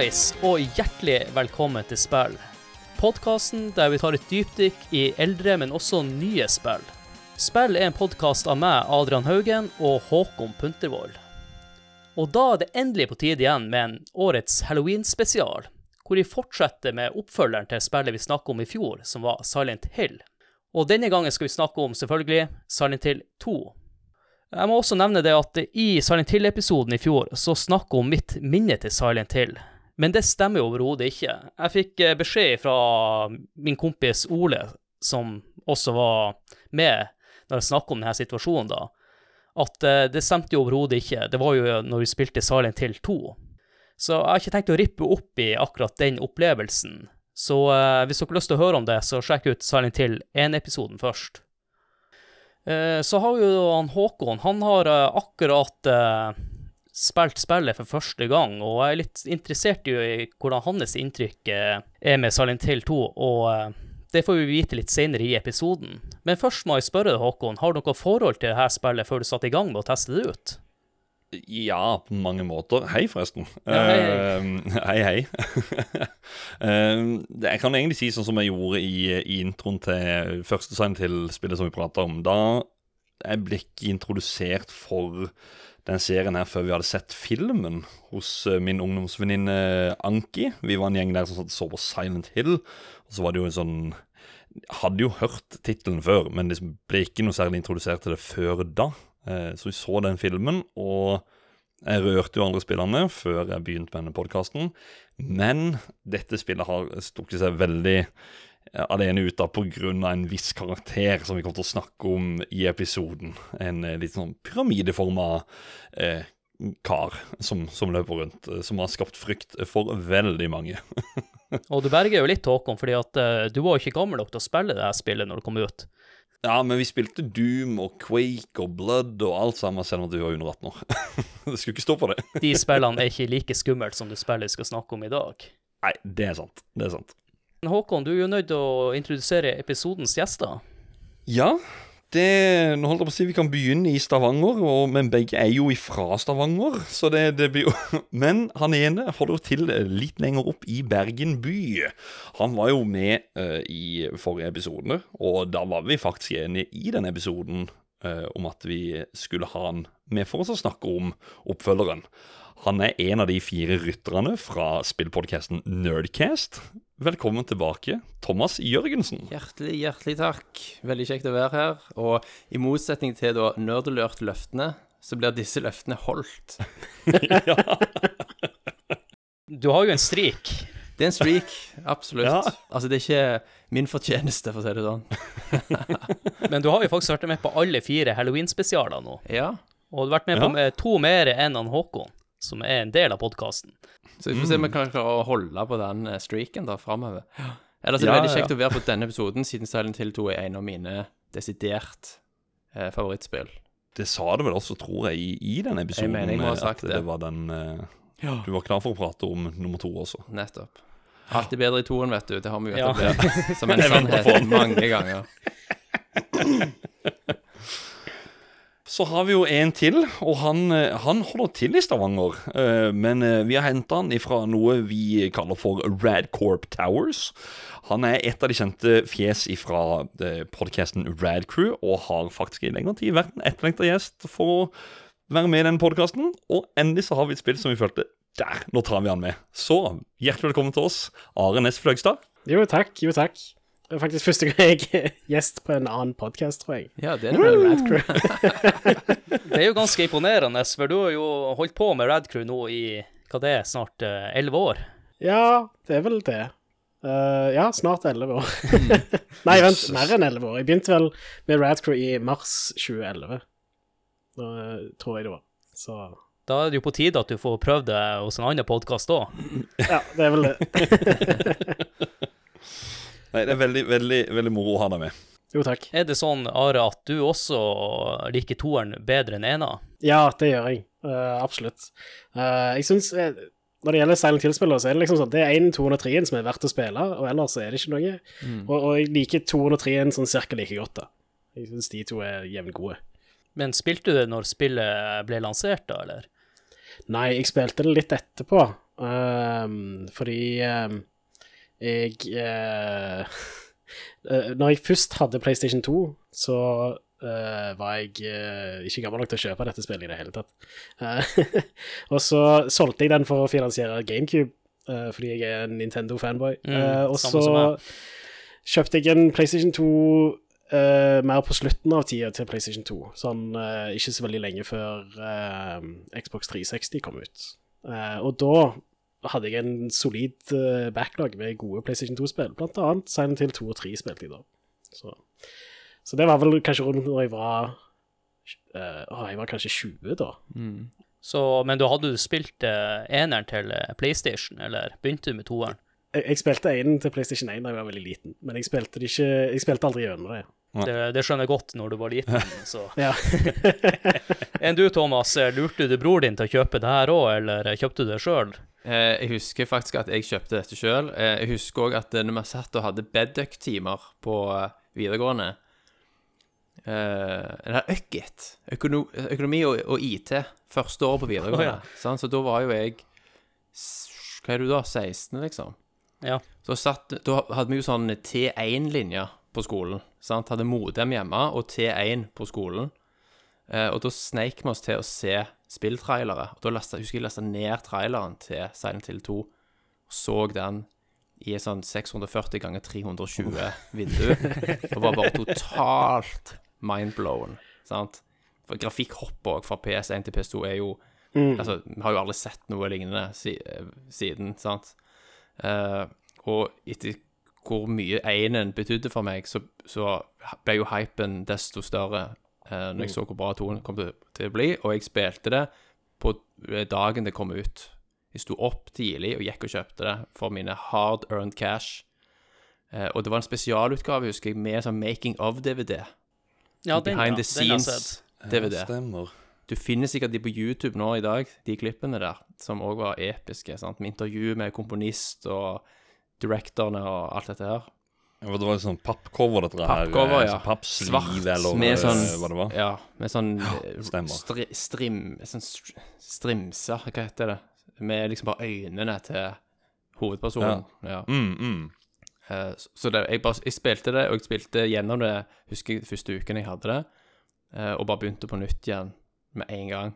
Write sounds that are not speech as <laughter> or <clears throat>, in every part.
Hallais, og hjertelig velkommen til spill. Podkasten der vi tar et dypdykk i eldre, men også nye spill. Spill er en podkast av meg, Adrian Haugen, og Håkon Puntervold. Og da er det endelig på tide igjen med en årets Halloween-spesial, hvor vi fortsetter med oppfølgeren til spillet vi snakket om i fjor, som var Silent Hill. Og denne gangen skal vi snakke om, selvfølgelig, Silent Hill 2. Jeg må også nevne det at i Silent Hill-episoden i fjor så snakket om mitt minne til Silent Hill. Men det stemmer overhodet ikke. Jeg fikk eh, beskjed fra min kompis Ole, som også var med når jeg snakket om denne situasjonen, da, at eh, det stemte jo overhodet ikke. Det var jo når vi spilte Silent Hill 2. Så jeg har ikke tenkt å rippe opp i akkurat den opplevelsen. Så uh, hvis dere har lyst til å høre om det, så sjekk ut Silent Hill 1-episoden først. Uh, så har jo han Håkon Han har uh, akkurat spilt spillet for første gang, og jeg er litt interessert i hvordan hans inntrykk er med Silent Hill 2. og det får vi vite litt senere i episoden. Men først må jeg spørre deg, Håkon, har du noe forhold til dette spillet før du satte i gang med å teste det ut? Ja, på mange måter. Hei, forresten. Ja, hei, hei. Uh, hei, hei. <laughs> uh, jeg kan egentlig si sånn som jeg gjorde i, i introen til første sign til spillet som vi prata om. Da jeg ble ikke introdusert for den serien her før vi hadde sett filmen hos uh, min ungdomsvenninne Anki. Vi var en gjeng der som så på Silent Hill, og så var det jo en sånn Hadde jo hørt tittelen før, men det ble ikke noe særlig introdusert til det før da. Eh, så vi så den filmen, og jeg rørte jo andre spillerne før jeg begynte med denne podkasten. Men dette spillet har stukket seg veldig eh, alene ut av pga. en viss karakter som vi kommer til å snakke om i episoden. En eh, litt sånn pyramideforma eh, kar som, som, løper rundt, som har skapt frykt for veldig mange. <laughs> og du berger jo litt, Håkon, fordi at uh, du var jo ikke gammel nok til å spille det her spillet når det kom ut. Ja, men vi spilte Doom og Quake og Blood og alt sammen selv om du var under 18 år. <laughs> det skulle ikke stå på det. De spillene er ikke like skummelt som det spillet vi skal snakke om i dag. Nei, det er sant. Det er sant. Håkon, du er jo nødt til å introdusere episodens gjester. Ja, det, nå holdt jeg på å si Vi kan begynne i Stavanger, og, men begge er jo ifra Stavanger. Så det, det blir jo <laughs> Men han ene holder til litt lenger opp i Bergen by. Han var jo med uh, i forrige episode, og da var vi faktisk enige i den episoden uh, om at vi skulle ha han med for oss å snakke om oppfølgeren. Han er en av de fire rytterne fra spillpodkasten Nerdcast. Velkommen tilbake, Thomas Jørgensen. Hjertelig, hjertelig takk. Veldig kjekt å være her. Og i motsetning til da nerdelørt løftene, så blir disse løftene holdt. ja. <laughs> Du har jo en strik. Det er en streak, absolutt. Ja. Altså, det er ikke min fortjeneste, for å si det sånn. <laughs> Men du har jo faktisk vært med på alle fire Halloween-spesialer nå. Ja. Og du har vært med ja. på to mer enn han Håkon, som er en del av podkasten. Så vi får se om vi kan klare å holde på den eh, streaken da framover. <gasps> Ellers er det ja, veldig kjekt ja. å være på denne episoden, siden Silent Hill 2 er en av mine desidert eh, favorittspill. Det sa du vel også, tror jeg, i, i den episoden. Jeg mener jeg må ha eh, sagt at det. det var den eh, ja. Du var klar for å prate om nummer to også. Nettopp. Alltid bedre i toen, vet du. Det har vi jo etablert <laughs> som en sannhet mange ganger. <laughs> Så har vi jo en til, og han, eh, han holder til i Stavanger. Eh, men eh, vi har henta han ifra noe vi kaller for Radcorp Towers. Han er et av de kjente fjes ifra podkasten Radcrew, og har faktisk i lengre tid vært en etterlengta gjest for å være med i den podkasten. Og endelig så har vi et spill som vi følte der, nå tar vi han med. Så hjertelig velkommen til oss, Are Næss Fløgstad. Jo takk, jo takk. Det er faktisk første gang jeg er gjest på en annen podkast, tror jeg. Ja, det er det Radcrew. <laughs> det er jo ganske imponerende, for du har jo holdt på med Radcrew nå i hva det er, snart eh, elleve år? Ja, det er vel det. Uh, ja, snart elleve år. <laughs> Nei, vent, mer enn elleve år. Jeg begynte vel med Radcrew i mars 2011. Da uh, tror jeg det var. Så Da er det jo på tide at du får prøvd det hos en annen podkast òg. ja, det er vel det. <laughs> Nei, det er veldig, veldig, veldig moro å ha deg med. Jo, takk. Er det sånn, Are, at du også liker toeren bedre enn ena? Ja, det gjør jeg. Uh, absolutt. Uh, jeg syns uh, Når det gjelder Silent Hill-spillere, så er det liksom sånn Det er 1 203 som er verdt å spille, og ellers er det ikke noe. Mm. Og, og, jeg liker 203 sånn cirka like godt, da. Jeg syns de to er jevngode. Men spilte du det når spillet ble lansert, da, eller? Nei, jeg spilte det litt etterpå. Ehm, fordi ehm, jeg eh, <laughs> eh, Når jeg først hadde PlayStation 2, så eh, var jeg eh, ikke gammel nok til å kjøpe dette spillet i det hele tatt. Eh, <laughs> og så solgte jeg den for å finansiere GameCube, eh, fordi jeg er en Nintendo-fanboy. Mm, Eh, og så kjøpte jeg en PlayStation 2 Uh, mer på slutten av tida til PlayStation 2. Sånn uh, ikke så veldig lenge før uh, Xbox 360 kom ut. Og da hadde jeg en solid eh, backlog med gode PlayStation 2-spill. Blant annet Silent Hill 2 og 3 spilte jeg da. Så, så det var vel kanskje rundt når jeg var uh, jeg var kanskje 20 da. Så, men da hadde du spilt uh, eneren til PlayStation, eller begynte du med toeren? Jeg, jeg spilte eneren til PlayStation 1 da jeg var veldig liten, men jeg spilte, det ikke, jeg spilte aldri gjennom det. Ja. Det, det skjønner jeg godt når du var liten. <laughs> Så. Ja. <laughs> Enn du, Thomas, eh, lurte du bror din til å kjøpe det her òg, eller kjøpte du det sjøl? Eh, jeg husker faktisk at jeg kjøpte dette sjøl. Eh, jeg husker òg at eh, når vi satt og hadde bedduck-timer på eh, videregående eh, Eller Økkit. Økono økonomi og, og IT. Første år på videregående. Å, sant? Så da var jo jeg Hva er du da? 16, liksom? Ja. Så satt, da hadde vi jo sånn T1-linje på skolen. Sant? Hadde Modem hjemme og T1 på skolen. Eh, og da sneik vi oss til å se spilltrailere. Og da lastet, husker jeg lasta ned traileren til Silent Hill 2 og så den i et sånn 640 ganger 320 vindu. Og var bare totalt mindblown. Sant? For grafikkhopp òg fra PS1 til PS2 er jo Altså, vi har jo aldri sett noe lignende eh, siden, sant? Eh, og etter hvor mye énen betydde for meg, så, så ble jo hypen desto større eh, når jeg så hvor bra toen kom til, til å bli, og jeg spilte det på eh, dagen det kom ut. Jeg sto opp tidlig og gikk og kjøpte det for mine hard earned cash. Eh, og det var en spesialutgave, husker jeg, med sånn making of-DVD. Ja, den, Behind ja, the scenes-DVD. Ja, stemmer. Du finner sikkert de på YouTube nå i dag, de klippene der, som òg var episke. sant? Med intervju med komponist og directorene og alt dette her. Ja, for det var sånn pappcover, dette her. Pappcover, eh, ja. Pappsliv, Svart, eller med eh, sånn- hva det var. Ja, med sånn ja, stri, strim... Sånn str strimser, hva heter det? Med liksom bare øynene til hovedpersonen. Ja. Mm, mm. Eh, så- det, jeg, bare, jeg spilte det, og jeg spilte gjennom det husker jeg første uken jeg hadde det, eh, og bare begynte på nytt igjen med en gang.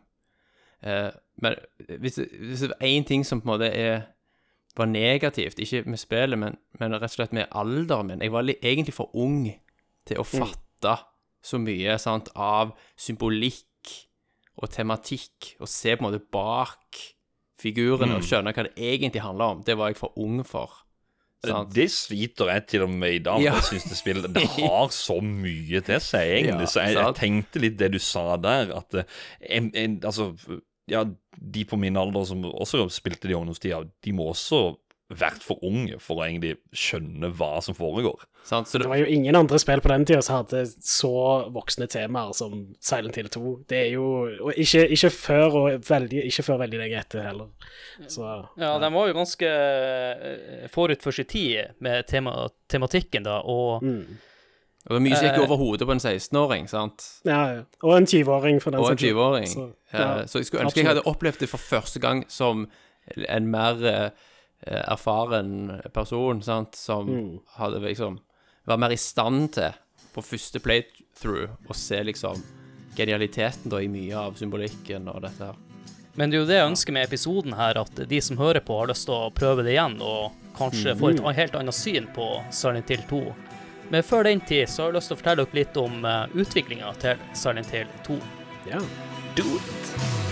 Eh, men hvis hvis det er én ting som på en måte er, var negativt, ikke med spillet, men, men rett og slett med alderen min Jeg var egentlig for ung til å fatte så mye sant, av symbolikk og tematikk, og se på en måte bak figurene og skjønne hva det egentlig handler om. Det var jeg for ung for. Sant? Det sliter jeg til og med i dag. Ja. Jeg synes det spiller, Det har så mye til seg, egentlig. Ja, så jeg, jeg tenkte litt det du sa der, at eh, en, en, altså Ja, de på min alder som også spilte de ungdomstida, de må også vært for unge for å egentlig skjønne hva som foregår. Sant? Så Det det, var jo ingen andre spill på den tida som hadde så voksne temaer som Silent Hill 2. Det er jo Og ikke, ikke, før, og veldig, ikke før veldig lenge etter heller. Så Ja, de var jo ganske eh, forut for sin tid med tema, tematikken, da, og mm. Og det var mye som gikk Eh. over hodet på en 16-åring, sant? Ja, ja. Og en 20-åring, for den Og en saks skyld. 20-åring. Så, ja, Så jeg skulle ønske jeg hadde opplevd det for første gang som en mer eh, erfaren person, sant, som Mm. hadde liksom Var mer i stand til, på første playthrough, å se liksom genialiteten da i mye av symbolikken og dette her. Men det er jo det jeg ønsker med episoden her, at de som hører på, har lyst til å prøve det igjen, og kanskje få et helt annet syn på Silent Hill 2. Men før den tid så har jeg lyst til å fortelle dere litt om uh, utviklinga til Silent Hill 2. Ja. Do it!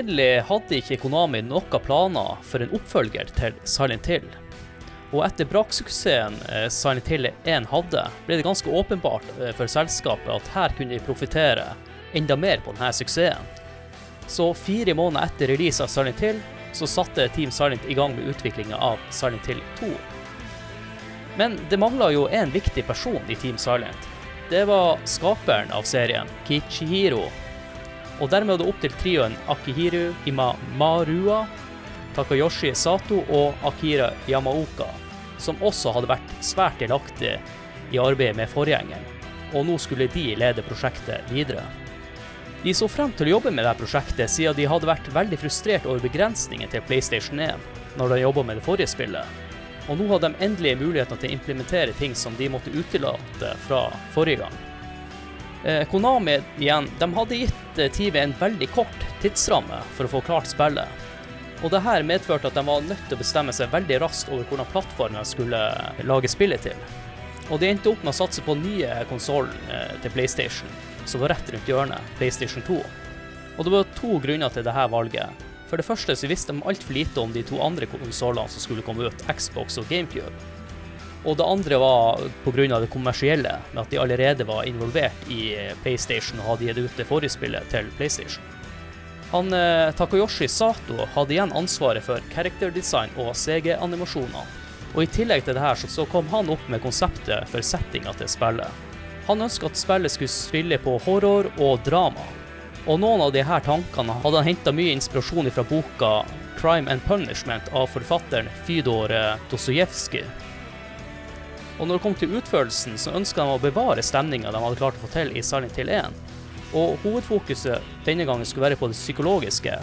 Opprinnelig hadde ikke Konami noen planer for en oppfølger til Silent Hill. Og etter braksuksessen eh, Silent Hill 1 hadde, ble det ganske åpenbart eh, for selskapet at her kunne de profitere enda mer på denne suksessen. Så fire måneder etter release av Silent Hill, så satte Team Silent i gang med utviklinga av Silent Hill 2. Men det mangla jo en viktig person i Team Silent. Det var skaperen av serien, Kichihiro. Og dermed var det opp til trioen Akihiru Imamarua, Takayoshi Sato og Akira Yamaoka, som også hadde vært svært delaktige i arbeidet med forgjengeren, og nå skulle de lede prosjektet videre. De så frem til å jobbe med dette prosjektet, siden de hadde vært veldig frustrert over begrensningen til PlayStation 1 når de jobba med det forrige spillet. Og nå hadde de endelig muligheten til å implementere ting som de måtte utelate fra forrige gang. Eh, Konami igjen, de hadde gitt eh, TV en veldig kort tidsramme for å få klart spillet. Og det her medførte at de var nødt til å bestemme seg veldig raskt over hvordan plattformen skulle lage spillet til. Og de endte opp med å satse på nye konsollen eh, til PlayStation, som var rett rundt hjørnet, PlayStation 2. Og det var to grunner til dette valget. For det første så visste de altfor lite om de to andre konsollene som skulle komme ut, Xbox og GameCube. Og det andre var pga. det kommersielle, med at de allerede var involvert i PlayStation og hadde gitt ut det forrige til PlayStation. Han, eh, Takayoshi Sato hadde igjen ansvaret for character design og CG-animasjoner. Og i tillegg til det her så, så kom han opp med konseptet for settinga til spillet. Han ønska at spillet skulle spille på horror og drama. Og noen av her tankene hadde han henta mye inspirasjon fra boka 'Crime and Punishment' av forfatteren Fydor eh, Dostojevskij. Og når det kom til utførelsen, så ønska de å bevare stemninga de hadde klart å få til i Silent Hill 1. Og hovedfokuset denne gangen skulle være på det psykologiske,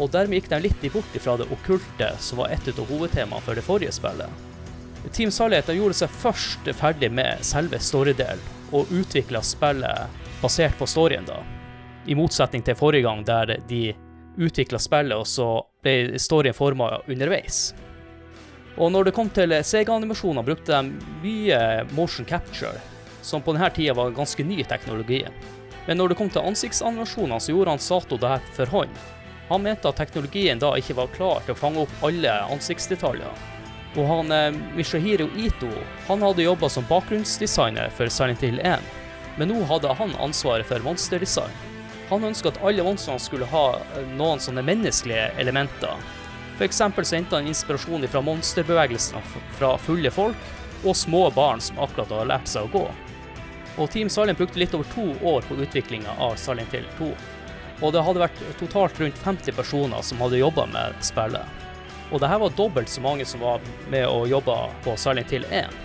og dermed gikk de litt bort fra det okkulte, som var et av hovedtemaene for det forrige spillet. Team Silent gjorde seg først ferdig med selve storydelen, og utvikla spillet basert på storyen, da. I motsetning til forrige gang, der de utvikla spillet, og så ble storyen forma underveis. Og når det kom til Sega-animasjoner, brukte de mye motion capture, som på denne tida var ganske ny teknologi. Men når det kom til ansiktsanimasjoner, så gjorde han Sato det her for hånd. Han mente at teknologien da ikke var klar til å fange opp alle ansiktsdetaljer. Og han eh, Mishahiro Ito han hadde jobba som bakgrunnsdesigner for Silent Hill 1, men nå hadde han ansvaret for monsterdesign. Han ønska at alle monstrene skulle ha eh, noen sånne menneskelige elementer. F.eks. henta han inspirasjon fra monsterbevegelsene fra fulle folk og små barn som akkurat har lært seg å gå. Og Team Silent brukte litt over to år på utviklinga av Silent Hill 2. Og det hadde vært totalt rundt 50 personer som hadde jobba med spillet. Og det her var dobbelt så mange som var med og jobba på Silent Hill 1.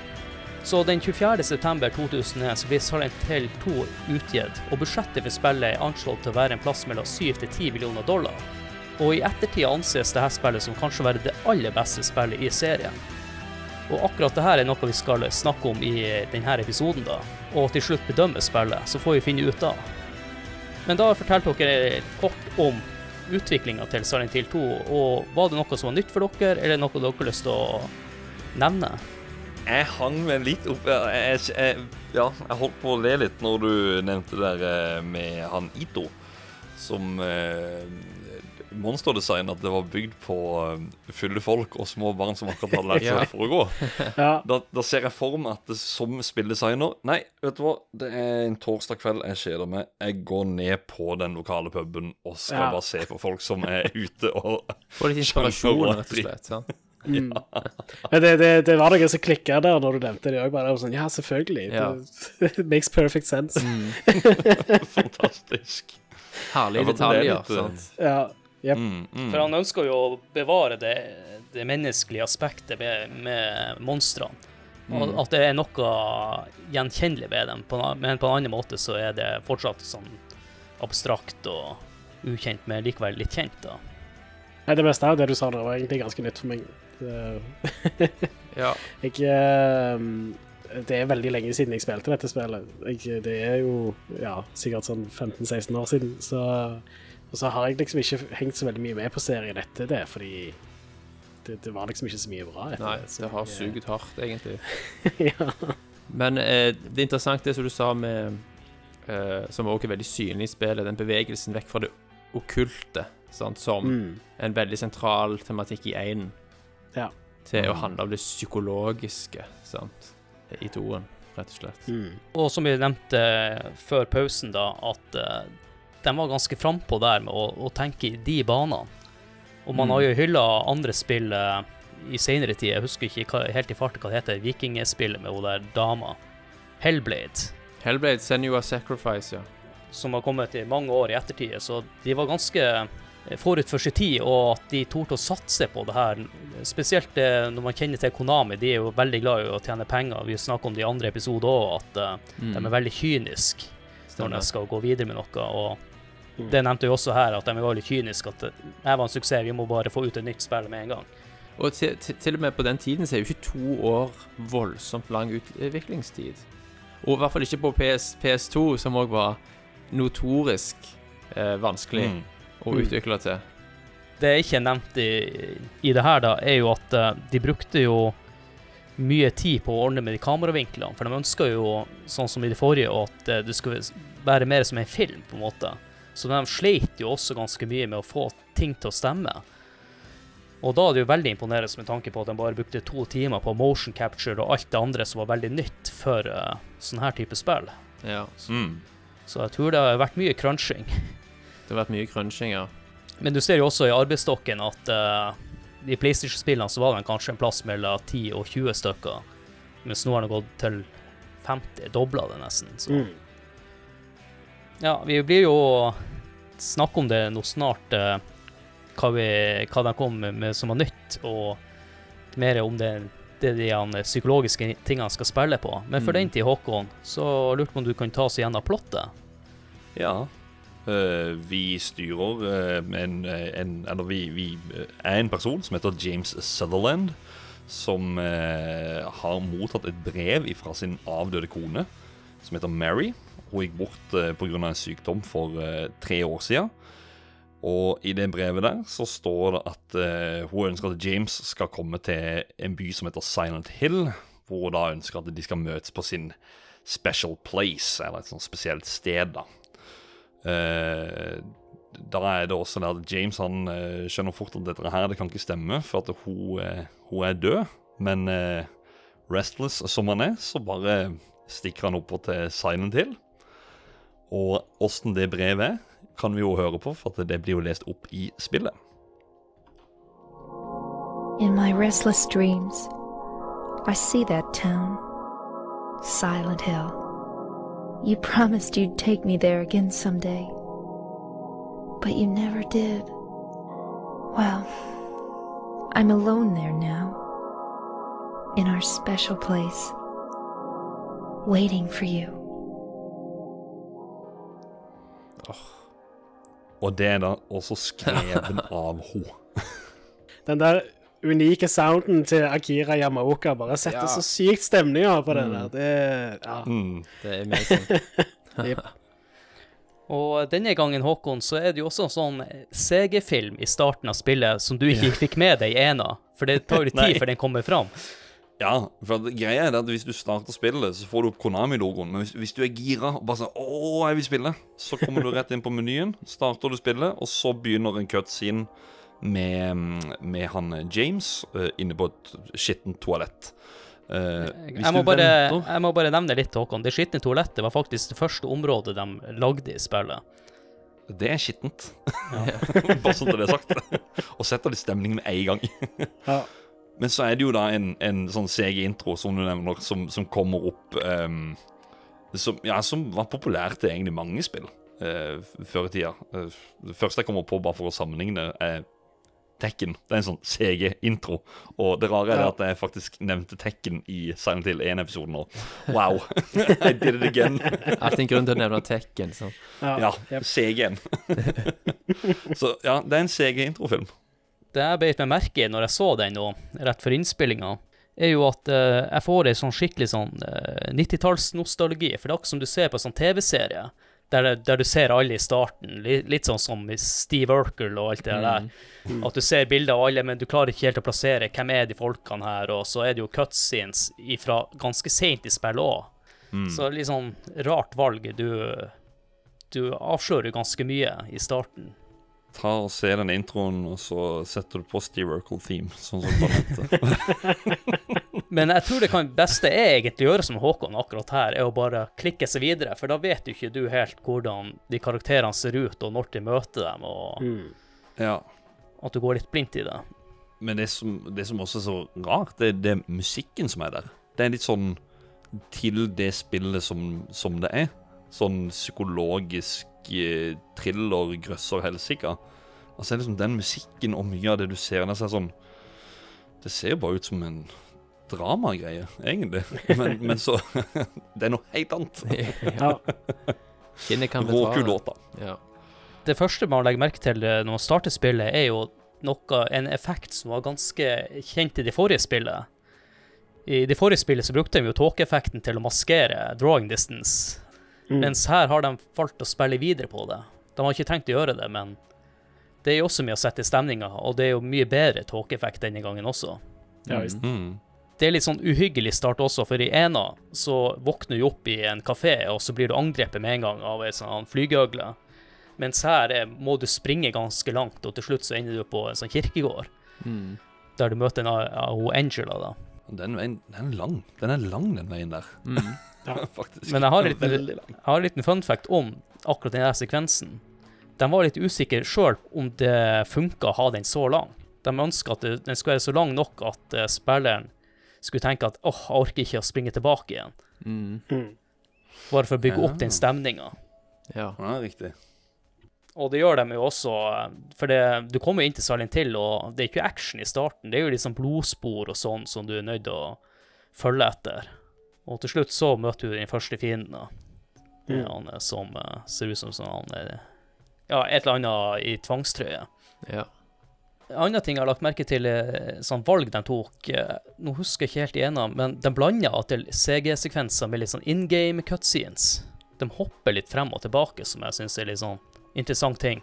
Så den 24.9.2001 så blir Silent Hill 2 utgitt, og budsjettet for spillet er anslått til å være en plass mellom 7 til 10 millioner dollar. Og i ettertid anses dette spillet som kanskje å være det aller beste spillet i serien. Og akkurat dette er noe vi skal snakke om i denne episoden, da. Og til slutt bedømme spillet, så får vi finne ut da. Men da fortalte dere kort om utviklinga til Silent Hill 2, og var det noe som var nytt for dere, eller noe dere har lyst til å nevne? Jeg hang meg litt opp jeg, jeg, Ja, jeg holdt på å le litt når du nevnte det der eh, med han Ito, som eh, monsterdesign at det var bygd på um, fulle folk og små barn som akkurat hadde lært <laughs> seg Ja. å foregå. Ja. Da, da ser jeg for meg at det, som spilldesigner Nei, vet du hva, det er en torsdag kveld, jeg kjeder meg. Jeg går ned på den lokale puben og skal Ja. bare se på folk som er ute og Få litt inspirasjon, rett og slett. sant? <laughs> Mm. Men det, det, det var noe som klikka der når du nevnte det òg. Sånn, ja, selvfølgelig. Ja. Det it <laughs> makes perfect sense. Fantastisk. Herlige Ja, for det er detaljer. litt, uh, sant? Ja. yep. Mm, mm. For han ønsker jo å bevare det, det menneskelige aspektet med, med monstrene. Mm. At det er noe gjenkjennelig ved dem, på, en- men på en annen måte så er det fortsatt sånn abstrakt og ukjent, men likevel litt kjent, da. Nei, Det meste av det du sa der, var egentlig ganske nytt for meg. Det, <laughs> <laughs> Ja. jeg, eh, det er veldig lenge siden jeg spilte dette spillet. Jeg, det er jo ja, sikkert sånn 15-16 år siden. Så, og så har jeg liksom ikke hengt så veldig mye med på serien etter det, fordi det, det var liksom ikke så mye bra etter Nei, det. så det har jeg- suget hardt, egentlig. <laughs> ja. Men eh, det er interessant det som du sa med eh, Som også er veldig synlig i spillet, den bevegelsen vekk fra det okkulte, sant, som Mm. en veldig sentral tematikk i einen. Ja. til å handle om det psykologiske, sant, i toen, rett og slett. Mm. Og som vi nevnte før pausen, da, at uh, de var ganske frampå der med å, å tenke i de banene. Og man Mm. har jo hylla andre spill uh, i senere tid. Jeg husker ikke hva, helt i farten hva det heter. Vikingspillet med hun der dama. Hellblade. Hellblade, Senua Sacrifice, ja. Som har kommet i mange år i ettertid. Så de var ganske forut for sin tid, og at de torde å satse på det her. Spesielt eh, når man kjenner til Konami. De er jo veldig glad i å tjene penger. Vi snakker om det i andre episoder òg, at eh, Mm. de er veldig kyniske når de skal gå videre med noe. Og Mm. det nevnte vi også her, at de er veldig kyniske. At det var en suksess, vi må bare få ut et nytt spill med en gang. Og til, til, til og med på den tiden så er jo ikke to år voldsomt lang utviklingstid. Og i hvert fall ikke på PS, PS2, som òg var notorisk eh, vanskelig Mm. Å Mm. det til. Det jeg ikke nevnte i, i det her, da, er jo at eh, de brukte jo mye tid på å ordne med de kameravinklene. For de ønska jo, sånn som i det forrige, at eh, det skulle være mer som en film, på en måte. Så de sleit jo også ganske mye med å få ting til å stemme. Og da er det jo veldig imponerende med tanke på at de bare brukte to timer på motion capture og alt det andre som var veldig nytt for uh, sånn her type spill. Ja. Mm. Så jeg tror det har vært mye crunching. Det har vært mye crunching, ja. Men du ser jo også i arbeidsstokken at uh, i PlayStation-spillene så var det kanskje en plass mellom 10 og 20 stykker, mens nå har det gått til 50, dobla det nesten. Så Mm. ja, vi blir jo snakke om det nå snart, uh, hva, vi, hva de kom med, som var nytt, og mer om det, det de psykologiske tingene skal spille på. Men for Mm. den tid, Håkon, så lurte på om du kan ta oss av plottet. Ja. Eh, vi styrer eh, en, en Eller vi, vi eh, er en person som heter James Sutherland. Som eh, har mottatt et brev fra sin avdøde kone, som heter Mary. Hun gikk bort eh, pga. en sykdom for eh, tre år siden. Og i det brevet der så står det at eh, hun ønsker at James skal komme til en by som heter Silent Hill, hvor hun da ønsker at de skal møtes på sin special place, eller et sånt spesielt sted, da. Eh, da er det også der James han eh, skjønner fort at dette her det kan ikke stemme, for at hun, eh, hun er død. Men eh, restless som han er, så bare stikker han oppå til Silent Hill. Og åssen det brevet er, kan vi jo høre på, for at det blir jo lest opp i spillet. In my restless dreams, I see that town, Silent Hill. You promised you'd take me there again someday, but you never did. Well, I'm alone there now, in our special place, waiting for you. Og det er da også skreven av henne. <laughs> Den der unike sounden til Akira Yamaoka bare setter Ja. så sykt stemninger på det Mm. der. Det ja. Mm. Det er amazing. <laughs> Og denne gangen, Håkon, så er det jo også en sånn CG-film i starten av spillet som du ikke fikk med deg i ena, for det tar jo litt <laughs> tid før den kommer fram. Ja, for at greia er at hvis du starter spillet, så får du opp Konami-logoen. Men hvis, hvis du er gira og bare sånn 'Å, jeg vil spille', så kommer du rett inn på menyen, starter du spillet, og så begynner en cutscene med, med han James eh, inne på et skittent toalett. Uh, Jeg må, bare, venter- jeg må bare nevne litt, Håkon. Det skitne toalettet var faktisk det første området de lagde i spillet. Det er skittent. <laughs> Bare sånn at det er sagt. <laughs> og setter litt stemning med en gang. <laughs> Ja. Men så er det jo da en, en sånn CG-intro som du nevner, som, som kommer opp um, som, Ja, som var populært til egentlig mange spill uh, før i tida. Uh, det første jeg kommer på, bare for å sammenligne, er Tekken. Det er en sånn CG-intro. Og det rare er det Ja. at jeg faktisk nevnte Tekken i Silent Hill 1-episoden nå. Wow! <laughs> I did it again. <laughs> Alltid en grunn til å nevne Tekken. Så. Ja, ja CG-en. <laughs> så ja, det er en CG-introfilm. Det jeg beit meg merke i når jeg så den nå, rett før innspillinga, er jo at uh, jeg får ei sånn skikkelig sånn uh, 90-tallsnostalgi. For det er akkurat som du ser på en sånn TV-serie, der, der du ser alle i starten. Litt, litt sånn som i Steve Urkel og alt det der. At du ser bilder av alle, men du klarer ikke helt å plassere hvem er de folkene her. Og så er det jo cutscenes fra ganske seint i spillet òg. Så litt sånn rart valg. Du, du avslører ganske mye i starten. Ta og Se den introen, og så setter du på Steve Urkel-theme, sånn som Banette. <laughs> <laughs> Men jeg tror det kan beste jeg egentlig gjør gjøre som Håkon akkurat her, er å bare klikke seg videre. For da vet jo ikke du helt hvordan de karakterene ser ut, og når de møter dem, og Mm. ja. at du går litt blindt i det. Men det som, det som også er så rart, det, det er musikken som er der. Det er litt sånn til det spillet som, som det er. Sånn psykologisk eh, thriller, grøss og helsike. Altså, liksom den musikken og mye av det du ser der, så er det sånn Det ser jo bare ut som en dramagreie, egentlig. Men, men så <laughs> Det er noe helt annet. <laughs> Ja. Kinnet kan bedra Råkul det. Ja. Det første man legger merke til eh, når man starter spillet, er jo noe, en effekt som var ganske kjent i det forrige spillet. I det forrige spillet så brukte de jo tåkeeffekten til å maskere drawing distance, Mm. mens her har de valgt å spille videre på det. De har ikke tenkt å gjøre det, men det er jo også med å sette stemninga, og det er jo mye bedre tåkeeffekt denne gangen også. Ja, visst. Mm. Det er litt sånn uhyggelig start også, for i ena så våkner du opp i en kafé, og så blir du angrepet med en gang av ei sånn flygøgle. Mens her er, må du springe ganske langt, og til slutt så ender du på en sånn kirkegård, Mm. der du møter en av Angela, da. Den veien den er lang. Den er lang, den veien der. Mm. <laughs> Faktisk. Men jeg har en liten, jeg har en liten fun fact om akkurat den der sekvensen. De var litt usikre sjøl om det funka å ha den så lang. De ønska at den skulle være så lang nok at eh, spilleren skulle tenke at åh, jeg orker ikke å springe tilbake igjen. Mm. Mm. Bare for å bygge opp Ja. den stemninga. Ja. Ja, riktig. Og det gjør de jo også, for det, du kommer jo inn til Silent Hill, og det er ikke action i starten. Det er jo sånn blodspor og sånn som du er nødt til å følge etter. Og til slutt så møter du den første fienden, da. Mm. Han eh, som eh, ser ut som sånn han er Ja, et eller annet i tvangstrøye. ja. Annen ting jeg har lagt merke til, sånn valg de tok. eh, Nå husker jeg ikke helt igjennom, men de blanda til CG-sekvenser med litt sånn in game cutscenes. De hopper litt frem og tilbake, som jeg syns er litt sånn interessant ting.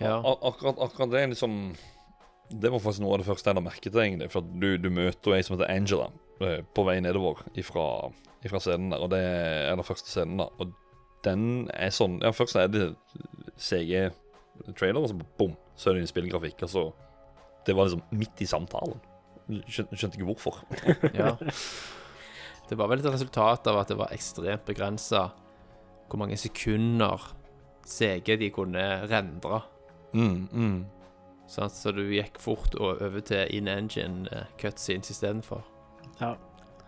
ja. Ak akkurat, akkurat det er sånn Det var faktisk noe av det første jeg la merke til, egentlig. For at du, du møter ei som heter Angela eh, på vei nedover ifra, ifra scenen der, og det er den første scenen, da. Og den er sånn Ja, først er det CG-trailer, og så bom, så er det en spillgrafikk. altså. Det var liksom midt i samtalen. Skjønte, skjønte ikke hvorfor. <laughs> ja. Det var vel et resultat av at det var ekstremt begrensa hvor mange sekunder CG de kunne rendre. Mm, mm. Sant? Så du gikk fort og over til in engine eh, cutscenes istedenfor. Ja.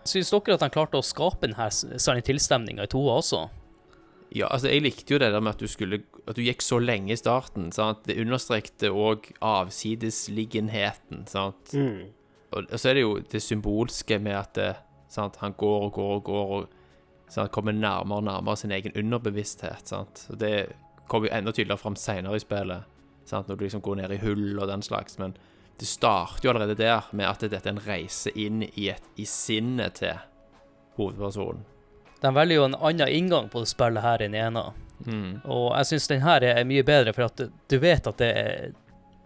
Syns dere at han klarte å skape denne Silent Hill-stemninga i toa også? Ja, altså jeg likte jo det der med at du skulle At du gikk så lenge i starten. Sant? Det understrekte òg avsidesliggenheten. Sant? Mm. Og, og så er det jo det symbolske med at det, sant? han går og går og går og sant? kommer nærmere og nærmere sin egen underbevissthet. Sant? Og det kommer jo enda tydeligere fram seinere i spillet, sant? når du liksom går ned i hull og den slags. Men det starter jo allerede der med at dette er en reise inn i, et, i sinnet til hovedpersonen. De velger jo en annen inngang på det spillet her enn ena. Mm. Og jeg syns den her er mye bedre, for at du- vet at det,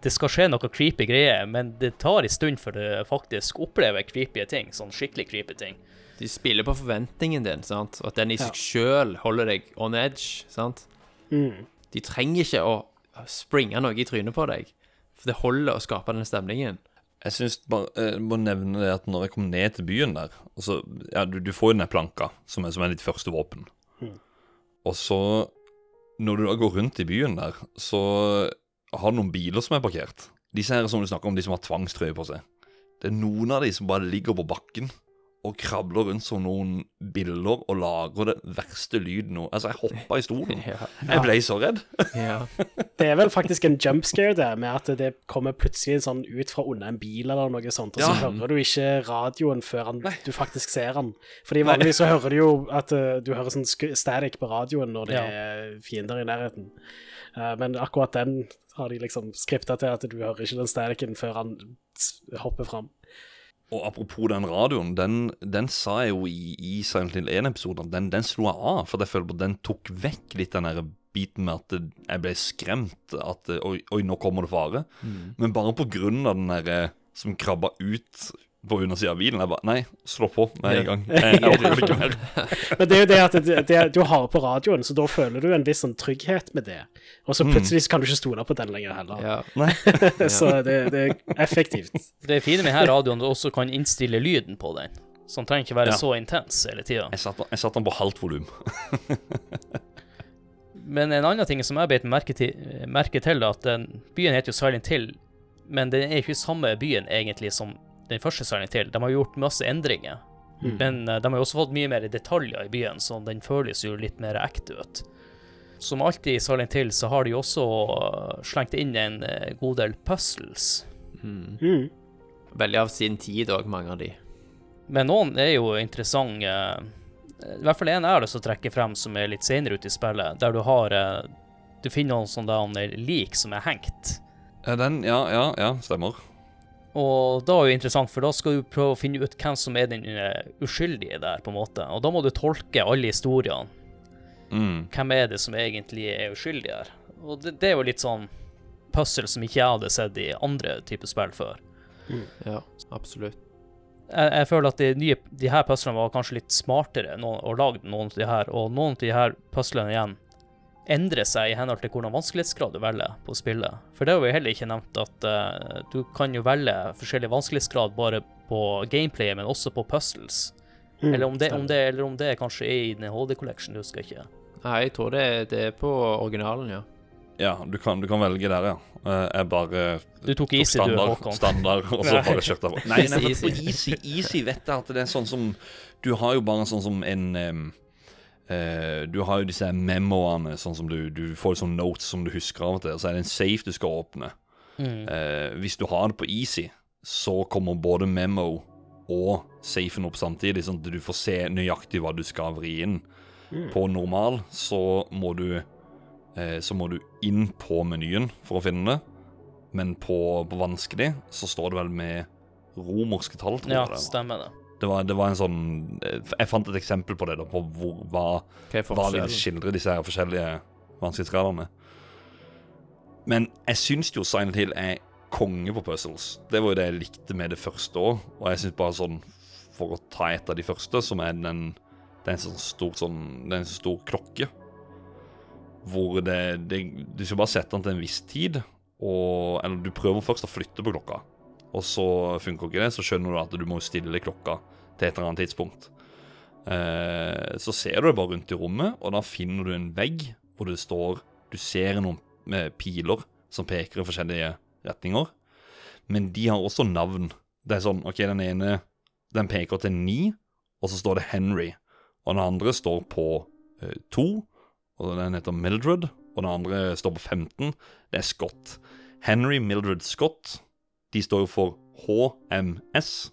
det skal skje noe creepy greier, men det tar en stund før du faktisk opplever creepy ting. Sånn skikkelig creepy ting. De spiller på forventningen din, sant? og at den i Ja. seg sjøl holder deg on edge. sant? Mm. De trenger ikke å springe noe i trynet på deg, for det holder å skape den stemningen. Jeg synes bare, jeg må nevne det at når jeg kom ned til byen der så, ja, du, du får jo den der planka, som er, som er ditt første våpen. Mm. Og så, når du da går rundt i byen der, så har du noen biler som er parkert. Disse her som du snakker om, de som har tvangstrøye på seg. Det er noen av de som bare ligger på bakken og krabler rundt som noen biller og lager det verste lyden. nå. Altså, jeg hoppa i stolen. <laughs> Ja. Jeg ble så redd. <laughs> ja. Det er vel faktisk en jumpscare, det, med at det kommer plutselig sånn ut fra under en bil eller noe sånt, og så Ja. hører du ikke radioen før han, du faktisk ser han. Fordi vanligvis så hører du jo at eh, du hører sånn static på radioen når det er fiender i nærheten. Eh, men akkurat den har de liksom skripta til at du hører ikke den staticen før han hopper fram. Og apropos den radioen, den, den sa jeg jo i, i Silent Hill 1-episoden. Den, den slo jeg av, for jeg føler på den tok vekk litt den der biten med at jeg ble skremt. At oi, oi nå kommer det fare. Men bare på grunn av den derre som krabba ut på undersida av bilen. Jeg bare Nei, slå på med en gang. Jeg, orker ikke mer. <laughs> Men det er jo det at det, det, du har på radioen, så da føler du en viss sånn trygghet med det. Og så plutselig så kan du ikke stole på den lenger heller. Ja. Nei. <laughs> så det, det er effektivt. Det er fine med her radioen du også kan innstille lyden på den. Så den trenger ikke være Ja. så intens hele tida. Jeg satte jeg den på halvt volum. <laughs> Men en annen ting som jeg beit merke merke til da, at den, byen heter jo Silent Hill, men den er ikke samme byen egentlig som den første Silent Hill. De har gjort masse endringer, men eh, de har også fått mye mer detaljer i byen, så den føles jo litt mer ekte ut. Som alltid i Silent Hill så har de også eh, slengt inn en eh, god del puzzles. Mm. Veldig av sin tid òg, mange av de. Men noen er jo interessante. I hvert fall en jeg har lyst til å trekke frem som er litt senere ute i spillet, der du har Du finner noen sånne lik som er hengt. Er Den, ja, ja, ja, stemmer. Og da er det jo interessant, for da skal du prøve å finne ut hvem som er den eh, uskyldige der, på en måte. Og da må du tolke alle historiene. Mm. Hvem er det som egentlig er uskyldig her? Og det, det er jo litt sånn puzzle som ikke jeg hadde sett i andre typer spill før. Ja, absolutt. Jeg, jeg føler at de nye de her puzzlene var kanskje litt smartere noen, og lagd noen av de her, og noen av de her puzzlene igjen endrer seg i henhold til hvordan vanskelighetsgrad du velger på spillet. For det har vi heller ikke nevnt at uh, du kan jo velge forskjellig vanskelighetsgrad bare på gameplayet, men også på puzzles. Mm, eller, om det, om det, eller om det kanskje er i den HD Collection, det husker jeg ikke. Nei, jeg tror det, det er på originalen, ja. Ja, du kan, du kan velge der, ja. Eh, Jeg bare Du tok easy, du, standard, Håkon. standard, og så <laughs> bare kjørte jeg på. Nei, nei, <laughs> for på easy, easy vet jeg at det er sånn som Du har jo bare sånn som en em, eh, Du har jo disse memoene, sånn som du, du får sånne notes som du husker av og til, og så er det en safe du skal åpne. Mm. Eh, hvis du har det på easy, så kommer både memo og safen opp samtidig, sånn at du får se nøyaktig hva du skal vri inn. På normal så må du eh, Så må du inn på menyen for å finne det. Men på, på vanskelig så står det vel med romerske tall, tror Ja, jeg det var. stemmer det. Det var, det var en sånn Jeg fant et eksempel på det, da, på hvor, hva, Hva vil skildre disse her forskjellige vanskelighetsgradene. Men jeg syns jo Silent Hill er konge på puzzles. Det var jo det jeg likte med det første òg. Og jeg syns bare sånn For å ta et av de første, som er den Det er en sånn stor sånn Det er en stor klokke. Hvor det, det Du skal bare sette den til en viss tid, og Eller du prøver først å flytte på klokka. Og så funker ikke det, så skjønner du at du må stille klokka til et eller annet tidspunkt. Eh, så ser du det bare rundt i rommet, og da finner du en vegg hvor det står Du ser noen med piler som peker i forskjellige retninger. Men de har også navn. Det er sånn OK, den ene den peker til ni, og så står det Henry. Og den andre står på eh, to, og den heter Mildred. Og den andre står på 15. Det er Scott. Henry Mildred Scott. De står jo for HMS.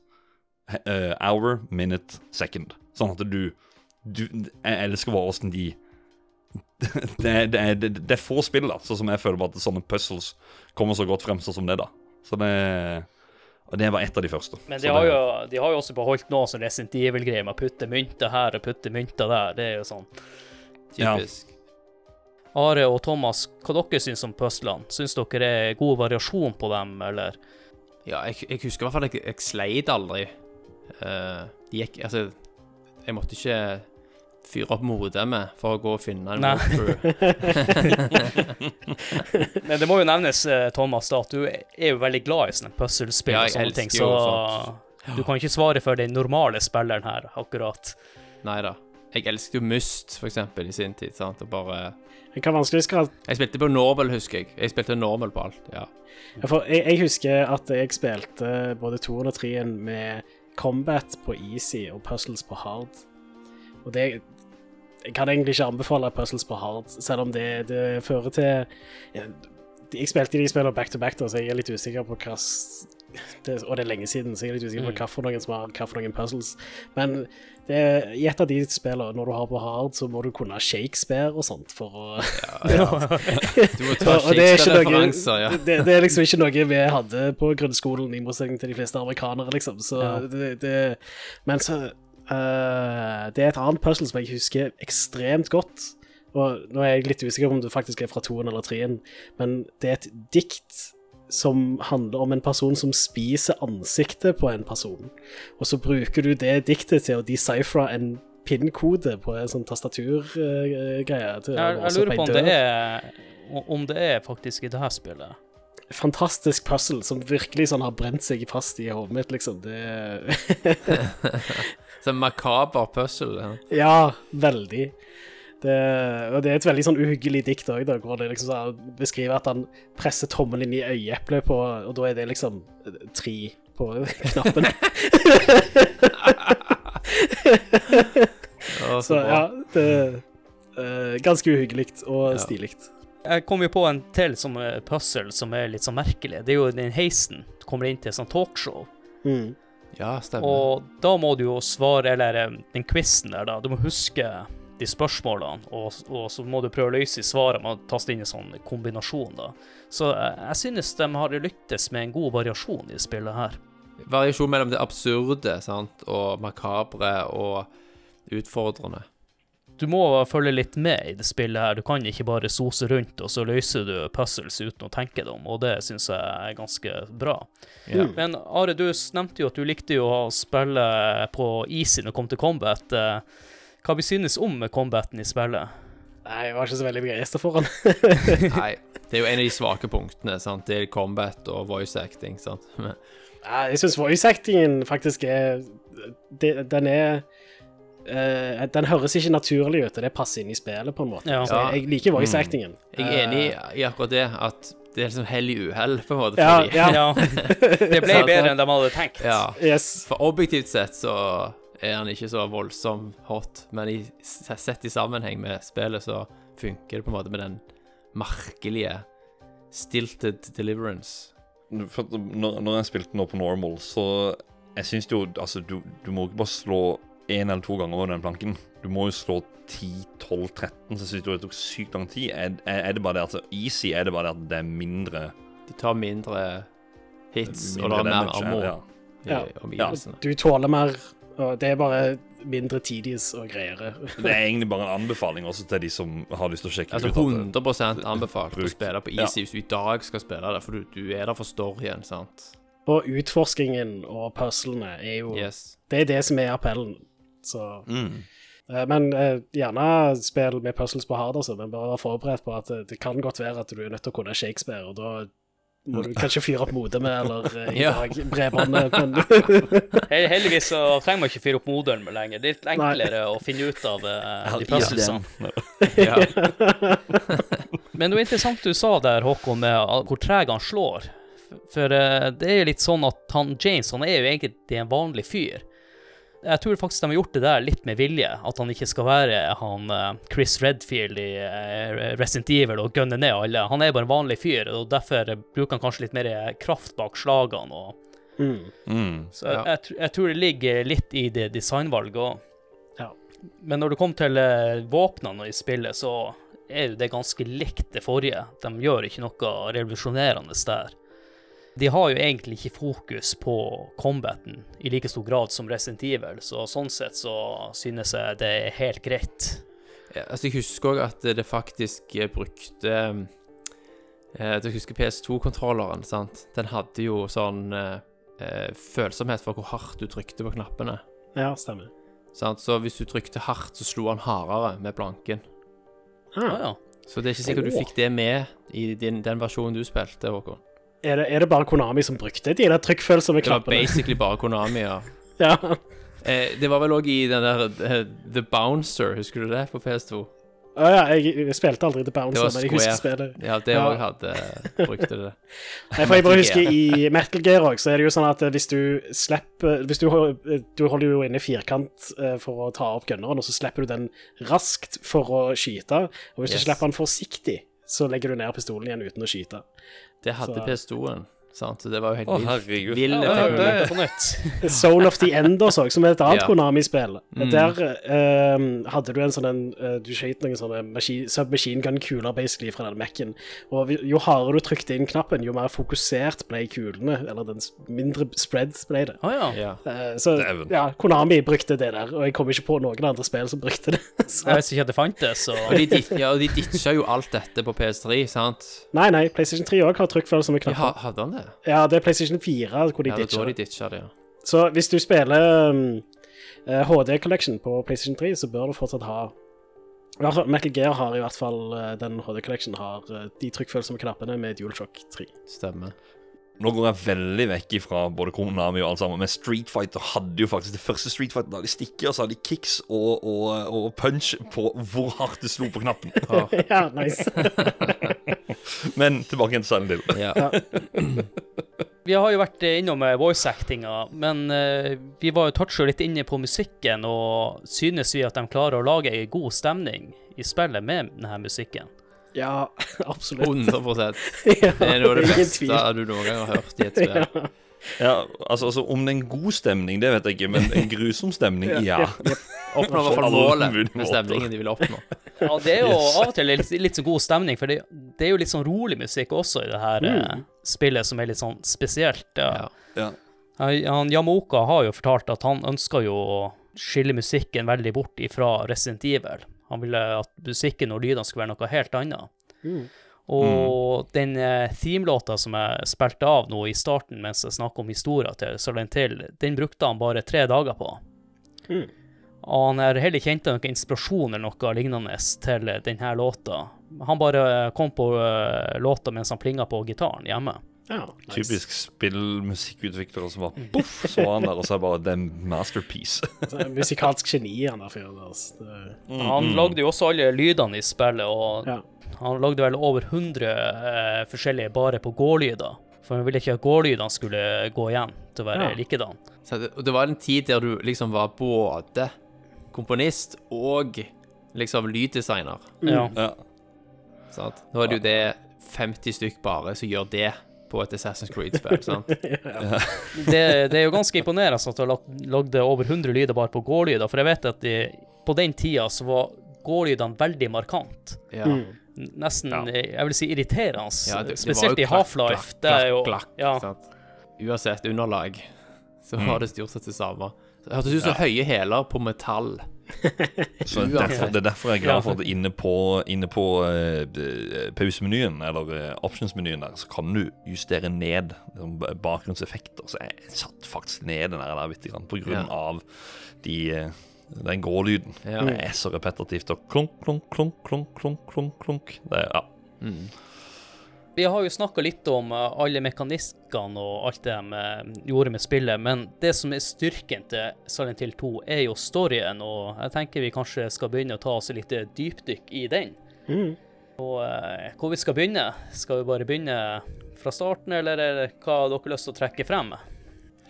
eh, hour, minute, second. Sånn at du, du Jeg elsker bare åssen de <laughs> det, det, det, det er få spill, da, sånn som jeg føler bare at sånne puzzles kommer så godt frem sånn som det, da. Så det Og det var et av de første. Men de har, det- jo, de har jo også beholdt noe som Resident Evil-greier med å putte mynter her og putte mynter der. Det er jo sånn. Ja. Typisk. Are og Thomas, hva dere syns om puzzlene? Syns dere er god variasjon på dem, eller? Ja, jeg, jeg husker i hvert fall jeg, jeg sleit aldri. Uh, gikk Altså, jeg måtte ikke fyre opp modemet for å gå og finne en Nei. <laughs> Men det må jo nevnes, eh, Thomas, da, at du er jo veldig glad i sånne puzzlespill Ja, og sånne ting, så jo du kan ikke svare for den normale spilleren her, akkurat. Nei da. Jeg elsket jo Myst, for eksempel, i sin tid. sant? Og bare Hva vanskelighetsgrad Jeg spilte på normal, husker jeg. Jeg spilte normal på alt. ja. Ja, For jeg, jeg husker at jeg spilte både 2 og 3 med combat på easy og puzzles på hard. Og det Jeg kan egentlig ikke anbefale puzzles på hard, selv om det, det fører til Jeg spilte de spillene back to back, da, så jeg er litt usikker på hva det, Og det er lenge siden, så jeg er litt usikker på hva for noen som har hva for noen puzzles. Men det, i et av de spillene, når du har på hard, så må du kunne Shakespeare og sånt for å <laughs> Du må ta er Shakespeare-referanser, ja. det, det er liksom ikke noe vi hadde på grunnskolen, i motsetning til de fleste amerikanere, liksom. Så Ja. det, det Men så uh, Det er et annet puzzle som jeg husker ekstremt godt. Og nå er jeg litt usikker på om det faktisk er fra toen eller treen, men det er et dikt som handler om en person som spiser ansiktet på en person. Og så bruker du det diktet til å decifre en PIN-kode på en sånn tastaturgreie. Jeg, jeg lurer på om det er om det er faktisk i det her spillet. Fantastisk puzzle som virkelig sånn har brent seg fast i hodet mitt, liksom. Det <laughs> Så makaber puzzle. Ja. Ja, veldig. Det, og det er et veldig sånn uhyggelig dikt òg, hvor det liksom så beskriver at han presser tommelen inn i øyeeplet på Og da er det liksom tre på <laughs> knappen. Så bra. ja, det er ganske uhyggelig og Ja. stilig. Jeg kom jo på en til som er puzzle som er litt sånn merkelig. Det er jo den heisen. Du kommer inn til et sånt talkshow. Mm. ja, stemmer. Og da må du jo svare, eller eh, den quizen der, da. Du må huske de spørsmålene, og, og så må du prøve å løse svaret med å taste inn en sånn kombinasjon, da. Så eh, jeg synes de har lyktes med en god variasjon i spillet her. Variasjon mellom det absurde sant? og makabre og utfordrende. Du må følge litt med i det spillet her. Du kan ikke bare sose rundt, og så løser du puzzles uten å tenke dem, og det syns jeg er ganske bra. Yeah. Men Are, du nevnte jo at du likte jo å spille på easy når det kom til combat. Eh, Hva vi synes om combaten i spillet? Nei, jeg var ikke så veldig begeistra for den. <laughs> Nei, det er jo en av de svake punktene. sant? Det er combat og voice acting. sant? <laughs> Men, Nei, Jeg syns voice-actingen faktisk er det, Den er uh, Den høres ikke naturlig ut, og det passer inn i spillet, på en måte. Ja. Så jeg, jeg liker voice-actingen. jeg er enig i akkurat det, at det er liksom hell i uhell, på en måte. Ja, ja. <laughs> Ja, det ble bedre enn de hadde tenkt. ja. Yes. For objektivt sett så er han ikke så voldsom hot, men i, sett i sammenheng med spillet så funker det på en måte med den merkelige stilted deliverance. For når, når jeg spilte nå på normal, så Jeg syns jo Altså, du, du må ikke bare slå én eller to ganger over den planken. Du må jo slå 10, 12, 13. Så jeg syns det tok sykt lang tid. Er, er er det bare det at Easy er det bare det at det er mindre De tar mindre hits, og mindre det er mer ammo ja. Ja. Ja. Du tåler mer, og det er bare mindre tidies og greiere. Det er egentlig bare en anbefaling også til de som har lyst til å sjekke Altså ut. Altså det- 100 anbefalt å spille på Ja. Easy hvis du i dag skal spille det, for du, du er der for storyen, sant? Og utforskingen og puzzlene er jo Yes. Det er det som er appellen. Så Mm. eh, Men eh, gjerne spill med puzzles på hard, altså. Men bare vær forberedt på at det, det kan godt være at du er nødt til å kunne Shakespeare, og da må du kanskje fyre opp modemet eller eh, <laughs> Ja. bredbåndet. Men <laughs> Heldigvis så trenger man ikke fyre opp modemet lenger. Det er litt enklere å finne ut av uh, de puzzlesene. Ja. <laughs> Men det var interessant du sa der, Håkon, med hvor treg han slår. For uh, det er jo litt sånn at han James han er jo egentlig en vanlig fyr. Jeg tror faktisk de har gjort det der litt med vilje. At han ikke skal være han eh, Chris Redfield i eh, Resident Evil og gunne ned alle. Han er bare en vanlig fyr, og derfor bruker han kanskje litt mer kraft bak slagene. og mm. Mm. så jeg, tr- jeg tror det ligger litt i det designvalget òg. Ja. Men når det kommer til eh, våpnene i spillet, så er jo det ganske likt det forrige. De gjør ikke noe revolusjonerende der. De har jo egentlig ikke fokus på combaten i like stor grad som Resident Evil, så sånn sett så synes jeg det er helt greit. Ja, altså, jeg husker òg at det faktisk eh, brukte eh, Du husker PS2-kontrolleren, sant? Den hadde jo sånn eh, eh, følsomhet for hvor hardt du trykte på knappene. Ja, stemmer. Sant? Så hvis du trykte hardt, så slo han hardere med blanken. Ah, Ah. ja. Så det er ikke sikkert du fikk det med i din, den versjonen du spilte, Håkon. Er, det, er det bare Konami som brukte de der trykkfølsomme Det var basically bare Konami, ja. <laughs> Ja. Eh, det var vel òg i den der eh, The Bouncer, husker du det, på PS2? Å ja, jeg, jeg spilte aldri The Bouncer, men jeg husker spillet. Ja, det Ja. òg hadde Brukte det. <laughs> Nei, for jeg bare husker I Metal Gear også, så er det jo sånn at eh, hvis du slipper Hvis du, du holder jo inne firkant eh, for å ta opp gunneren, og så slipper du den raskt for å skyte. Og hvis Yes. du slipper den forsiktig, så legger du ned pistolen igjen uten å skyte. Det hadde Så- PS2-en. Sant? Så det var jo helt Å, vilt. herregud. Vill Ja, det er på. <laughs> Soul of the End også, som er et annet Ja. Konami-spill. Mm. Der eh, hadde du en sånn en, eh, Du skjøt noen sånne maski- submachine gun-kuler basically fra den Mac-en. Og vi- jo hardere du trykte inn knappen, jo mer fokusert ble kulene. Eller den s- mindre spread ble det. Å ja. Ja. Eh, så Dæven. ja, Konami brukte det der, og jeg kom ikke på noen andre spill som brukte det. <laughs> Så, Jeg visste ikke at det fantes, så Og de, dit, ja, og de ditcha jo alt dette på PS3, sant? nei, nei, PlayStation 3 òg har trykkfølsomme Ja, knapper. hadde han det? Ja, det er PlayStation 4 hvor de Ja, det ditcher da de ditcha det, ja. Så hvis du spiller um, eh, HD Collection på PlayStation 3, så bør du fortsatt ha Metal Gear har i hvert fall eh, den HD Collection har eh, de trykkfølsomme knappene med DualShock 3. Stemmer. Nå går jeg veldig vekk ifra både Konami og alt sammen, men Street Fighter hadde jo faktisk det første Street Fighter. Da de stikker, så hadde de kicks og, og, og punch på hvor hardt det slo på knappen. <laughs> ja, nice. <laughs> Men tilbake igjen til Silent Hill. Ja. <clears throat> Vi har jo vært innom eh, voice-actinga, men eh, vi var jo toucha litt inne på musikken, og synes vi at de klarer å lage ei god stemning i spillet med denne musikken? Ja, <laughs> absolutt. 100 <laughs> Ja, Det er noe av det beste du noen gang har hørt i et spill. <laughs> Ja. Ja, altså, altså Om det er en god stemning, det vet jeg ikke, men en grusom stemning, ja. Oppnå i hvert fall målet med stemningen de vil oppnå. Ja, det er jo av og til litt, litt sånn god stemning, for det, det er jo litt sånn rolig musikk også i det her eh, spillet, som er litt sånn spesielt. Ja. Ja. ja. Han, han Yamoka har jo fortalt at han ønsker jo å skille musikken veldig bort ifra Resident Evil. Han ville at musikken og lydene skulle være noe helt annet. Og den eh, themelåta som jeg spilte av nå i starten mens jeg snakket om historia til Silent Hill, den brukte han bare tre dager på. Og han har heller ikke henta noen inspirasjon eller noe lignende til denne låta. Han bare kom på eh, låta mens han plinga på gitaren hjemme. Ja, nice. Typisk spillmusikkutviklere som bare poff, så han der, og så er bare en masterpiece. <laughs> Så en Musikalsk geni, han der fyren altså. Det- Han lagde jo også alle lydene i spillet, og Ja. han lagde vel over 100 eh, forskjellige bare på gårdlyder. For han ville ikke at gårdlydene skulle gå igjen til å være Ja. likedan. Så det, det var en tid der du liksom var både komponist og liksom lyddesigner. Ja. Ja. Sant? Nå er det jo det 50 stykk bare som gjør det på et Assassin's Creed-spill. sant? <laughs> Det, det er jo ganske imponerende at du har lagde over 100 lyder bare på gårdlyder, for jeg vet at de, på den tida så var gårdlydene veldig markant. Ja. Nesten, Ja. eh, jeg vil si, irriterende. Ja, det- det Spesielt i Half-Life. Det er jo klakk, klakk, ja. Uansett underlag, så var det stort sett det samme. Det hørtes ut som høye hæler på metall. Så det er, derfor, det er derfor jeg er glad for at inne på, inne på eh, eh, pausemenyen, eller uh, options-menyen der, så kan du justere ned liksom, bakgrunnseffekter. Så jeg satt faktisk ned den der, grann, på grunn Ja. av de, uh, den grålyden. Ja. Det er så repetitivt og klunk, klunk, klunk, klunk, klunk, klunk. Det, ja. Vi har jo snakka litt om eh, alle mekaniskene og alt det de eh, gjorde med spillet, men det som er styrken til Silent Hill 2, er jo storyen, og jeg tenker vi kanskje skal begynne å ta oss et lite dypdykk i den. Og eh, hvor vi skal begynne? Skal vi bare begynne fra starten, eller er hva dere har lyst til å trekke frem?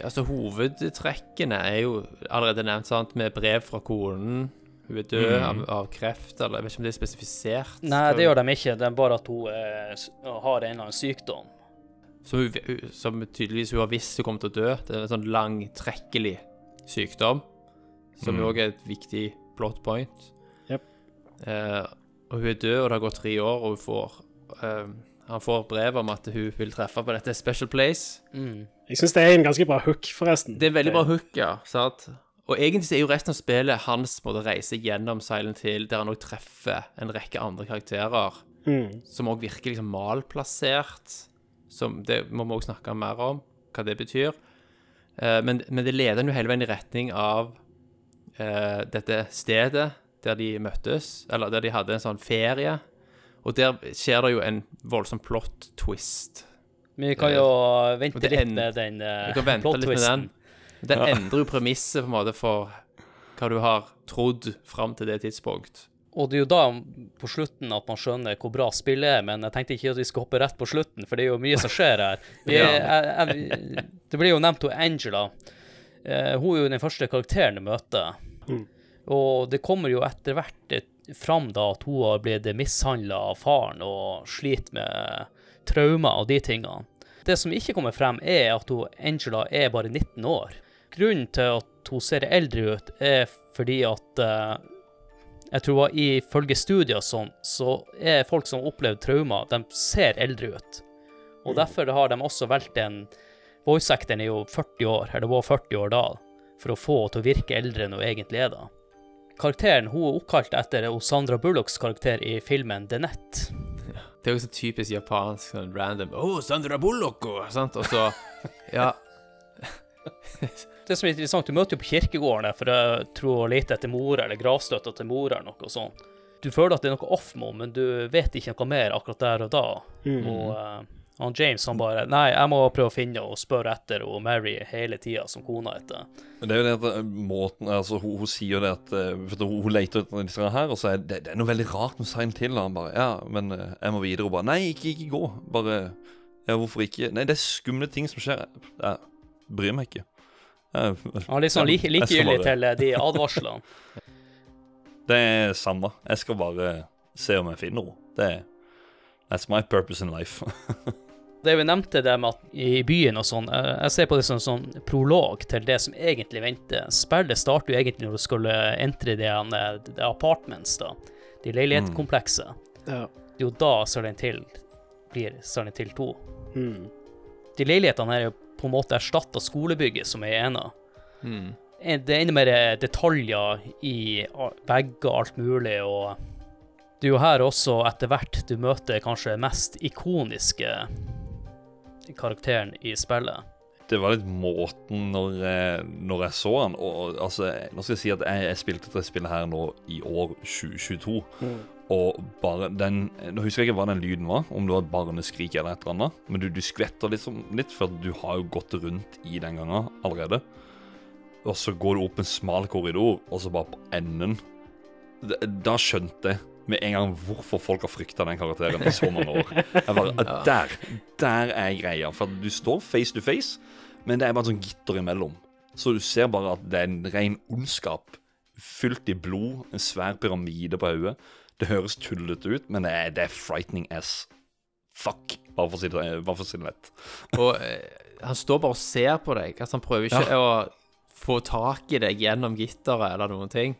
Ja, så Hovedtrekkene er jo allerede nevnt, sant, med brev fra konen. Hun er død av, av kreft, eller jeg vet ikke om det er spesifisert. Nei, det gjør de ikke, det er bare at hun eh, har en eller annen sykdom. Som, hun, som tydeligvis hun har visst hun kommer til å dø. Det er en sånn langtrekkelig sykdom, som jo mm. er et viktig plot point. Yep. Eh, og hun er død, og det har gått tre år, og hun får eh, Han får brev om at hun vil treffe på dette Special Place. Jeg syns det er en ganske bra hook, forresten. Det er en veldig bra hook, ja. Sant? Og egentlig er jo resten av spillet hans måte å reise gjennom Silent Hill, der han òg treffer en rekke andre karakterer Mm. som òg virker liksom malplassert. Som det må vi òg snakke mer om, hva det betyr. Eh, men, men det leder jo hele veien i retning av eh, dette stedet der de møttes, eller der de hadde en sånn ferie. Og der skjer det jo en voldsom plot twist. Men vi kan jo vente litt med den uh, Vi kan den. Den endrer jo premisset på en måte for hva du har trodd fram til det tidspunkt. Og det er jo da på slutten at man skjønner hvor bra spillet er, men jeg tenkte ikke at vi skal hoppe rett på slutten, for det er jo mye som skjer her. Vi, <laughs> Ja. jeg, jeg, det blir jo nevnt hun Angela. Eh, hun er jo den første karakteren du møter. Og det kommer jo etter hvert fram da at hun har blitt mishandla av faren og sliter med traumer og de tingene. Det som ikke kommer frem, er at hun, Angela er bare 19 år. Grunnen til at hun ser eldre ut, er fordi at eh, jeg tror at ifølge studier sånn, så er folk som har opplevd traumer, de ser eldre ut. Og derfor har de også valgt en Voice actoren er jo 40 år, eller var 40 år da, for å få henne til å virke eldre enn hun egentlig er da. Karakteren hun er oppkalt etter Sandra Bullocks karakter i filmen The Net. Det er jo så typisk japansk, sånn random Å, oh, Sandra Bullock! og- Sant? Og så <laughs> Ja. <laughs> <laughs> Det som er interessant, du møter jo på kirkegården for jeg tror å lete etter mora, eller gravstøtta til mora, eller noe sånt. Du føler at det er noe off med henne, men du vet ikke noe mer akkurat der og da. Og uh, han James han bare Nei, jeg må prøve å finne henne og spørre etter og Mary hele tida, som kona heter. Men det er jo det at eh, måten Altså, hun, hun sier jo det at eh, for Hun hun leter etter disse her, og så er det, det er noe veldig rart noe Silent til. og Han bare Ja, men jeg må videre. Og bare Nei, ikke, ikke gå. Bare Ja, hvorfor ikke? Nei, det er skumle ting som skjer. Jeg bryr meg ikke. Han er litt sånn likegyldig bare- til eh, de advarslene. <laughs> Det er samme. Jeg skal bare se om jeg finner henne. Det er That's my purpose in life. <laughs> Det vi nevnte det med at i byen og sånn, eh, jeg ser på det som sånn prolog til det som egentlig venter. Spillet starter jo egentlig når du skulle entre de, det de apartments, da. De leilighetskomplekset. Ja. Det er jo da Silent Hill blir Silent Hill 2. Mm. De leilighetene er jo på en måte erstatta skolebygget som er ena. Mm. Det er enda mer detaljer i vegger og alt mulig, og det er jo her også etter hvert du møter kanskje mest ikoniske karakteren i spillet. det var litt måten når jeg, når jeg så han og, altså, Nå skal jeg si at jeg, jeg spilte dette spillet her nå i år 2022. Og bare den Nå husker jeg ikke hva den lyden var, om det var et barneskrik eller et eller annet. Men du, du skvetter liksom litt, for du har jo gått rundt i den gangen allerede. Og så går du opp en smal korridor, og så bare på enden Da skjønte jeg med en gang hvorfor folk har frykta den karakteren i så mange år. Jeg bare, Der der er greia. For du står face to face, men det er bare sånn gitter imellom. Så du ser bare at det er en ren ondskap. Fylt i blod, en svær pyramide på hodet. Det høres tullete ut, men det er, det er frightening as fuck. Bare for å si det, for å si det lett. <laughs> Og eh, han står bare og ser på deg. Altså, han prøver ikke å få tak i deg gjennom gitteret eller noen ting.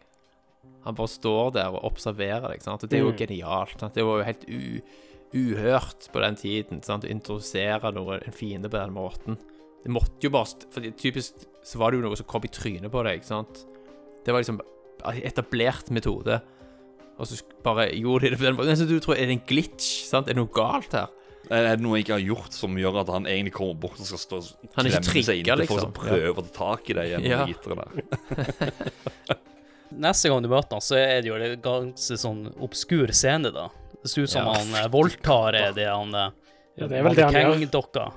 Han bare står der og observerer deg. Sant? Og det er jo Mm. genialt. Sant? Det var jo helt uhørt på den tiden sant? å introdusere noe, en fiende på den måten. Det måtte jo bare For typisk så var det jo noe som kom i trynet på deg. Sant? Det var liksom etablert metode. Og så bare gjorde de det på den måten. Så du tror, Er det en glitch? Sant? Er det noe galt her? Er det noe jeg ikke har gjort som gjør at han egentlig kommer bort og skal stå og Han ikke klemme seg inntil for å liksom. prøve å ta tak i deg gjennom Ja. gitteret der? <laughs> Neste gang du møter han, så er det jo en ganske sånn obskur scene, da. Det ser ut som Ja. han eh, voldtar er det han eh, Ja, det er vel det han gjør.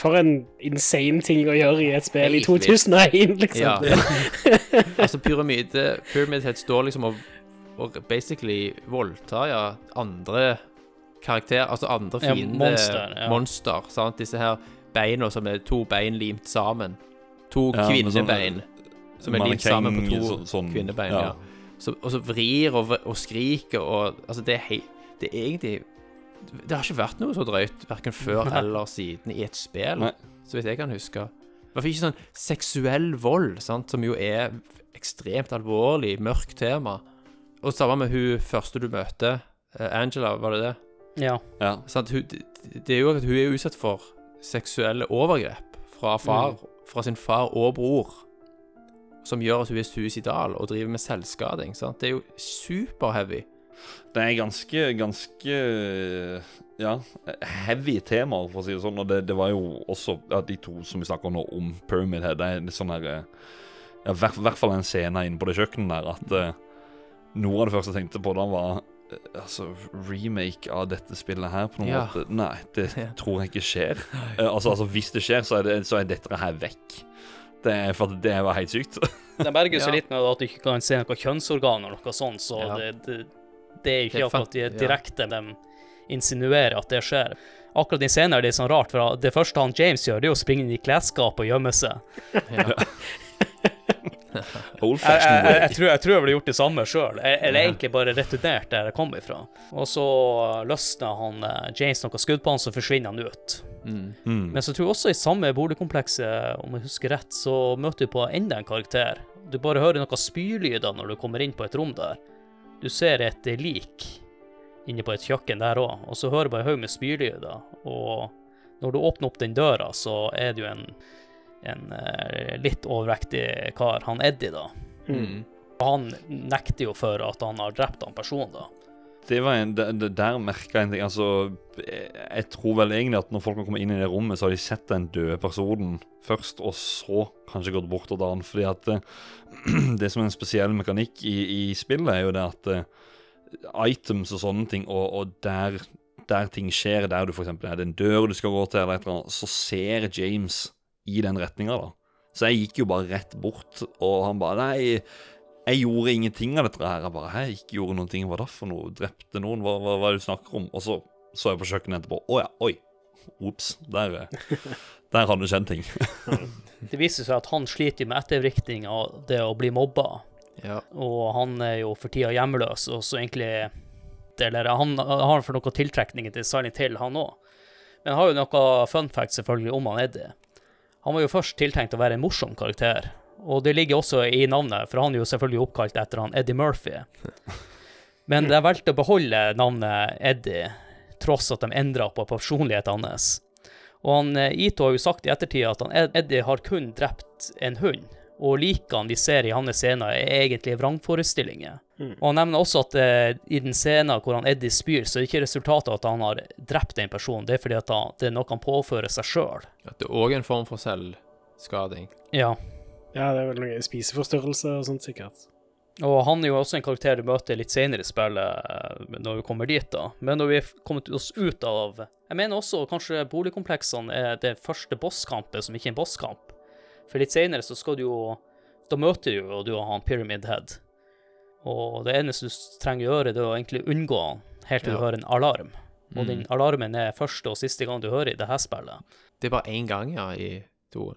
For en insane ting å gjøre i et spill i 2001, liksom. Ja. <laughs> Altså, pyramide Pyramid Head står liksom og, og basically voldtar ja, andre karakterer, altså andre Ja, monster, ja. monster, sant? Disse her beina som er to bein limt sammen. To Ja, kvinnebein sånn- kvinnebein som er limt sammen på to sånn- kvinnebein. ja. Ja. Så, og så vrir og, og skriker og Altså, det er, hei, det er egentlig Det har ikke vært noe så drøyt, verken før eller siden, i et spill, Nei. så vidt jeg kan huske. I hvert fall ikke sånn seksuell vold, sant, som jo er ekstremt alvorlig, mørkt tema. Og samme med hun første du møter, eh, Angela, var det det? Ja. Ja. Sånn, Hun, det, det er jo at hun er utsatt for seksuelle overgrep fra far, fra sin far og bror, som gjør at hun er suicidal og driver med selvskading. Sant? Det er jo superheavy. Det er ganske, ganske ja, heavy temaer, for å si det sånn. Og det, det var jo også ja, de to som vi snakker nå om Pyramid Head. Det er litt sånn her I ja, hvert, hvert fall en scene inne på det kjøkkenet der at eh, noe av det første jeg tenkte på da, var eh, altså remake av dette spillet her på noen Ja. måte. Nei, det <laughs> Ja. tror jeg ikke skjer. Eh, altså, altså, hvis det skjer, så er, det, så er dette her vekk. Det er, for det var helt sykt. <laughs> Det berger seg Ja. litt med at du ikke kan se noe kjønnsorgan eller noe sånt, så Ja. det, det, det er er ikke akkurat ja. direkte de insinuerer at det skjer. Akkurat i scenen er det litt sånn rart, for det første han James gjør, det er å springe inn i klesskapet og gjemme seg. <laughs> <laughs> Old Jeg, jeg, jeg, jeg, tror, jeg tror jeg ville gjort det samme sjøl, eller egentlig bare returnert der jeg kom ifra. Og så løsner han eh, James noe skudd på han, så forsvinner han ut. Mm. Mm. Men så tror jeg også i samme boligkomplekset, om jeg husker rett, så møter du på enda en karakter. Du bare hører noen spylyder når du kommer inn på et rom der. Du ser et lik inne på et kjøkken der òg, og så hører du bare en haug med spylyder. Og når du åpner opp den døra, så er det jo en, en eh, litt overvektig kar, han Eddie, da. Mm. Han nekter jo for at han har drept han personen, da. Det var en, det, det der merka jeg en ting. Altså, jeg, jeg tror vel egentlig at når folk har kommet inn i det rommet, så har de sett den døde personen først, og så kanskje gått bort til han. Fordi at det, <clears throat> det som er en spesiell mekanikk i, i spillet, er jo det at eh, items og sånne ting, og, og der, der ting skjer, der du f.eks. er det en dør du skal gå til, eller et eller annet, så ser James i den retninga, da. Så jeg gikk jo bare rett bort, og han bare Nei, jeg gjorde ingenting av dette her. Jeg bare Hæ, ikke gjorde noen ting. Hva da for noe? Drepte noen? Hva, hva, hva er det du snakker om? Og så så jeg på kjøkkenet etterpå. Å ja, oi. Ops. Der, <laughs> der hadde det skjedd ting. <laughs> Det viser seg at han sliter med ettervirkning av det å bli mobba. Ja. Og han er jo for tida hjemmeløs, og så egentlig Eller han har for noen tiltrekninger til Silent Hill, han òg. Men han har jo noe fun fact selvfølgelig om han Eddie. Han var jo først tiltenkt å være en morsom karakter, og det ligger også i navnet, for han er jo selvfølgelig oppkalt etter han Eddie Murphy. <laughs> Men de valgte å beholde navnet Eddie, tross at de endra på personligheten hans. Og han, eh, Ito har jo sagt i ettertid at han, Eddie har kun drept en hund, og likene vi ser i hans scener, er egentlig vrangforestillinger. Og han nevner også at eh, i den scenen hvor han Eddie spyr, så er det ikke resultatet at han har drept en person, det er fordi at han, det er noe han påfører seg sjøl. At det er òg en form for selvskading. Ja. Ja, det er vel noe spiseforstyrrelse og sånt, sikkert. Og han er jo også en karakter du møter litt senere i spillet, eh, når vi kommer dit, da. Men når vi er kommet oss ut av Jeg mener også kanskje boligkompleksene er det første bosskampet som ikke er en bosskamp. For litt senere så skal du jo Da møter du jo du og han Pyramid Head. Og det eneste du trenger å gjøre, det er å egentlig unngå han helt til Ja. du hører en alarm. Og Mm. den alarmen er første og siste gang du hører i det her spillet. Det er bare én gang, ja, i toen.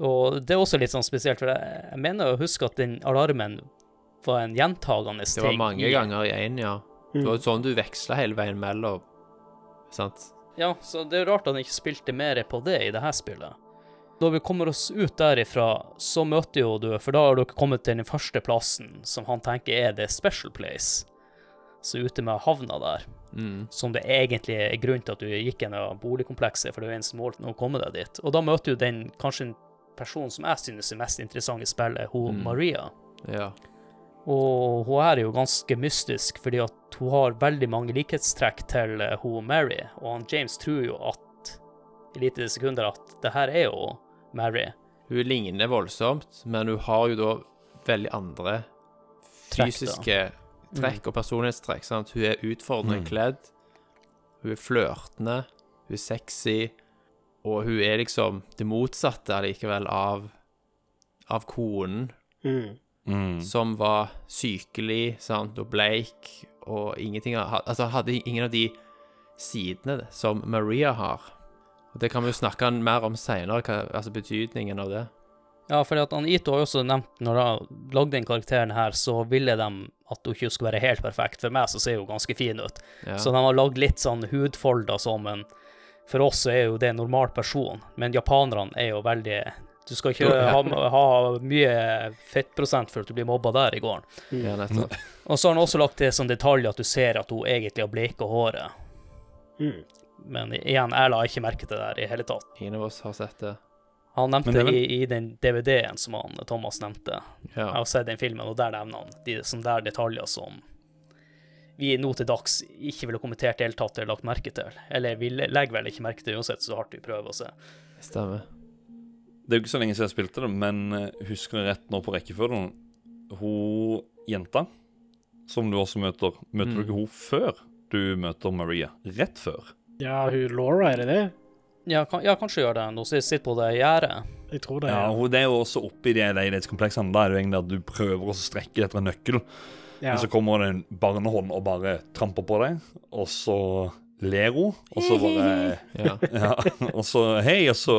Og det er også litt sånn spesielt, for jeg, jeg mener å huske at den alarmen var en gjentagende Det var mange i- ganger i én, ja. Det Mm. var sånn du veksla hele veien mellom. Sant? Ja, så det er rart at han ikke spilte mer på det i det her spillet. Når vi kommer oss ut derifra, så møter jo du For da har dere kommet til den første plassen som han tenker er the special place. Så ute med havna der, Mm. som det egentlig er grunn til at du gikk gjennom boligkomplekset, for det er jo eneste mål å komme deg dit. Og da møter du den kanskje en person som jeg synes er mest interessant i spillet, hun Mm. Maria. Ja. Og hun er jo ganske mystisk, fordi at hun har veldig mange likhetstrekk til eh, hun Mary, og han James tror jo at i lite sekunder at det her er jo Mary. Hun ligner voldsomt, men hun har jo da veldig andre fysiske trekk og personlighetstrekk. Sant? Hun er utfordrende Mm. kledd, hun er flørtende, hun er sexy, og hun er liksom det motsatte allikevel av, av konen, Mm. Mm. som var sykelig sant? og bleik, og ingenting altså hadde ingen av de sidene som Maria har. Og Det kan vi jo snakke mer om seinere, altså betydningen av det. Ja, for Ito har jo også nevnt når han lagde den karakteren her, så ville de at hun ikke skulle være helt perfekt. For meg så ser hun ganske fin ut. Ja. Så de har lagd litt sånn hudfolder som en For oss så er jo det en normal person, men japanerne er jo veldig Du skal ikke ha, ha mye fettprosent for at du blir mobba der i gården. ja, nettopp. Og så har han også lagt til som detalj at du ser at hun egentlig har bleika håret. Mm. Men igjen, jeg la ikke merke til det der i hele tatt. Ingen av oss har sett det. Han nevnte det vel- i, i den DVD-en som han, Thomas nevnte. Jeg har sett den filmen, og der nevner han de sånne der detaljer som vi nå til dags ikke ville kommentert i det hele tatt eller lagt merke til. Eller vi legger vel ikke merke til uansett så hardt vi prøver å se. Stemmer. Det er jo ikke så lenge siden jeg spilte det, men eh, husker jeg rett nå på rekkefølgen Hun jenta som du også møter, møter Mm. du ikke hun før du møter Maria? Rett før? Ja, hun Laura, er det det? Ja, kan, ja kanskje gjør det. Hun sitter på det gjerdet. Jeg tror det. Ja, Ja, hun, Det er jo også oppi de leilighetskompleksene. Da er det jo egentlig at du prøver å strekke etter en nøkkel, ja. men så kommer det en barnehånd og bare tramper på deg, og så ler hun, og så bare <laughs> Ja. <laughs> Ja, og så hei, og så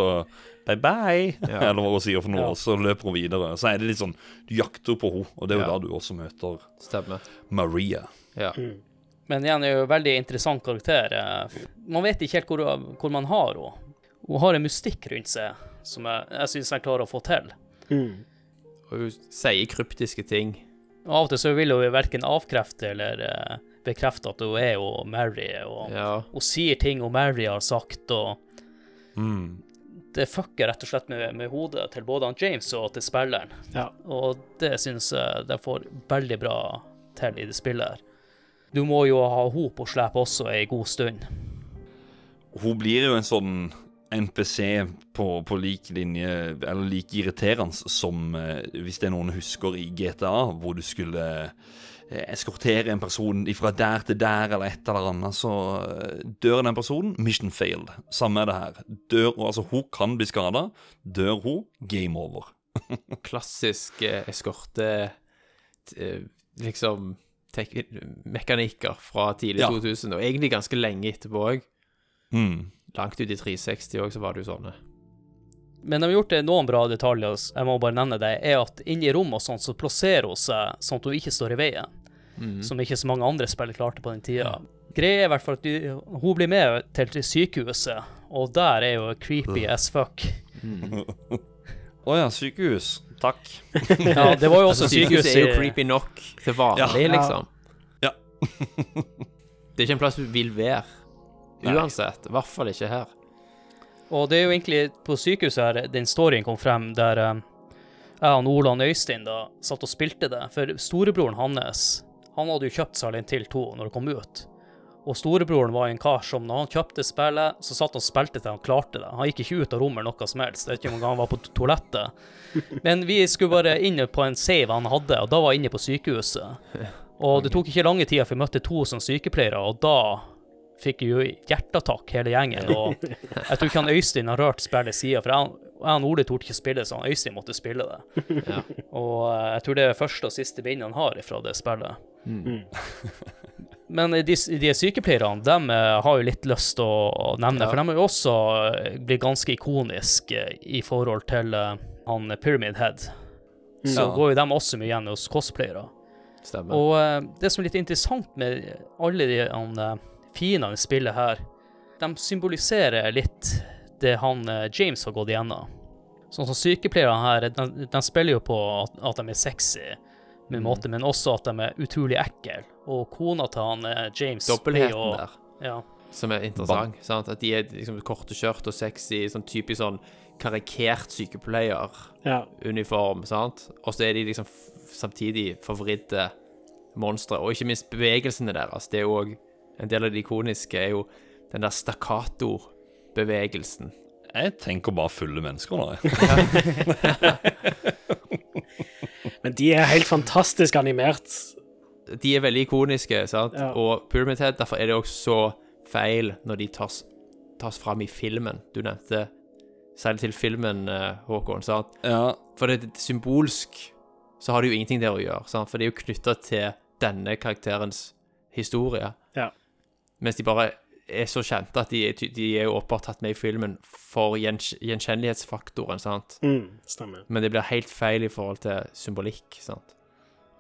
bye bye, Ja. <laughs> eller hva hun sier for noe, Ja. og så løper hun videre. Så er det litt sånn Du jakter på henne, og det er jo Ja. da du også møter Stemmer. Maria. Ja. Mm. Men igjen er jo en veldig interessant karakter. Eh, Man vet ikke helt hvor, hvor man har henne. Hun har en mystikk rundt seg som jeg, jeg syns jeg klarer å få til. Mm. Og hun sier kryptiske ting. Og Av og til så vil hun verken avkrefte eller eh, bekrefte at hun er jo Mary, og Ja. hun sier ting hun Mary har sagt, og Mm. det fucker rett og slett med, med hodet til både han James og til spilleren. Ja. Og det syns jeg de får veldig bra til i det spillet her. Du må jo ha henne på slep også ei god stund. Hun blir jo en sånn NPC på, på lik linje, eller like irriterende som eh, hvis det er noen husker i GTA, hvor du skulle eh, eskortere en person fra der til der, eller et eller annet, så eh, dør den personen, mission failed. Samme er det her. Dør, altså, hun kan bli skada. Dør hun, game over. <laughs> Klassisk eh, eskorte eh, Liksom mekanikker fra tidlig Ja. 2000, og egentlig ganske lenge etterpå òg. Mm. Langt ut i 360 òg, så var det jo sånne. Men de har gjort det noen bra detaljer, jeg må bare nevne det, er at inni rommet og sånn, så plasserer hun seg sånn at hun ikke står i veien. Som ikke så mange andre spill klarte på den tida. Greia er i hvert fall at du, hun blir med til, sykehuset, og der er jo creepy as fuck. <laughs> Å ja, sykehus. Takk. Ja, det var jo også Altså, sykehuset sykehus er jo creepy nok til vanlig, Ja. liksom. Ja. det er ikke en plass du vil være. Uansett. I hvert fall ikke her. Og det er jo egentlig på sykehuset her den storyen kom frem, der eh, jeg og Olan Øystein da satt og spilte det. For storebroren hans, han hadde jo kjøpt Silent Hill 2 når det kom ut. Og storebroren var en kar som når han kjøpte spillet, så satt han og spilte til han klarte det. Han gikk ikke ut av rommet noe som helst. Jeg vet ikke om han var på toalettet. Men vi skulle bare inn på en save han hadde, og da var jeg inne på sykehuset. Og det tok ikke lange tida før vi møtte to som sykepleiere, og da fikk jeg jo hjerteattakk, hele gjengen. Og jeg tror ikke han Øystein har rørt spillet sida, for jeg jeg og Ole torde ikke spille, så han Øystein måtte spille det. Ja. Og eh, jeg tror det er første og siste bind han har fra det spillet. <laughs> Men de, de sykepleierne, de eh, har jo litt lyst til å nevne, Ja. for de har jo også eh, blitt ganske ikoniske eh, i forhold til han Pyramid Head. Så Ja. går jo de også mye igjen hos cosplayere. Stemmer. Og det som er litt interessant med alle de fiendene i spillet her, de symboliserer litt det han James har gått igjennom. Sånn som sykepleierne her, de, de spiller jo på at, at de er sexy, med måte, men også at de er utrolig ekle. Og kona til han eh, James Dobbeltheten og, der. Ja. som er interessant. Sant? At de er liksom korte skjørt og sexy, sånn typisk sånn karikert sykepleieruniform, Ja. sant? Og så er de liksom samtidig forvridde monstre, og ikke minst bevegelsene deres. Det er jo òg en del av det ikoniske, er jo den der stakkato-bevegelsen. Jeg tenker bare fulle mennesker nå. jeg. <laughs> <laughs> <laughs> Men de er helt fantastisk animert. De er veldig ikoniske, sant? Ja. Og Pyramid Head, derfor er det også så feil når de tas, tas fram i filmen. Du nevnte særlig til filmen, eh, Håkon, sant? Ja, For det, det symbolsk så har det jo ingenting der å gjøre, sant? for det er jo knytta til denne karakterens historie. Ja. Mens de bare er så kjente at de, de er jo åpenbart tatt med i filmen for gjenkj gjenkjennelighetsfaktoren, sant? Mm, stemmer. Men det blir helt feil i forhold til symbolikk, sant?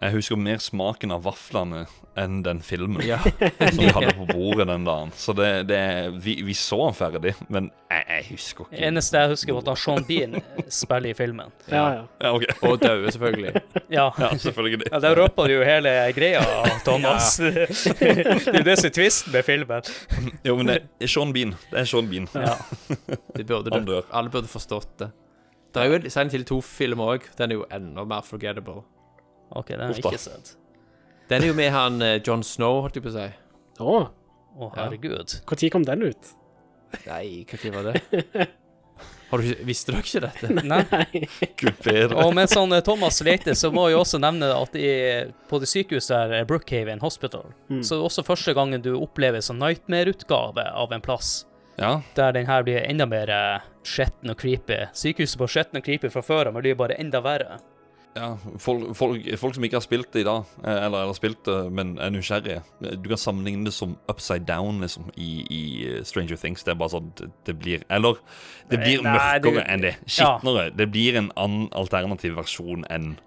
Jeg husker mer smaken av vaflene enn den filmen Ja. som vi hadde <laughs> på bordet den dagen. Så det, det vi, vi så den ferdig, men jeg, jeg husker ikke. Det Eneste jeg husker, var at Sean Bean spiller i filmen. Ja, ja. Ja, okay. Og dauer, selvfølgelig. Ja. Ja, selvfølgelig. Ja, Der røper du jo hele greia, Thomas. <laughs> det er jo det som er tvisten med filmen. Jo, men det er Sean Bean. Det er Sean Bean. Ja. Det burde Han du, dør. alle burde forstått det. Det er jo en Silent Hill 2-film òg. Den er jo enda mer forgettable. OK, den har jeg ikke sett. Den er jo med han eh, John Snow, holdt jeg på å si. Å, Å, herregud. når kom den ut? Nei, hva tid var det? <laughs> Har du ikke, visste dere ikke dette? Nei. <laughs> Gud bedre. Og mens han eh, Thomas leter, så må jeg også nevne at i, på det sykehuset her, eh, Brookhaven Hospital, så er det også første gangen du opplever sånn nightmare-utgave av en plass. Ja, Der den her blir enda mer eh, skitten og creepy. Sykehuset var skitten og creepy fra før av, men det blir bare enda verre. Ja folk, folk, folk som ikke har spilt det i dag, eh, eller, eller spilt det, men er nysgjerrige Du kan sammenligne det som upside down liksom, i, i Stranger Things. Det er bare sånn det, det blir Eller det blir Nei, det- mørkere enn det. Skitnere. Det blir en annen alternativ versjon enn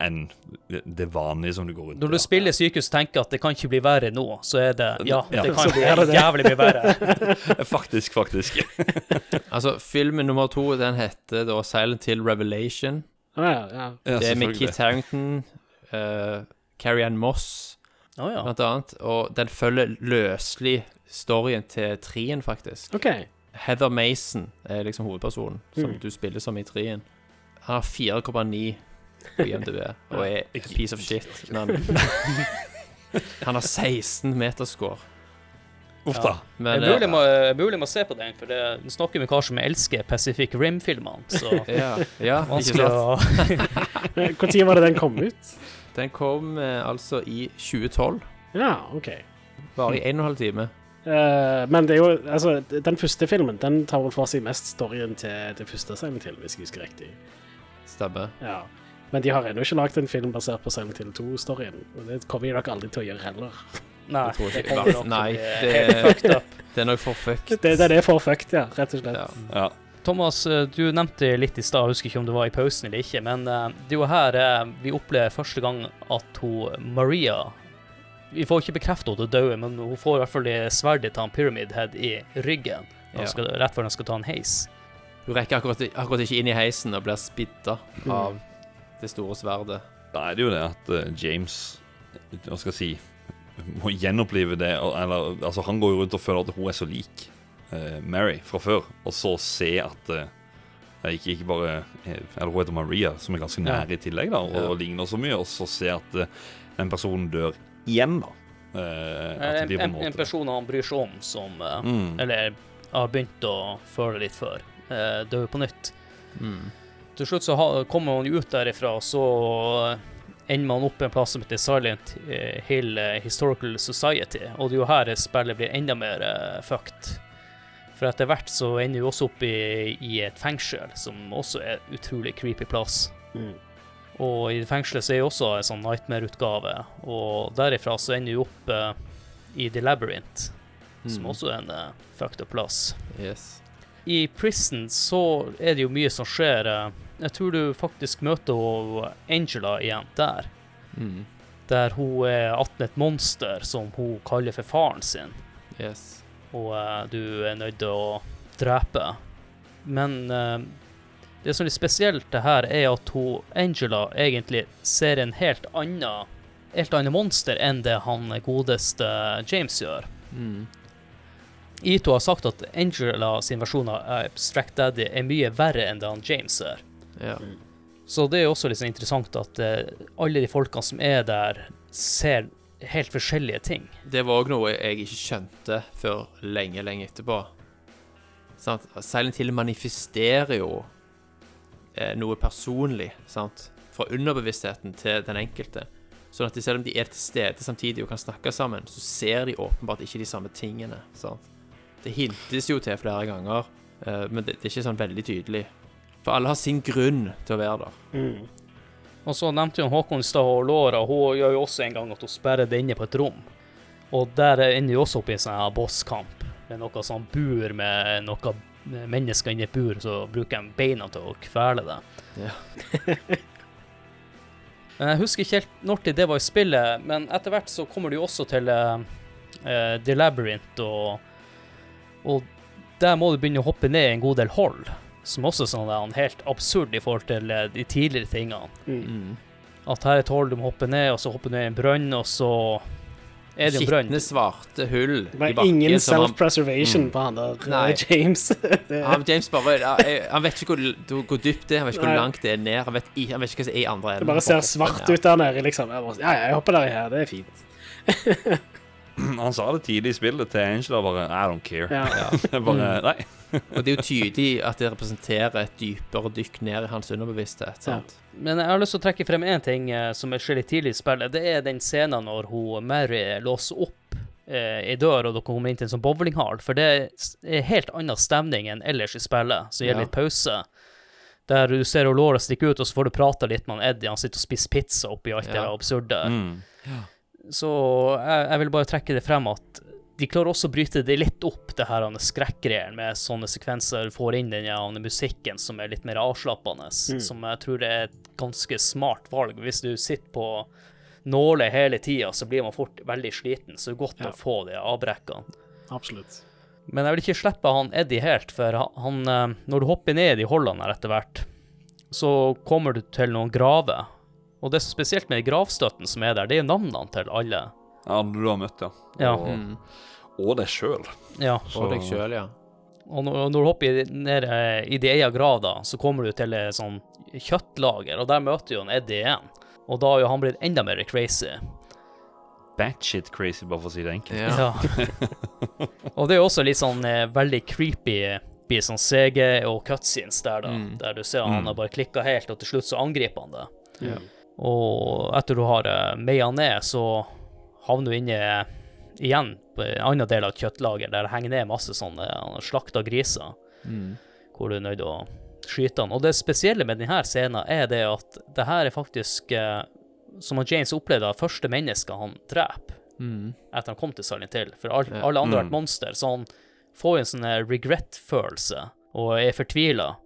enn det, det vanlige som du går rundt Når du i. spiller sykehus og tenker at det kan ikke bli verre nå, så er det Ja, Ja. det kan det det. jævlig bli verre. <laughs> Faktisk, faktisk. <laughs> Altså, film nummer to, den heter da Silent Hill Revelation. Ja, ja. Ja, Det er med. Kit Harrington, uh, Carrie Ann Moss, oh, ja. blant annet. Og den følger løselig storyen til trien, faktisk. Okay. Heather Mason er liksom hovedpersonen, som Mm. du spiller som i trien. Han har 4,9 på IMDb og er a piece of shit. Men <laughs> han har 16 meterscore. Uff da. Det Men er mulig må, mulig må se på den, for det nå snakker med en kar som elsker Pacific Rim-filmene, så <laughs> ja, ja, vanskelig å <laughs> Når var det den kom ut? Den kom eh, altså i 2012. Ja, OK. Bare i 1 12 time. Uh, men det er jo Altså, den første filmen Den tar vel for seg mest storyen til det første Silent Hill, hvis jeg husker riktig. Stemmer. Ja. Men de har ennå ikke lagd en film basert på Silent Hill 2-storyen. Og det kommer de nok aldri til å gjøre heller. Nei, Jeg tror ikke- det Nei, til det- helt. <laughs> Det er nok for fucked. Det, det er det for fucked, ja. Rett og slett. Ja. Ja. Thomas, eh, du nevnte litt i stad, husker ikke om det var i pausen eller ikke, men eh, det er jo her eh, vi opplever første gang at hun Maria Vi får ikke bekreftet henne å dø, men hun får i hvert fall sverdet til han Pyramid Head i ryggen Ja. skal, rett før hun skal ta en heis. Hun rekker akkurat, akkurat ikke inn i heisen og blir spidda Mm. av det store sverdet. Da er det jo det at James Hva skal jeg si må gjenopplive det. Eller, altså, han går jo rundt og føler at hun er så lik uh, Mary fra før, og så se at uh, ikke, ikke bare eh, Eller hun heter Maria, som er ganske nær i tillegg, da, og, Ja. ligner så mye, og så se at uh, den personen dør igjen, da. Eh, at En, blir en, en person han bryr seg om, som Mm. Eller har begynt å føle litt før, uh, dør på nytt. Mm. Til slutt så ha, kommer hun ut derifra, og så ender man opp en plass som heter Silent eh, Hill eh, Historical Society. Og det er jo her spillet blir enda mer uh, fucked. For etter hvert så ender du også opp i, i et fengsel, som også er et utrolig creepy plass. Mm. Og i fengselet så er jo også en sånn Nightmare-utgave, og derifra så ender du opp uh, i The Labyrinth, som Mm. også er en uh, fucked up plass. Yes. I prison så er det jo mye som skjer. eh. Jeg tror du faktisk møter hun Angela igjen der. Mm. Der hun er atten et monster som hun kaller for faren sin, Yes. og uh, du er nødt til å drepe. Men uh, det som er litt spesielt det her, er at hun Angela egentlig ser en helt annen helt annet monster enn det han godeste James gjør. Mm. Ito har sagt at Angela sin versjon av Abstract Daddy er mye verre enn det han James er. Ja. Så det er også litt sånn interessant at eh, alle de folkene som er der, ser helt forskjellige ting. Det var òg noe jeg ikke skjønte før lenge, lenge etterpå. Sant? Silent Hill manifesterer jo eh, noe personlig, sant? Fra underbevisstheten til den enkelte. Sånn at de, selv om de er til stede samtidig og kan snakke sammen, så ser de åpenbart ikke de samme tingene. Sant? Det hintes jo til flere ganger, eh, men det, det er ikke sånn veldig tydelig. For alle har sin grunn til å være der. Mm. Og så nevnte jo Håkon i stad og Laura, hun gjør jo også en gang at hun sperrer det inne på et rom. Og der ender jo også opp i en sånn bosskamp. bosskamp. Med noe sånn bur med noen mennesker inni et bur, så bruker de beina til å kvele det. Ja. <laughs> Jeg husker ikke helt når til det var i spillet, men etter hvert så kommer du jo også til eh, The Labyrinth, og, og der må du begynne å hoppe ned en god del hold, som også er sånn der helt absurd i forhold til eh, de tidligere tingene. Mm. At her er et hull du må hoppe ned, og så hopper du ned i en brønn, og så er det en brønn. Skitne, svarte hull i bakken. ingen var ingen self-preservation Mm. på han der eh, Nei. James. <laughs> det, Han, James bare Han vet ikke hvor, hvor dypt det er, han vet ikke hvor langt det er ned. Han vet, han vet ikke hva som er i andre enden. det bare ser svart ut der nede, liksom. Ja, ja, jeg hopper der i her, det er fint. <laughs> <clears throat> Han sa det tidlig i spillet til Angela bare I don't care. Ja. <laughs> Bare, nei. <laughs> Og det er jo tydelig at det representerer et dypere dykk ned i hans underbevissthet. sant? Men jeg har lyst til å trekke frem én ting eh, som skjer litt tidlig i spillet. Det er den scenen når hun Mary låser opp eh, ei dør, og dere kommer inn til en sånn bowlinghall. For det er helt annen stemning enn ellers i spillet, så gir Ja. litt pause. Der du ser Laura stikke ut, og så får du prate litt med Eddie. Han sitter og spiser pizza oppi alt det Ja. absurde. Mm. Så jeg, jeg vil bare trekke det frem at de klarer også å bryte det litt opp, det her skrekkgreiene med sånne sekvenser. Får inn den ja, musikken som er litt mer avslappende, som jeg tror det er et ganske smart valg. Hvis du sitter på nåler hele tida, så blir man fort veldig sliten, så det er godt Ja. å få de avbrekkene. Absolutt. Men jeg vil ikke slippe han Eddie helt, for han, eh, når du hopper ned i holdene her etter hvert, så kommer du til noen graver. Og det som er spesielt med gravstøtten som er der, det er navnene til alle. Ja, du har møtt, ja. Ja. Og, Mm. og deg sjøl. Ja. Og deg sjøl, ja. Og når, når du hopper ned eh, i din egen grav, da, så kommer du til et sånn kjøttlager, og der møter jo en Eddie igjen. Og da har jo han blitt enda mer crazy. Batshit crazy, bare for å si det enkelt. ja. Ja. og det er jo også litt sånn eh, veldig creepy blir sånn CG og cutscenes der, da. Mm. Der du ser han har bare klikka helt, og til slutt så angriper han det. Ja. Og etter du har uh, meia ned, så havner du inne igjen på en annen del av et kjøttlager der det henger ned masse sånne uh, slakta griser, Mm. hvor du er nødt til å skyte han. Og det spesielle med denne scenen er det at det her er faktisk, eh, som James opplevde, det første mennesket han dreper Mm. etter han kom til Silent Hill. For alle, alle andre har Mm. vært monster, så han får jo en sånn regret-følelse og er fortvila.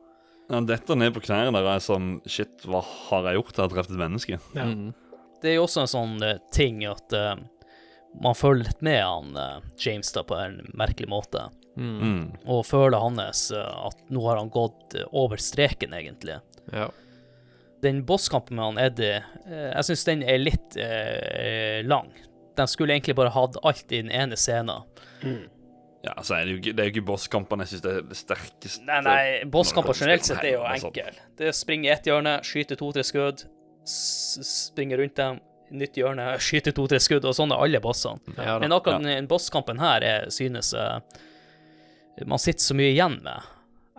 Han detter ned på knærne der og er sånn Shit, hva har jeg gjort? Jeg har drept et menneske. Ja. Mm. Det er jo også en sånn eh, ting at eh, man følger litt med han eh, James da på en merkelig måte. Mm. Mm. Og føler hans eh, at nå har han gått eh, over streken, egentlig. Ja. Den bosskampen med han Eddie, eh, jeg syns den er litt eh, lang. Den skulle egentlig bare hatt alt i den ene scenen. Ja, så er det jo ikke, det er jo ikke bosskampene jeg syns er det sterkeste. Nei, nei, bosskamper generelt sett er jo enkle. Det er å springe i ett hjørne, skyte to-tre skudd, springe rundt dem, nytt hjørne, <laughs> skyte to-tre skudd, og sånn er alle bossene. Ja. Men akkurat den bosskampen her er, synes jeg man sitter så mye igjen med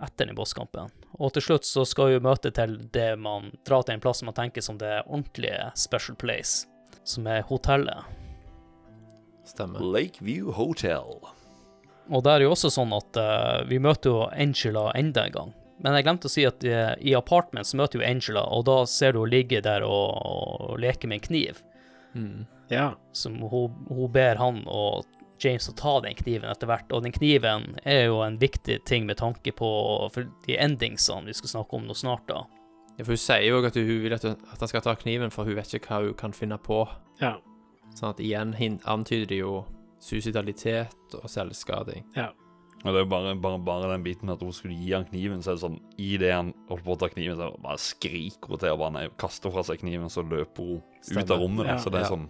etter den bosskampen. Og til slutt så skal vi møte til det man drar til en plass som man tenker som det ordentlige special place, som er hotellet. Stemmer. Lakeview Hotel. Og der er jo også sånn at uh, vi møter jo Angela enda en gang. Men jeg glemte å si at uh, i Apartments møter jo Angela, og da ser du henne ligge der og, og leke med en kniv. Mm. Ja. Som hun, hun ber han og James å ta den kniven etter hvert. Og den kniven er jo en viktig ting med tanke på for de endingsene vi skal snakke om nå snart, da. Ja, for hun sier jo at hun vil at, at han skal ta kniven, for hun vet ikke hva hun kan finne på. Ja. Sånn at igjen antyder de jo suicidalitet og selvskading. ja. Og det er jo bare, bare, bare den biten med at hun skulle gi han kniven, så er det sånn I det han holder på å ta kniven, så bare skriker hun til og bare nei, kaster fra seg kniven, så løper hun ut av rommet. Ja. Så det er Ja. sånn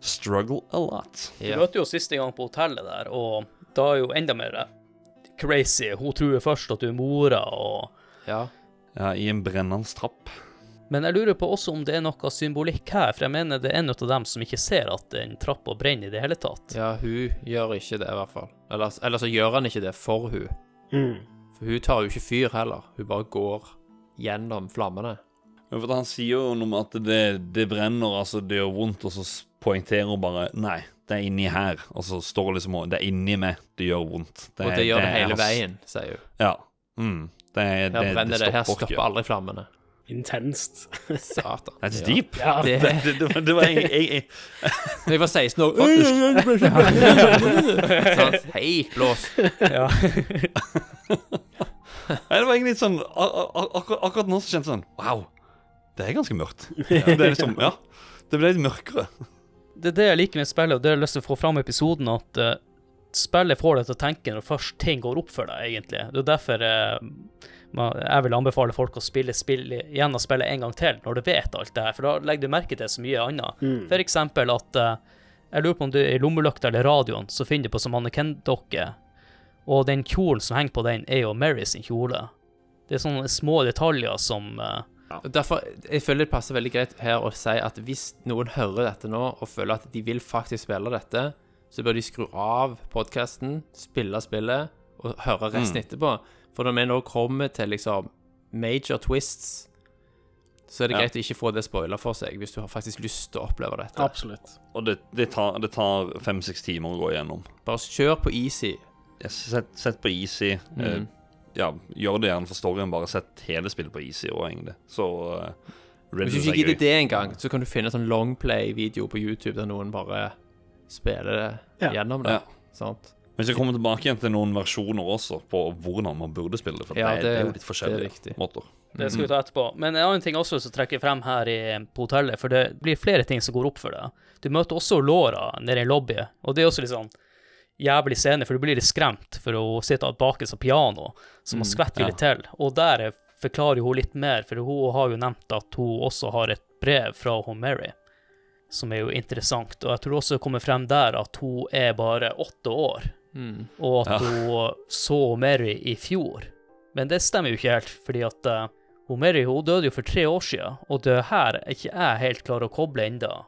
Struggle a lot. Vi Ja. møtte jo siste gang på hotellet der, og da er jo enda mer crazy. Hun tror først at du er mora, og ja. Ja, i en brennende trapp. Men jeg lurer på også om det er noe symbolikk her, for jeg mener det er en av dem som ikke ser at den trappa brenner i det hele tatt. Ja, hun gjør ikke det, i hvert fall. Eller, eller så gjør han ikke det for hun. Mm. For hun tar jo ikke fyr heller. Hun bare går gjennom flammene. Ja, for Han sier jo noe med at det, det brenner, altså det gjør vondt, og så poengterer hun bare Nei, det er inni her. Og så står det liksom og Det er inni meg det gjør vondt. Og det gjør det det hele veien, sier hun. Ja. Mm. Det, er- Her det, brenner det, her stopper aldri flammene. Intenst. Satan. That's Ja. deep. Ja. Det, Det, det, det, var- det var jeg, jeg, jeg, Når jeg var 16 år. Sant? <laughs> Hei, blås. Ja. Nei, det var egentlig litt sånn ak ak akkurat, akkurat nå så kjente jeg sånn Wow, det er ganske mørkt. Det er liksom, ja Det ble litt mørkere. Det er det jeg liker med spillet, og det jeg har lyst til å få fram i episoden, at uh, spillet får deg til å tenke når først ting går opp for deg, egentlig. Det er derfor man- jeg vil anbefale folk å spille spill igjen og spille en gang til, når du vet alt det her, for da legger du merke til så mye annet. Mm. Eksempel at eh, jeg lurer på om du i lommelykta eller radioen, så finner du på som mannekendokke, og den kjolen som henger på den, er jo Mary sin kjole. Det er sånne små detaljer som ja. Derfor, jeg føler det passer veldig greit her å si at hvis noen hører dette nå og føler at de vil faktisk spille dette, så bør de skru av podkasten, spille spillet og høre resten etterpå. For når vi nå kommer til liksom major twists, så er det Ja. greit å ikke få det spoiler for seg hvis du har faktisk lyst til å oppleve dette. Absolutt. Og det, det tar, det tar fem-seks timer å gå igjennom. Bare kjør på easy. Ja, Sett, sett på easy. Eh, Mm. ja, gjør det gjerne for storyen. Bare sett hele spillet på easy òg, egentlig. Så uh, Hvis du ikke gidder det engang, så kan du finne en sånn longplay-video på YouTube der noen bare spiller det Ja. gjennom det. Ja. Sant? Vi skal komme tilbake igjen til noen versjoner også på hvordan man burde spille det. For Ja, det, det- er jo litt det er forskjellige måter. Det skal vi ta etterpå. Men en annen ting også som trekker frem her i, på hotellet, for det blir flere ting som går opp for deg. Du møter også Laura nede i lobbyen, og det er også litt sånn jævlig scene, for du blir litt skremt for å sitte bak et piano, så man skvetter ja. litt til. Og der er- forklarer hun litt mer, for hun har jo nevnt at hun også har et brev fra hun Mary, som er jo interessant. Og jeg tror også det kommer frem der at hun er bare åtte år Mm. og at Ja. hun så Mary i fjor. Men det stemmer jo ikke helt, fordi at uh, hun Mary hun døde jo for tre år siden, og det her er ikke jeg helt klar å koble enda.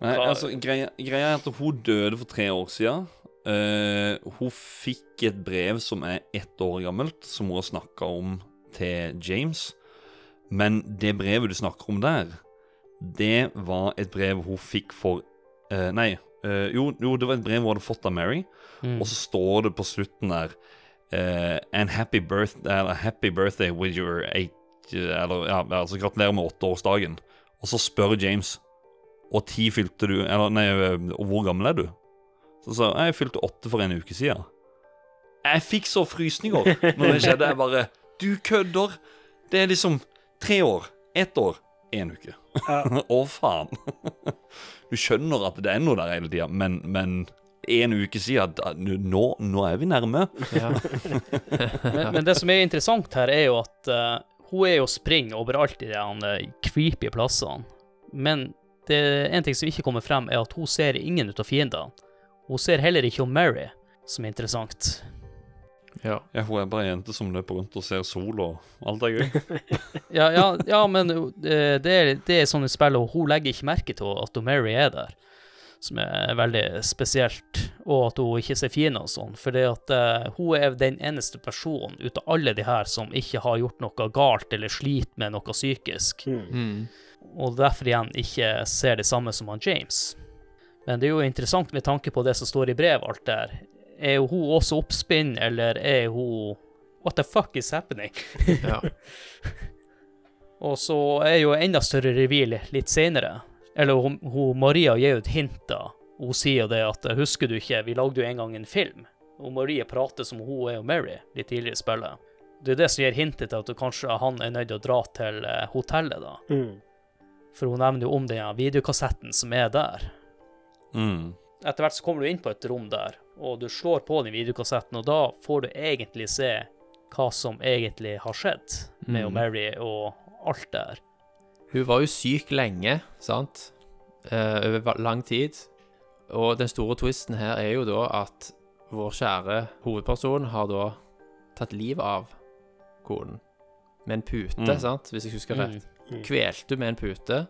Nei, altså, greia, greia er at hun døde for tre år siden. Uh, hun fikk et brev som er ett år gammelt, som hun har snakka om til James. Men det brevet du snakker om der, det var et brev hun fikk for uh, Nei, eh, jo, jo, det var et brev hun hadde fått av Mary, Mm. og så står det på slutten der uh, And happy, birth, uh, happy birthday with your eight Eller ja, altså gratulerer med åtteårsdagen. Og så spør James Og ti fylte du Eller nei, og hvor gammel er du? Så sa jeg jeg fylte åtte for en uke siden. Jeg fikk så frysninger når det skjedde. Jeg bare Du kødder! Det er liksom tre år, ett år, én uke. <laughs> Å, faen. Du skjønner at det er noe der hele tida, men, men en uke siden da- nå, nå er vi nærme. Ja. <laughs> Men, men det som er interessant her, er jo at uh, hun er jo springer overalt i de creepy plassene. Men det er en ting som ikke kommer frem, er at hun ser ingen ut av fiendene. Hun ser heller ikke om Mary, som er interessant. ja. Ja, Hun er bare ei jente som løper rundt og ser sol, og alt er gøy. <laughs> Ja, ja, ja men eh, det er, det er sånn i spillet, og hun legger ikke merke til at Mary er der. Som er veldig spesielt, og at hun ikke ser fin og sånn. For det at eh, hun er den eneste personen ut av alle de her som ikke har gjort noe galt eller sliter med noe psykisk. Mm. og derfor igjen ikke ser det samme som han James. Men det er jo interessant med tanke på det som står i brev, alt der. Er jo hun også oppspinn, eller er hun What the fuck is happening? ja. <laughs> Og så er jo enda større reveal litt senere. Eller hun, hun Maria gir jo et hint, da. Hun sier det at Husker du ikke, vi lagde jo en gang en film. Og Maria prater som hun er og Mary litt tidligere i spillet. Det er det som gir hintet til at kanskje han er nødt til å dra til eh, hotellet, da. Mm. For hun nevner jo om den videokassetten som er der. Mm. Etter hvert så kommer du inn på et rom der, og du slår på den videokassetten, og da får du egentlig se hva som egentlig har skjedd med Mm. Mary og alt der. Hun var jo syk lenge, sant? Eh, over lang tid. Og den store twisten her er jo da at vår kjære hovedperson har da tatt livet av konen. Med en pute, Mm. sant? Hvis jeg husker rett. Mm. Kvelte med en pute.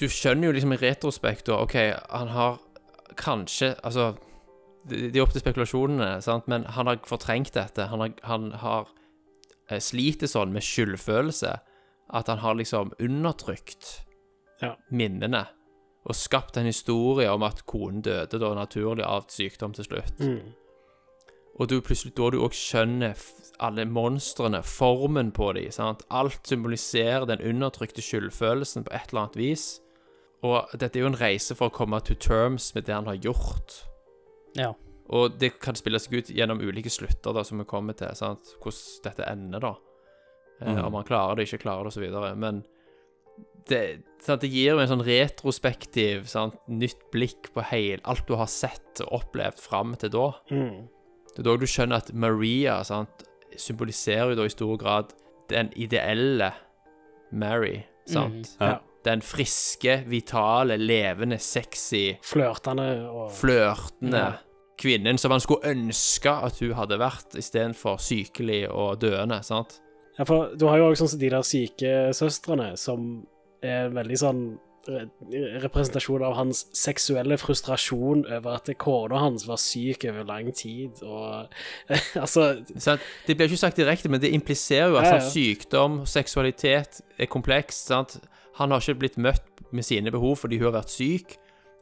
Du skjønner jo liksom i retrospekt da OK, han har kanskje Altså, det det er opp til spekulasjonene, sant? men han har fortrengt dette. Han har, han har eh, sliter sånn med skyldfølelse at han har liksom undertrykt Ja. minnene. Og skapt en historie om at konen døde da naturlig av sykdom til slutt. Mm. Og du plutselig da du òg skjønner alle monstrene, formen på dem. sant? Alt symboliserer den undertrykte skyldfølelsen på et eller annet vis. Og dette er jo en reise for å komme to terms med det han har gjort. Ja. Og det kan spille seg ut gjennom ulike slutter da, som vi kommer til. sant? Hvordan dette ender, da. Eh, Mhm. Om han klarer det, ikke klarer det, osv. Men det, sant? det gir jo en sånn retrospektiv, sant? nytt blikk på heil, alt du har sett og opplevd fram til da. Mm. Det er da du skjønner at Maria sant, symboliserer jo da i stor grad den ideelle Mary. Sant? Mm. Ja. Den friske, vitale, levende, sexy, Flørtende og flørtende Ja. kvinnen som man skulle ønske at hun hadde vært, istedenfor sykelig og døende. sant? Ja, for du har jo også sånn som de der syke søstrene, som er en veldig sånn re representasjon av hans seksuelle frustrasjon over at kona hans var syk over lang tid, og <laughs> altså Sant? Det blir ikke sagt direkte, men det impliserer jo at Ja, ja. sykdom, seksualitet er komplekst. sant? Han har ikke blitt møtt med sine behov fordi hun har vært syk.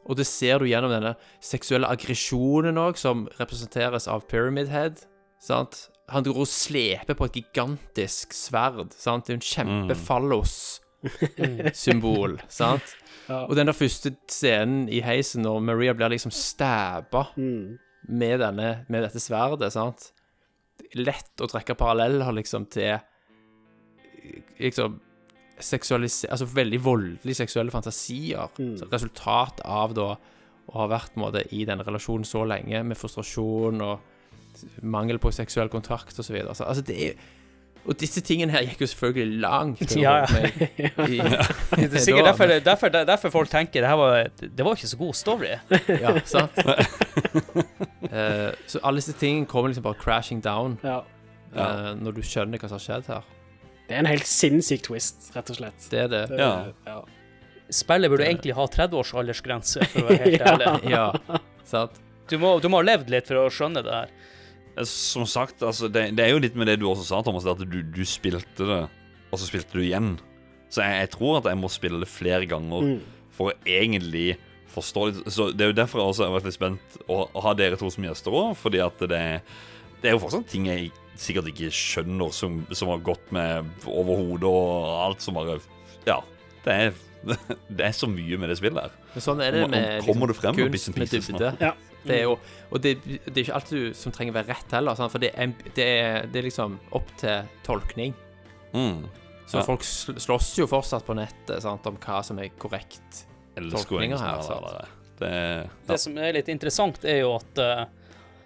Og det ser du gjennom denne seksuelle aggresjonen òg, som representeres av Pyramid Head. sant? Han går og sleper på et gigantisk sverd. sant? Det er jo en kjempefallos-symbol. sant? Ja. Og den der første scenen i heisen når Maria blir liksom stabba mm. med, med dette sverdet, sant Lett å trekke paralleller liksom til liksom seksualisere Altså veldig voldelige seksuelle fantasier. Mm. resultat av da å ha vært måte, i denne relasjonen så lenge, med frustrasjon og mangel på seksuell kontakt osv. Altså, det er Og disse tingene her gikk jo selvfølgelig langt Ja, ja. I. I, Det er sikkert derfor, derfor, derfor folk tenker det var Det var ikke så god story. Ja, sant? uh, så alle disse tingene kommer liksom bare crashing down Ja. uh, når du skjønner hva som har skjedd her. Det er en helt sinnssyk twist, rett og slett. Det er det. Det- Ja. ja. Spillet burde egentlig ha 30 års aldersgrense, for å være helt Ja. ærlig. Ja, sant? Du må, du må ha levd litt for å skjønne det her. Eh, Som sagt, altså, det, det er jo litt med det du også sa, Thomas, at du, du spilte det, og så spilte du igjen. Så jeg, jeg tror at jeg må spille det flere ganger Mm. for å egentlig forstå litt Så Det er jo derfor jeg også har vært litt spent å, å ha dere to som gjester òg, fordi at det, det er jo fortsatt ting jeg sikkert ikke skjønner, som, som har gått med over hodet og alt som bare Ja. Det er, <laughs> det er så mye med det spillet her. Men sånn er det Om- om med kommer det frem kunst med dybde. Ja. Det er jo, og det, det er ikke alt du som trenger være rett heller, sant? for det er, det, er, det er liksom opp til tolkning. Mm. Så Ja. folk slåss jo fortsatt på nettet sant, om hva som er korrekt. Tolkninger her, sant? Det ja. Det som er litt interessant, er jo at uh,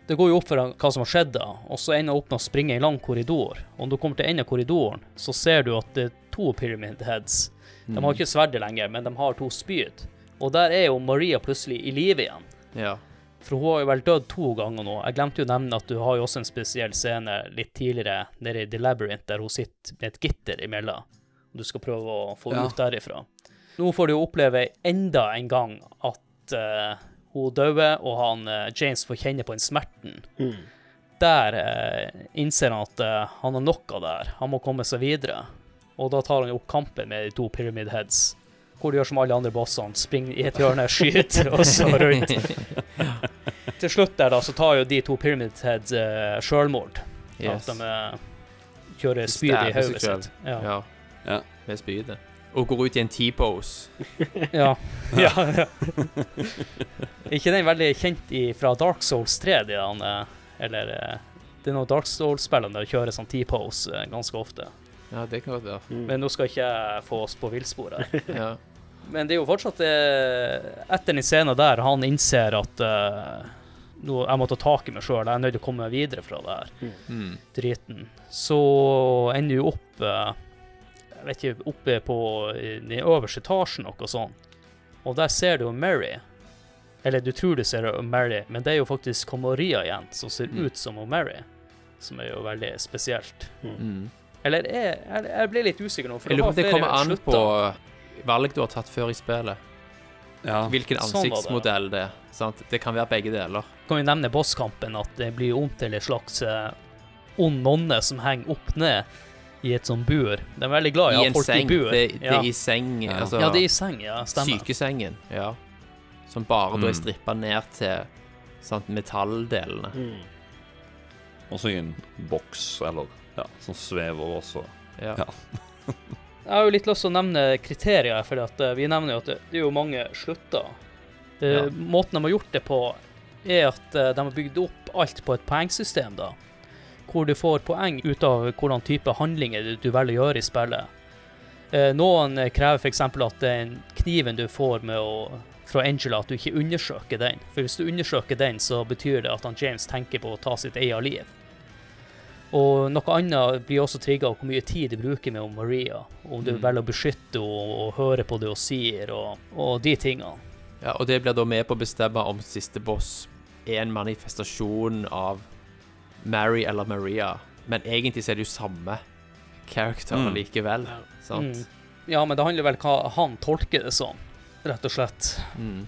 det går jo opp for hva som har skjedd da, og så ender opp med å springe i en lang korridor. Og når du kommer til enden av korridoren, så ser du at det er to Pyramid Heads. De har ikke sverdet lenger, men de har to spyd. Og der er jo Maria plutselig i live igjen. Ja. For hun har jo vel dødd to ganger nå. Jeg glemte jo å nevne at du har jo også en spesiell scene litt tidligere nede i The Labyrinth, der hun sitter med et gitter imellom. Du skal prøve å få Ja. ut derifra. Nå får du jo oppleve enda en gang at uh, hun døde, og han uh, James får kjenne på den smerten. Mm. Der uh, innser han at han har det her. Han må komme seg videre. Og da tar han jo opp kampen med de to Pyramid Heads. Hvor du gjør som alle andre bossene, springer i et hjørne, <laughs> skyter, og så rundt. <laughs> Til slutt der da, så tar jo de to Pyramid Heads uh, sjølmord. Yes. At de uh, kjører spyd i hodet sitt. Ja. Ja. Ja. Med spydet. Og går ut i en T-pose. <laughs> Ja. ja, ja. ikke den veldig kjent i, fra Dark Souls 3, de han, eh, eller Det er noen Dark Souls-spillene der kjører sånn T-pose ganske ofte. Ja, det kan godt være. Mm. Men nå skal ikke jeg få oss på villspor her. <laughs> Ja. Men det er jo fortsatt eh, Etter den scenen der han innser at uh, nå, jeg må ta tak i meg sjøl, jeg er nødt til å komme meg videre fra det her Mm. driten, så ender du opp uh, Jeg vet ikke, oppe på i den øverste etasjen, noe sånt. Og der ser du Mary. Eller du tror du ser Mary, men det er jo faktisk Maria igjen, som ser Mm. ut som Mary. Som er jo veldig spesielt. Mm. Eller jeg, jeg, jeg blir litt usikker nå, for Jeg lurer på om det kommer an på valg du har tatt før i spillet. Ja. Hvilken Sånn det. ansiktsmodell det er. Sant? Det kan være begge deler. kan vi nevne bosskampen, at det blir om til en slags eh, ond nonne som henger opp ned i et sånt bur. De er veldig glad i å ha folk seng. i bur. Det, det ja. er i seng. Ja. Altså, ja, det er i seng, ja. Stemmer. sykesengen. Ja. Som bare da er Mm. strippa ned til sant, metalldelene. Mm. Også i en boks, eller ja, som svever også. Ja. Ja. <laughs> Jeg har jo litt lyst til å nevne kriterier, for eh, vi nevner jo at det, er jo mange slutter. Eh, Ja. Måten de har gjort det på, er at eh, de har bygd opp alt på et poengsystem, da. Hvor du får poeng ut av hvordan type handlinger du, velger å gjøre i spillet. Noen krever f.eks. at den kniven du får med å, fra Angela, at du ikke undersøker den. For hvis du undersøker den, så betyr det at han James tenker på å ta sitt eget liv. Og noe annet blir også trigga av hvor mye tid du bruker med Maria. Om du Mm. velger å beskytte henne og høre på det hun sier, og, og de tingene. Ja, og det blir da med på å bestemme om siste boss er en manifestasjon av Mary eller Maria. Men egentlig så er det jo samme character Mm. likevel. Ja. Sant? Mm. Ja, men det handler vel hva han tolker det som, rett og slett. Mm.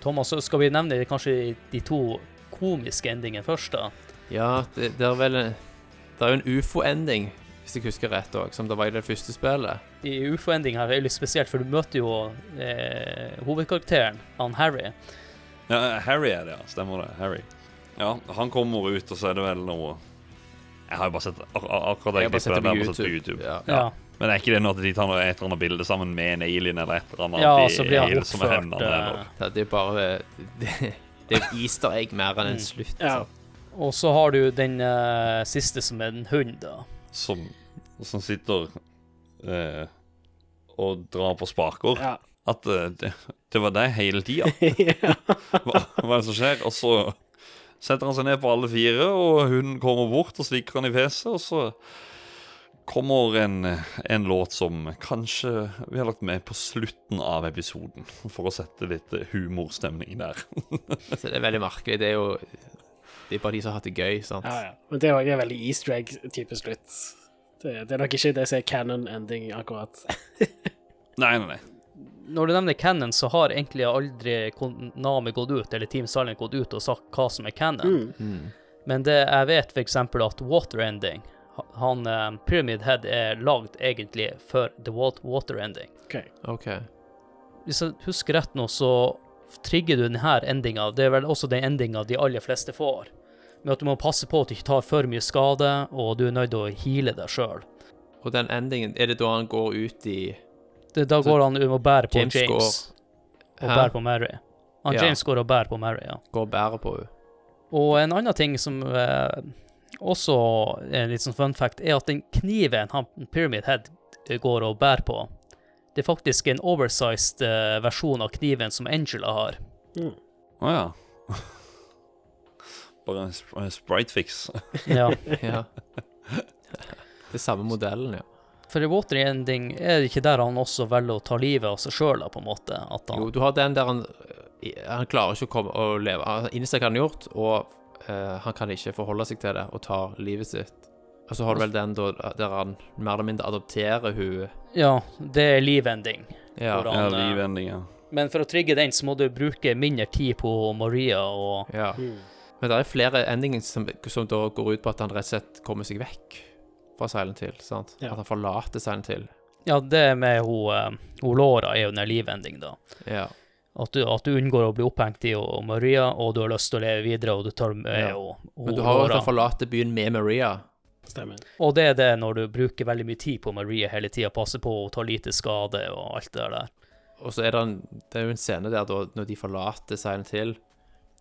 Thomas, skal vi nevne kanskje de to komiske endingene først, da. Ja, det, det er vel Det er jo en ufo-ending, hvis jeg husker rett også, som det var i det første spillet. I ufo-ending her er det litt spesielt, for du møter jo eh, hovedkarakteren, han Harry. Ja, Harry er det, ja. Stemmer det. Harry. Ja, han kommer ut, og så er det vel noe Jeg har jo bare sett ak ak akkurat det Jeg har bare sett det på jeg sett YouTube. Ja. Ja. Men er ikke det noe at de tar noe, et eller annet bilde sammen med en alien eller et eller annet? Ja, de så blir han oppført hendene, eh, Det er bare det, <laughs> Det er easter egg mer enn en slutt. Ja. Og så har du den eh, siste som er en hund, da. Som, som sitter eh, og drar på spaker. Ja. At eh, det, det var det hele tida. <laughs> <laughs> Hva, hva er det som skjer? Og så setter han seg ned på alle fire, og hun kommer bort og slikker han i fjeset, og så kommer en, en låt som kanskje vi har lagt med på slutten av episoden, for å sette litt humorstemning der. <laughs> Så det er veldig merkelig. Det er jo Det er bare de som har hatt det gøy, sant. ja, ja. Men det er òg en veldig easter egg-type slutt. Det, det er nok ikke det som er canon ending, akkurat. <laughs> Nei, nei, nei. Når du nevner canon, så har egentlig aldri Konami gått ut, eller Team Silent gått ut og sagt hva som er canon. Mm. Men det jeg vet f.eks. at Water Ending han, eh, Pyramid Head er lagd egentlig for The Wa- Water Ending. Okay. OK. Hvis jeg husker rett nå, så trigger du denne endinga. Det er vel også den endinga de aller fleste får. Med at du må passe på at du ikke tar for mye skade, og du er nødt til å heale deg sjøl. Og den endingen, er det da han går ut i Da går han og bærer på James James, og bærer på Mary. Han Ja. James går og bærer på Mary, ja. Går og bærer på henne? Og en annen ting som eh, også er en litt sånn fun fact, er at den kniven han Pyramid Head går og bærer på, det er faktisk en oversized uh, versjon av kniven som Angela har. Å ja. <laughs> Bare en sp- en sprite-fix. Ja. <laughs> Ja. Det er samme modellen, ja. For i Water Ending er det ikke der han også velger å ta livet av seg sjøl, på en måte. At han, Jo, du har den der han Han klarer ikke å komme og leve. Han innser hva han har gjort, og uh, han kan ikke forholde seg til det og tar livet sitt. Og så har du vel den da, der han mer eller mindre adopterer hun Ja, det er livending. Ja. han, Ja, eh, livending, ja. Men for å trigge den, så må du bruke mindre tid på Maria og ja. Men det er flere endinger som, som da går ut på at han rett og slett kommer seg vekk fra Silent Hill. sant? Ja. At han forlater Silent Hill. Ja, det med hun, eh, hun Laura er jo den livending, da. Ja. At du, at du unngår å bli opphengt i og Maria, og du har lyst til å leve videre, og du tar med Ja. og, og Men du har jo forlater byen med Maria. Stemmer. Og det er det når du bruker veldig mye tid på Maria hele tida, passer på å ta lite skade og alt det der. Og så er det, en, det er jo en scene der da, når de forlater Silent Hill,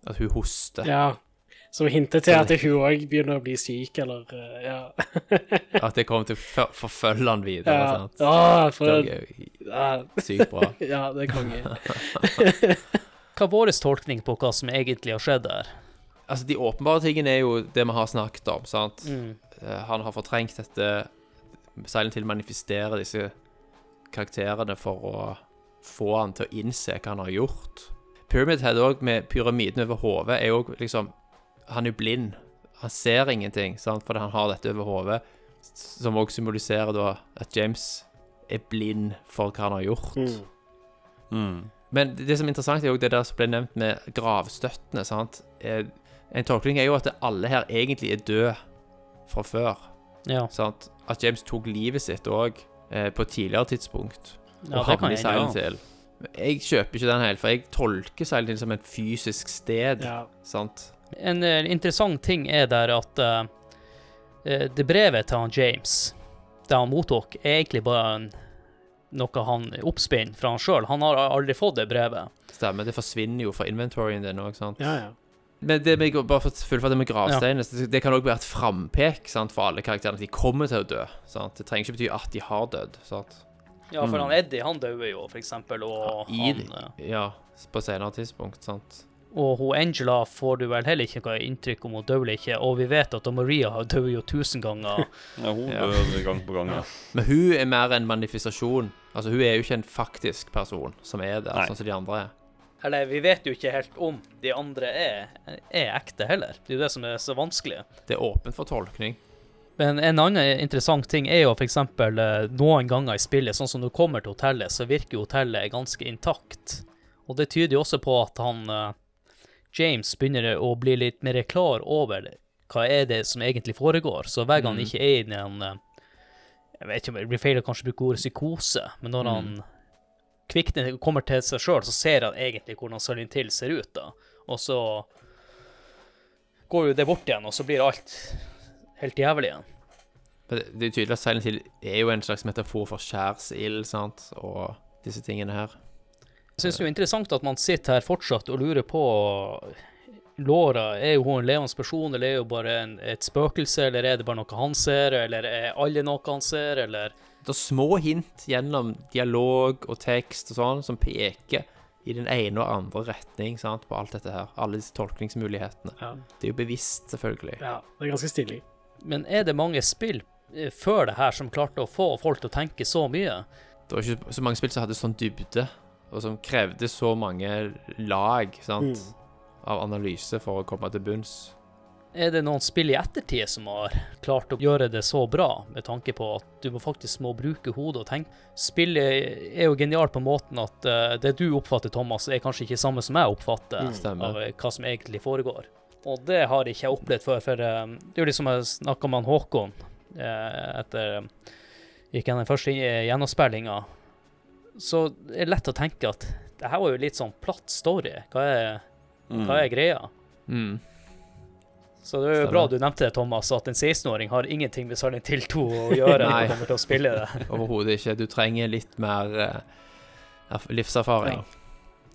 at hun hoster. Ja. Som hinter til at hun òg begynner å bli syk, eller eh, Ja. <laughs> At det kommer til å forfølge han videre. ja. sant? Å, for Det er jo ja. sykt bra. <laughs> ja, det er konge. <laughs> Hva er vår tolkning på hva som egentlig har skjedd der? Altså, de åpenbare tingene er jo det vi har snakket om, sant? Mm. Eh, Han har fortrengt dette Silent Hill manifesterer disse karakterene for å få han til å innse hva han har gjort. Pyramid Head òg, med pyramiden over hodet, er jo liksom Han er jo blind. Han ser ingenting, sant, fordi han har dette over hodet, som òg symboliserer da at James er blind for hva han har gjort. Mm. Mm. Men det som er interessant, er jo det der som ble nevnt med gravstøttene. sant? Eh, En tolkning er jo at alle her egentlig er døde fra før. Ja, sant? At James tok livet sitt òg, eh, på et tidligere tidspunkt. ja og det kan havnet i jeg Silent Hill. Jeg kjøper ikke den helt, for jeg tolker Silent Hill som et fysisk sted. Ja. sant? En eh, interessant ting er der at eh, eh, det brevet til han James, det han mottok, er egentlig bare en, noe han oppspinner fra han sjøl. Han har aldri fått det brevet. Stemmer. Det forsvinner jo fra inventoryen din òg, sant. ja, ja. Men det med, bare for å fullføre det med gravsteinene, det- det kan òg være et frampek sant, for alle karakterene. At de kommer til å dø. sant? Det trenger ikke bety at de har dødd. sant? Ja, for han Eddie, han døde jo, for eksempel, og I, han eh, ja, på senere tidspunkt. sant? Og hun Angela får du vel heller ikke noe inntrykk om hun dør eller ikke, og vi vet at Maria har dødd jo tusen ganger. <laughs> Ja, hun Ja. dør gang på gang, ja. <laughs> Men hun er mer en manifestasjon. Altså, hun er jo ikke en faktisk person som er der, sånn som de andre er. Eller vi vet jo ikke helt om de andre er, er ekte heller. Det er jo det som er så vanskelig. Det er åpent for tolkning. Men en annen interessant ting er jo f.eks. noen ganger i spillet, sånn som når du kommer til hotellet, så virker jo hotellet ganske intakt. Og det tyder jo også på at han eh, James begynner å bli litt mer klar over hva er det som egentlig foregår. Så hver gang han ikke er i en eh, Jeg vet ikke om det blir feil å kanskje bruke ordet psykose, men når han kvikner, kommer til seg sjøl, så ser han egentlig hvordan Silent Hill ser ut, da. Og så går jo det bort igjen, og så blir alt helt jævlig igjen. Det, det er tydelig at Silent Hill er jo en slags metafor for skjærsild, sant, og disse tingene her. Jeg syns det er interessant at man sitter her fortsatt og lurer på Laura, er jo hun en levende person, eller er hun bare en, et spøkelse, eller er det bare noe han ser, eller er alle noe han ser, eller Det er små hint gjennom dialog og tekst og sånn som peker i den ene og andre retning sant, på alt dette her. Alle disse tolkningsmulighetene. Ja. Det er jo bevisst, selvfølgelig. ja, det er ganske stilig. Men er det mange spill eh, før det her som klarte å få folk til å tenke så mye? Det var ikke så mange spill som hadde sånn dybde, og som krevde så mange lag sant, av analyse for å komme til bunns. Er det noen spill i ettertid som har klart å gjøre det så bra, med tanke på at du må faktisk må bruke hodet og tenke? Spillet er jo genialt på måten at eh, det du oppfatter, Thomas, er kanskje ikke samme som jeg oppfatter Stemmer. av eh, hva som egentlig foregår. Og det har ikke jeg opplevd før, for eh, det er jo liksom jeg snakka med han Håkon etter gikk den første gjennomspillinga. Så det er lett å tenke at det her var jo litt sånn platt story. Hva er, hva er greia? Mm. Så det er jo Stemmer. bra du nevnte det, Thomas, at en 16-åring har ingenting med Silent Hill 2 å gjøre Nei. det kommer til å spille det. <laughs> Overhodet ikke. Du trenger litt mer uh, livserfaring. livserfaring.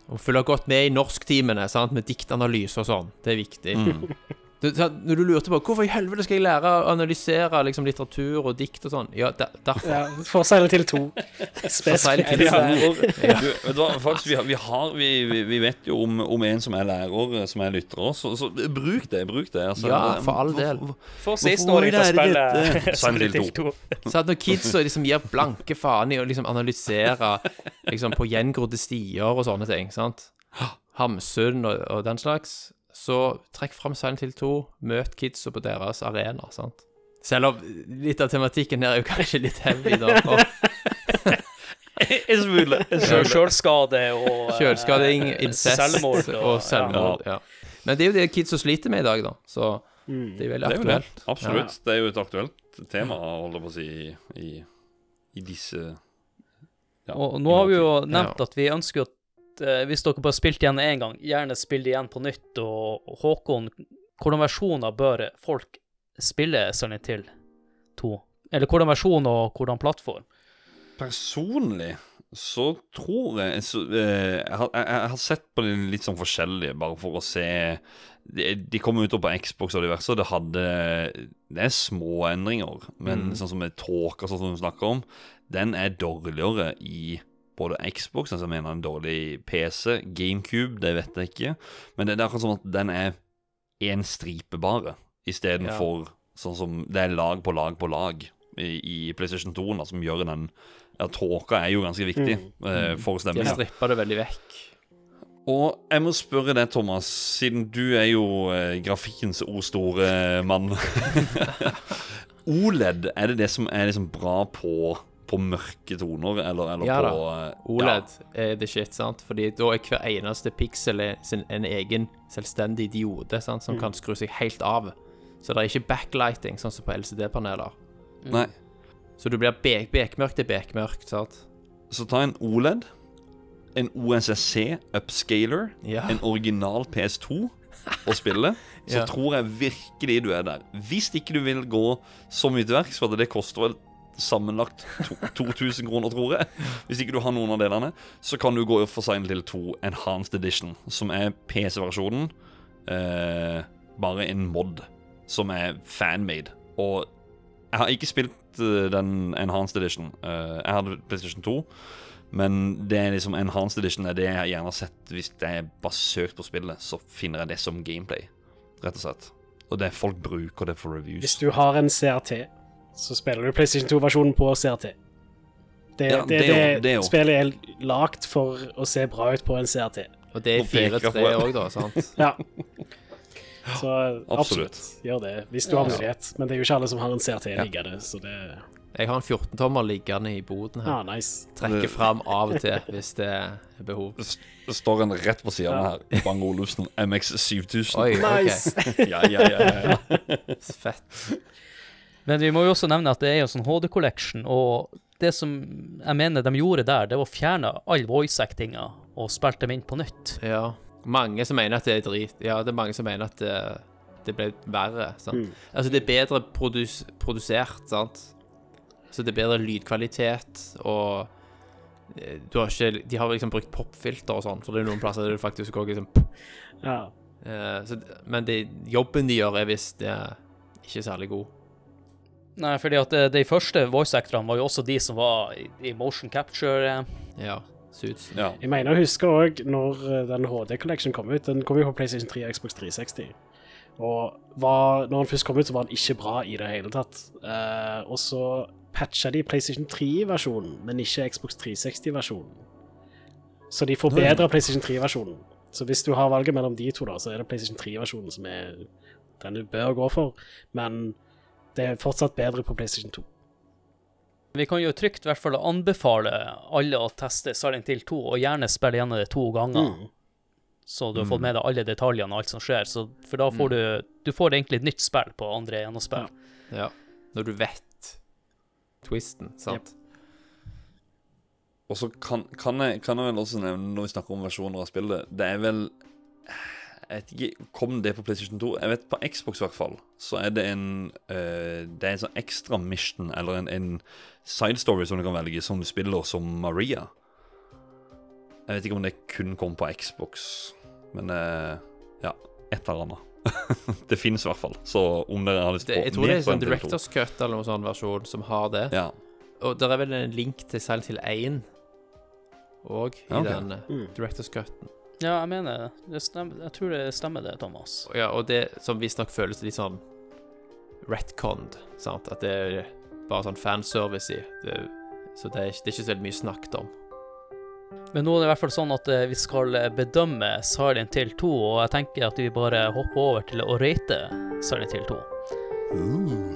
Og følge godt med i norsktimene sant? med diktanalyse og sånn. Det er viktig. Mm. Du, når du lurte på hvorfor i helvete skal jeg lære å analysere liksom, litteratur og dikt og sånn Ja, der, derfor. Ja, Forsegle til to. 2. Silent Spesifikt. Hill 2. lærer. Du, du faktisk, vi, har, vi, har, vi, vi, vet jo om, om en som er lærer, som er lytter også, så, så bruk det. Bruk det. Altså, Ja, for all del. For sist når 16-åring til å spille dette? <laughs> til to 2. Så at når kids liksom gir blanke faen i å liksom analysere liksom på gjengrodde stier og sånne ting, sant? <gasps> Hamsun og, og den slags, så trekk fram Silent Hill 2, møt kidsa på deres arena, sant? Selv om litt av tematikken her er jo kanskje litt heavy, da. Og <laughs> En smule. en Sjølskade og eh, incest selvmord og selvmord. Ja. Men det er jo det kidsa sliter med i dag, da. Så det er veldig Det er jo det. aktuelt. Absolutt. Det er jo et aktuelt tema, holder på å si, i, i disse ja, Og nå har vi jo Ja. nevnt at vi ønsker at eh, hvis dere bare spilte igjen én gang, gjerne spill det igjen på nytt. Og Håkon, hvordan versjoner bør folk spille Silent Hill 2? Eller hvordan versjon og hvordan plattform? Personlig så tror jeg så, eh, jeg, har, jeg, har sett på de litt sånn forskjellige, bare for å se De, de kom ut på Xbox og diverse, og det hadde Det er små endringer, men sånn som med tåka, sånn som du snakker om, den er dårligere i både Xbox, altså jeg mener en dårlig PC, GameCube, det vet jeg ikke, men det, er akkurat som at den er én stripe bare, istedenfor sånn som det er lag på lag på lag i, i PlayStation 2, da, som gjør den Ja, tåka er jo ganske viktig eh, for De har stemninga. strippa det veldig vekk. Og jeg må spørre deg, Thomas, siden du er jo eh, grafikkens ordstore mann. <laughs> OLED, er det det som er liksom bra på, på mørke toner, eller, eller Ja på da. OLED er the shit, sant? Fordi da er hver eneste piksel sin, en egen selvstendig diode sant? som kan skru seg helt av. Så det er ikke backlighting, sånn som på LCD-paneler. Ja. Nei. Så du blir bek bekmørkt til bekmørkt, sant? Så ta en OLED, en OSSC upscaler, Ja. en original PS2 og spille, <laughs> så Ja. tror jeg virkelig du er der. Hvis ikke du vil gå så mye til verks, for det koster vel sammenlagt to- 2000 kroner, tror jeg. Hvis ikke du har noen av delene, så kan du gå for Silent til 2 Enhanced Edition, som er PC-versjonen. Eh, bare en mod som er fanmade. Og jeg har ikke spilt eh, den Enhanced Edition. Eh, jeg hadde PlayStation 2. Men det er liksom Enhanced Edition er det jeg gjerne har sett hvis jeg bare søkt på spillet, så finner jeg det som gameplay, rett og slett. Og det folk bruker det for reviews. Hvis du har en CRT, så spiller du PlayStation 2-versjonen på CRT. Det, Ja, det, det det, er det er Spillet er lagt for å se bra ut på en CRT. Og det er Og peker 4-3 òg, da, sant? <laughs> Ja. Så absolutt. absolutt. gjør det, hvis du har mulighet. Men det er jo ikke alle som har en CRT Ja. liggende, så det Jeg har en 14-tommer liggende i boden her. Ah, nice. Trekker fram av og til hvis det er behov. Det står en rett på siden her. Bang Olufsen MX7000. Oi, ok. Nice! Ja, ja, ja, ja. <laughs> Fett. Men vi må jo også nevne at det er jo sånn HD Collection, og det som jeg mener de gjorde der, det var å fjerne all voice-actinga og spilte dem inn på nytt. Ja. Mange som mener at det er drit. Ja, det er mange som mener at det, det ble verre. Sant? Mm. Altså, det er bedre produs produsert, sant? Så det er bedre lydkvalitet, og eh, du har ikke De har liksom brukt popfilter og sånn, for det er noen plasser der det faktisk går liksom Ja. Uh, så, men det, jobben de gjør, er visst eh, ikke særlig god. Nei, fordi at eh, de første voice actorene var jo også de som var i, i motion capture. eh. Ja, suits. Ja. Jeg mener å huske òg når eh, den HD Collection kom ut. Den kom jo på PlayStation 3 og Xbox 360. Og var, når den først kom ut, så var den ikke bra i det hele tatt. Uh, og så patcha de PlayStation 3-versjonen, men ikke Xbox 360-versjonen. Så de forbedra PlayStation 3-versjonen. Så hvis du har valget mellom de to, da, så er det PlayStation 3-versjonen som er den du bør gå for. Men det er fortsatt bedre på PlayStation 2. Vi kan jo trygt i hvert fall anbefale alle å teste Silent Hill 2, og gjerne spille gjennom det to ganger. Mm. Så du har fått med deg alle detaljene og alt som skjer. Så, for da får du Du får egentlig et nytt spill på andre gjennomspill. Ja. Når du vet twisten, sant? Og så kan, kan, jeg, kan jeg vel også nevne, når vi snakker om versjoner av spillet Det er vel Jeg vet ikke, Kom det på PlayStation 2? Jeg vet På Xbox i hvert fall så er det en uh, Det er en sånn ekstra mission, eller en, en side story som du kan velge, som du spiller som Maria. Jeg vet ikke om det kun kom på Xbox, men uh, ja, et eller annet. <laughs> det finnes i hvert fall. Så om dere har lyst på Det, jeg tror det er mer sånn en Directors Cut eller noen sånn versjon som har det. Ja. Og der er vel en link til Silent Hill 1 òg, i Ja, okay. den eh, Mm. Directors Cutten. Ja, jeg mener det stemmer, Jeg tror det stemmer, det, Thomas. Ja, og det som visstnok føles litt sånn retconned, sant? At det er bare sånn fanservice i. Det, så det er, ikke- det er ikke så veldig mye snakket om. Men nå er det i hvert fall sånn at eh, vi skal eh, bedømme Silent Hill 2, og jeg tenker at vi bare hopper over til å rate Silent Hill 2. Nå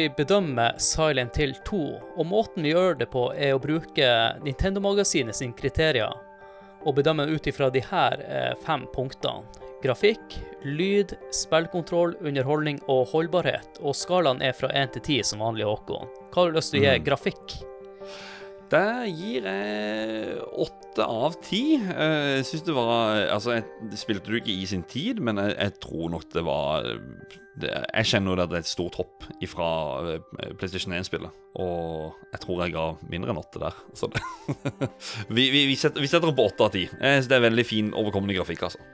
vi bedømme Silent Hill 2, og måten vi gjør det på er å bruke Nintendo-magasinet sin kriterier, og bedømme ut ifra de her eh, fem punktene. Grafikk, lyd, spillkontroll, underholdning og holdbarhet, og skalaen er fra 1 til 10 som vanlig, Håkon. Hva har du lyst til å gi Mm. grafikk? Der gir jeg åtte av ti. Eh, Jeg syns det var Altså, jeg spilte du ikke i sin tid, men jeg, jeg tror nok det var det, Jeg kjenner jo at det er et stort hopp fra PlayStation 1-spillet. Og jeg tror jeg ga mindre enn åtte der. Så det <laughs> vi, vi, vi, setter, vi setter opp åtte av ti. Det er veldig fin, overkommende grafikk, altså.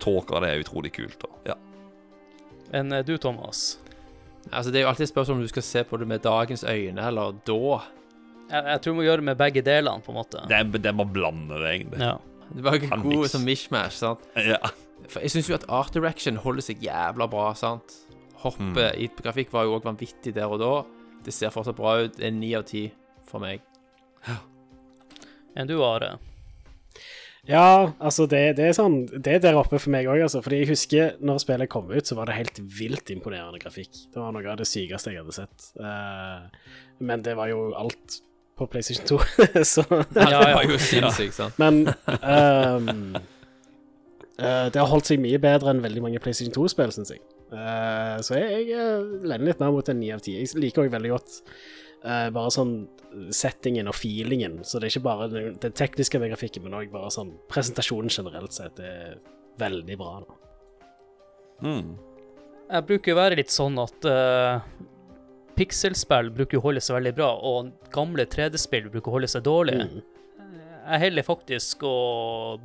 Tåka, det er utrolig kult. Og, ja. Men eh, du, Thomas? Altså, det er jo alltid et spørsmål om du skal se på det med dagens øyne, eller da. Jeg, jeg tror vi må gjøre det med begge delene, på en måte. Det, er, det er bare å blande det, egentlig. Ja. Det var ikke god som mishmash, sant? Ja. For jeg syns jo at art direction holder seg jævla bra, sant? Hoppet i grafikk var jo òg vanvittig der og da. Det ser fortsatt bra ut. Det er ni av ti for meg. Enn du, Are? Ja, altså det, det er sånn Det er der oppe for meg òg, altså. Fordi jeg husker når spillet kom ut, så var det helt vilt imponerende grafikk. Det var noe av det sykeste jeg hadde sett. Eh, men det var jo alt på PlayStation 2, <laughs> så Ja, ja. Det var jo sinnssykt, sant? Men um, uh, det har holdt seg mye bedre enn veldig mange PlayStation 2-spill, syns jeg. Uh, så jeg, jeg eh, lener litt mer mot en 9 av 10. Jeg liker òg veldig godt uh, bare sånn settingen og feelingen. Så det er ikke bare den, den tekniske med grafikken, men òg bare sånn presentasjonen generelt sett er veldig bra. Da. Mm. Jeg bruker å være litt sånn at uh, pikselspill bruker å holde seg veldig bra, og gamle 3D-spill bruker å holde seg dårlig. Mm. Jeg heller faktisk å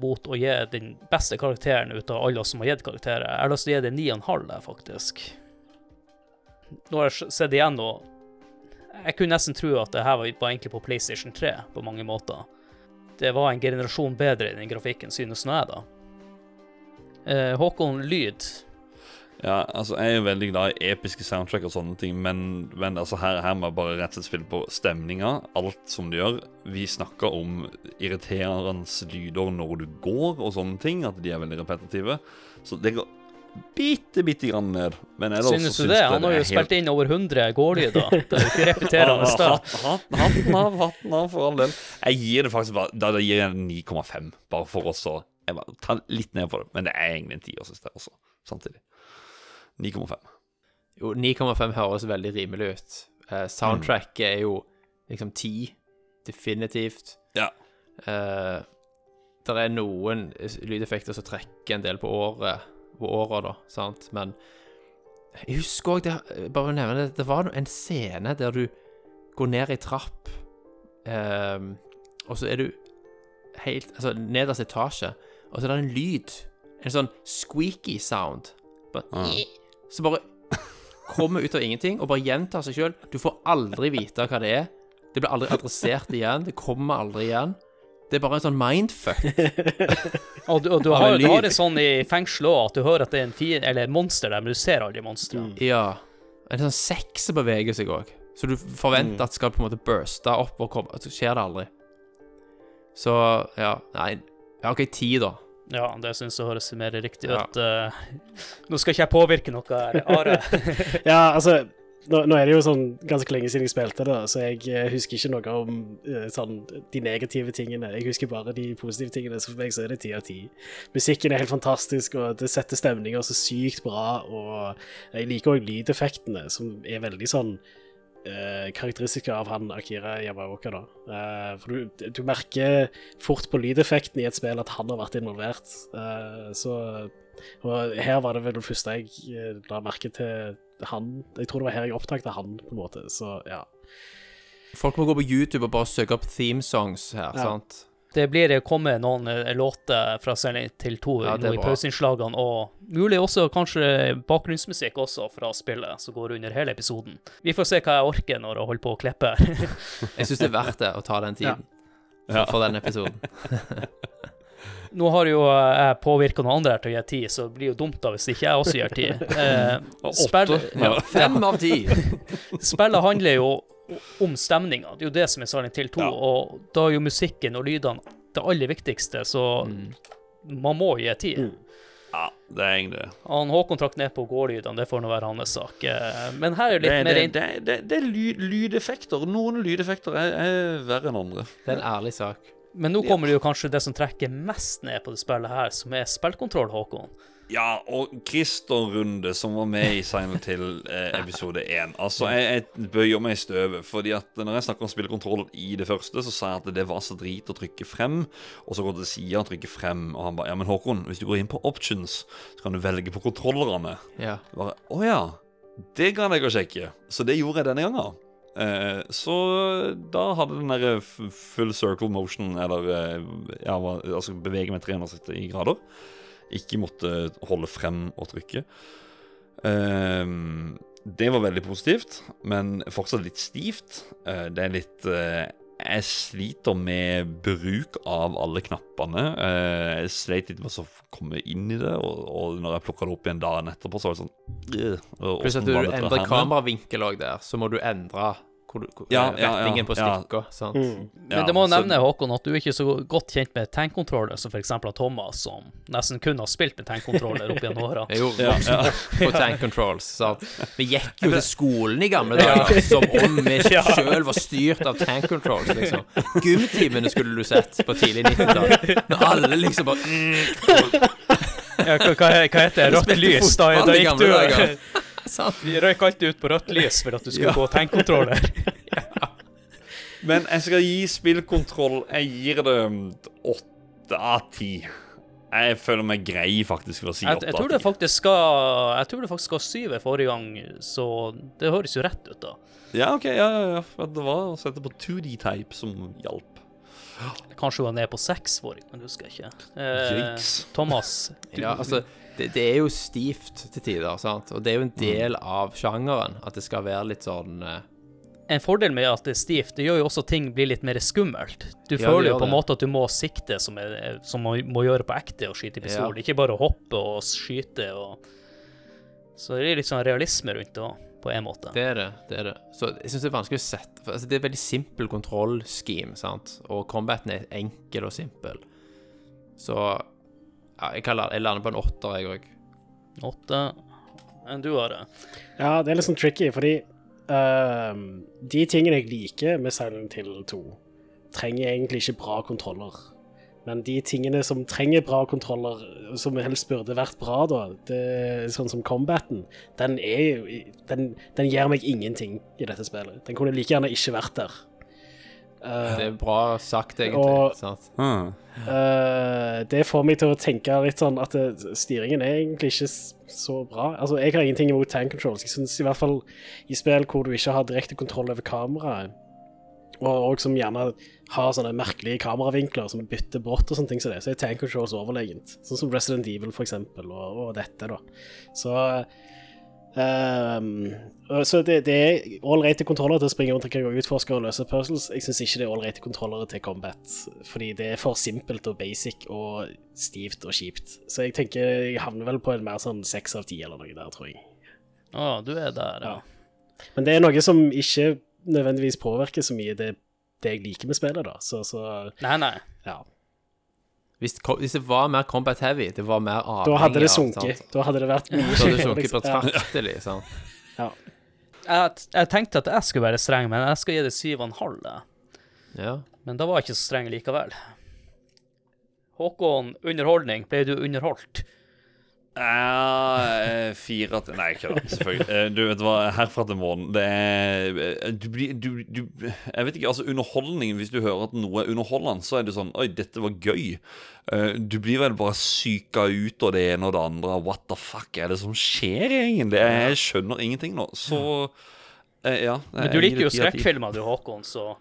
mot å gi den beste karakteren ut av alle oss som har gitt karakterer. Jeg har lyst til å gi det 9,5 der, faktisk. Nå har jeg sett igjen nå Jeg kunne nesten tro at det her var egentlig på PlayStation 3 på mange måter. Det var en generasjon bedre i den grafikken, synes nå jeg, da. Eh, Håkon, lyd. Ja, altså Jeg er jo veldig glad i episke soundtrack og sånne ting, men, men altså her, her må jeg bare rett og slett spille på stemninga. Alt som du gjør. Vi snakker om irriterende lyder når du går og sånne ting, at de er veldig repetitive. Så det går bitte, bitte grann ned. Synes så du det? Han har jo spilt inn over 100 gårdlyder. <laughs> Det er jo ikke repeterende Hatten av, hatten av, for all del. Jeg gir det faktisk bare Da da gir jeg en 9,5, bare for å Jeg bare tar litt ned på det. Men det er egentlig en 10, synes jeg også, samtidig. 9,5. Jo, 9,5 høres veldig rimelig ut. Eh, soundtracket er jo liksom 10, definitivt. Ja. Eh, det er noen lydeffekter som trekker en del på året, på året da, sant? Men jeg husker også, bare å nevne det, det var en scene der du går ned i trapp, eh, og så er du helt, altså nederst etasje, og så er det en lyd, en sånn squeaky sound, bare, så bare kommer ut av ingenting og bare gjentar seg sjøl. Du får aldri vite hva det er. Det blir aldri adressert igjen. Det kommer aldri igjen. Det er bare en sånn mindfuck. <laughs> Og du, og du, har, du har det sånn i fengsel òg, at du hører at det er en fiende, eller et monster der, men du ser aldri monsteret. Ja. En sånn sex som beveger seg òg. Så du forventer at skal på en måte burste opp og komme Så skjer det aldri. Så ja, nei Ja, OK, ti, da. Ja, det syns jeg høres mer riktig Ja. ut. eh. nå skal ikke jeg påvirke noe her, Are. <laughs> Ja, altså nå, nå er det jo sånn ganske lenge siden jeg spilte det, så jeg eh, husker ikke noe om uh, sånn, de negative tingene. Jeg husker bare de positive tingene, så for meg så er det ti av ti. Musikken er helt fantastisk, og det setter stemninger så sykt bra, og jeg liker òg lydeffektene, som er veldig sånn eh, karakteristiske av han Akira Yamaoka, da. Eh, for du, du merker fort på lydeffekten i et spill at han har vært involvert, Eh, så og her var det vel det første jeg eh, la merke til han. Jeg tror det var her jeg oppdaget han, på en måte. Så ja. Folk må gå på YouTube og bare søke opp theme songs her, Ja. sant? Det blir kommet noen eh, låter fra Silent til 2 Ja, i pauseinnslagene, og mulig også kanskje bakgrunnsmusikk også fra spillet, som går under hele episoden. Vi får se hva jeg orker når jeg holder på å klippe her. <laughs> Jeg syns det er verdt det å ta den tiden Ja. for, for den episoden. <laughs> Nå har jo eh, jeg påvirka noen andre her til å gi ti, så det blir jo dumt da hvis ikke jeg også gir ti. <laughs> Eh, spill, Ja. Fem av ti. spillet handler jo om stemninga. Det er jo det som er Silent Hill 2, Ja. og da er jo musikken og lydene det aller viktigste, så man må gi tid. Mm. ja, det er egentlig det. Han Håkon trakk ned på gårdlydene, det får nå være hans sak. Eh, Men her er litt Det, mer det, det, det, det er lyd, lydeffekter. Noen lydeffekter er, er verre enn andre. Det er en ærlig sak. Men nå kommer det jo kanskje det som trekker mest ned på det spillet her, som er spillkontroll, Håkon. Ja, og Christer Runde, som var med i Silent Hill eh, episode 1 Altså, jeg, jeg bøyer meg i støvet, fordi at når jeg snakker om spillekontroll i det første, så sa jeg at det var så drit å trykke frem, og så går det til sida og trykke frem, og han ba Ja, men Håkon, hvis du går inn på options, så kan du velge på kontrollerne. Ja. Bare, Å ja, det kan jeg å sjekke. Så det gjorde jeg denne gangen. Eh, så da hadde den der full circle motion, eller eh, ja, altså bevege meg 360 grader, ikke måtte holde frem og trykke. Um, det var veldig positivt, men fortsatt litt stivt. Uh, det er litt uh, Jeg sliter med bruk av alle knappene. Uh, jeg sleit litt med å komme inn i det, og, og når jeg plukka det opp igjen dagen etterpå, så var det sånn øh, Pluss at du endrer kameravinkel òg der, så må du endre hvor du, hvor, Ja, eh, ja, ja, på ja. stikka. Sant? Mm. Men Ja, det må jo nevne, Håkon, at du er ikke så godt kjent med tankkontroller, som f.eks. Thomas, som nesten kun har spilt med tankkontroller opp gjennom åra. <laughs> Jo Ja, voksen ja. opp <laughs> på tank controls. Vi gikk jo til <laughs> skolen i gamle dager som om vi sjøl var styrt av tank controls, liksom. Gymtimene skulle du sett på tidlig 90-tall. Når alle liksom bare mm, Ja, hva, hva, hva heter det? Rødt lys? Da, da gikk du dager. Vi røyk alltid ut på rødt lys for at du skulle gå tankkontroller. <laughs> Men jeg skal gi spillkontroll Jeg gir det åtte av ti. Jeg føler meg grei faktisk for å si åtte av ti. Jeg tror det faktisk skal syve forrige gang, så det høres jo rett ut, da. Ja, OK. Ja, ja, ja. Det var å sette på 2D-type som hjalp. Kanskje hun var nede på seks forrige gang, det husker jeg ikke. Eh, Thomas, du, Ja, altså, det, det er jo stivt til tider, sant. Og det er jo en del av sjangeren at det skal være litt sånn uh... en fordel med at det er stivt, det gjør jo også ting blir litt mer skummelt. Du Ja, føler jo på en måte at du må sikte, som, er, som man må gjøre på ekte, og skyte i pistol. Ja. Ikke bare å hoppe og skyte og Så det er litt sånn realisme rundt det òg, på en måte. Det er det. det er det. Så jeg syns det er vanskelig å sette for, altså, Det er veldig simpel kontrollscheme, sant, og combaten er enkel og simpel. Så ja, jeg, kaller, jeg lander på en åtter, jeg òg. Åtte. Enn du har det? Ja, det er litt sånn tricky, fordi uh, de tingene jeg liker med Silent Hill 2, trenger egentlig ikke bra kontroller. Men de tingene som trenger bra kontroller, som helst burde vært bra, da, det, sånn som combaten, den er jo den, den gir meg ingenting i dette spillet. Den kunne like gjerne ikke vært der. Eh, Det er bra sagt, egentlig. Og- sant? Eh, det får meg til å tenke litt sånn at det, styringen er egentlig ikke så bra. Altså, Jeg har ingenting imot tank controls. Jeg synes i hvert fall i spill hvor du ikke har direkte kontroll over kameraet, og, og som gjerne har sånne merkelige kameravinkler som bytter brått og sånne ting som det, så er tank controls overlegent. Sånn som Resident Evil, for eksempel, og, og dette, da. Så ehm, og så det, det er ålreite kontroller til å springe rundt og utforske og løse puzzles. Jeg syns ikke det er ålreite kontroller til combat, fordi det er for simpelt og basic og stivt og kjipt. Så jeg tenker jeg havner vel på en mer sånn seks av ti eller noe der, tror jeg. Å, du er der, ja. Ja. Men det er noe som ikke nødvendigvis påvirker så mye det, det jeg liker med spillet, da. Så, så Nei, nei. ja. Hvis, hvis det var mer combat heavy, det var mer avhengig Da hadde det sunket. Da hadde det vært mye Da hadde det sunket liksom. Ja. betraktelig. sant? Ja. Jeg, jeg tenkte at jeg skulle være streng, men jeg skal gi det syv og en halv. jeg. Ja. Men da var jeg ikke så streng likevel. Håkon, underholdning. Ble du underholdt? Eh, fire til Nei, ikke da, selvfølgelig. Eh, du vet hva, herfra til månen Det er eh, Du du, du, Jeg vet ikke, altså underholdningen Hvis du hører at noe er underholdende, så er det sånn Oi, dette var gøy. Eh, du blir vel bare psyka ut av det ene og det andre. What the fuck er det som skjer, egentlig? Jeg skjønner ingenting nå. Så ja. Men du liker jo skrekkfilmer, du, Håkon, så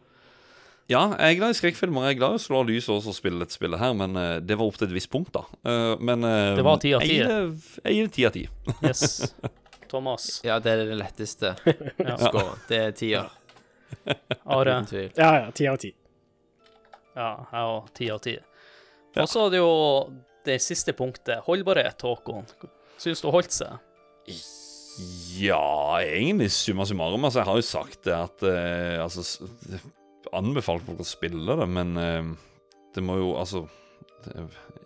Ja, jeg er glad i skrekkfilmer. Jeg er glad i å slå lyset og spille dette spillet her, men uh, det var opp til et visst punkt, da. Uh, men uh, Det var 10 av 10. Jeg gir det- ti av ti. yes. <laughs> Thomas, ja, det er det letteste <laughs> Ja. <laughs> scoren. Det er tier, Are. uten tvil. ja, ja. Ti av ti. Ja, jeg òg. Ti av ti. Og så er det jo det siste punktet. Holdbarhet, Håkon. Syns du holdt seg? Ja, egentlig summa summarum. Altså, jeg har jo sagt det at uh, Altså, anbefalt folk å spille det, men eh, det må jo Altså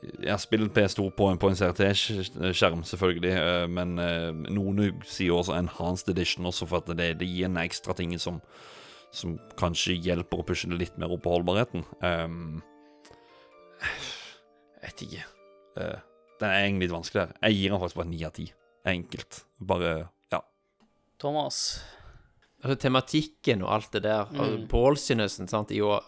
Jeg har spilt PS2 på en, en CRT-skjerm, selvfølgelig, eh, men eh, noen sier også Enhanced Edition også, for at det, det gir en ekstra ting som, som kanskje hjelper å pushe det litt mer opp på holdbarheten. Um, jeg vet ikke. Uh, den er egentlig litt vanskelig her. Jeg gir den faktisk bare ni av ti. Enkelt. Bare Ja. Thomas? Altså, tematikken og alt det der, Mm. og ballsynessen, sant, i å,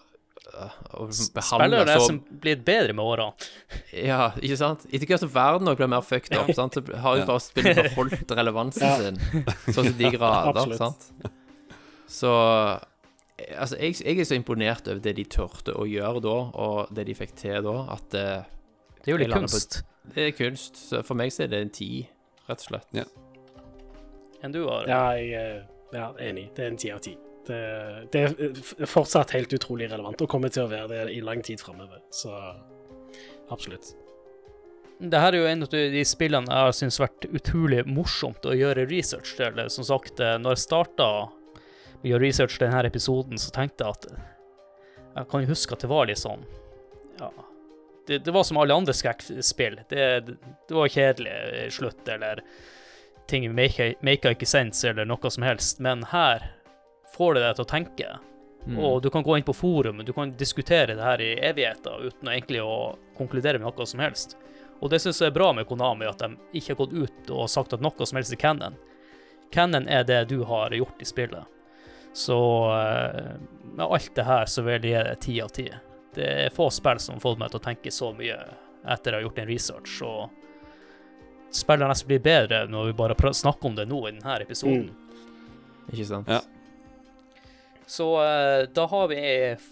øh, å Spiller det så som blir bedre med åra. <laughs> Ja, ikke sant? Etter hvert som verden òg blir mer fucked up, sant? så har jo bare spillet beholdt <laughs> relevansen Ja. sin, sånn til de <laughs> grader, sant? Så Altså, jeg, jeg er så imponert over det de turte å gjøre da, og det de fikk til da, at eh, Det er jo litt kunst. på- det er kunst. Så for meg så er det en ti, rett og slett. Enn du har? Ja, jeg er ja, enig. Det er en ti av ti. Det, er fortsatt helt utrolig relevant og kommer til å være det i lang tid framover. Så absolutt. Det her er jo en av de spillene jeg har vært utrolig morsomt å gjøre research til. Som sagt, eh, når jeg starta å gjøre research til denne episoden, så tenkte jeg at Jeg kan huske at det var litt sånn Ja. Det, det var som alle andre skrekkspill. Det, det var kjedelig i slutt, eller ting make, make ikke sense, eller noe som helst. Men her får det deg til å tenke. Mm. Og du kan gå inn på forum, du kan diskutere det her i evigheter uten egentlig å konkludere med noe som helst. Og det syns jeg er bra med Konami, at de ikke har gått ut og sagt at noe som helst er canon. Canon er det du har gjort i spillet. Så eh, med alt det her så vil jeg gi det ti av ti. Det er få spill som har fått meg til å tenke så mye etter å ha gjort en research. Og spillet nesten blir bedre når vi bare snakker om det nå i denne episoden. Ikke sant? Ja. Så uh, da har vi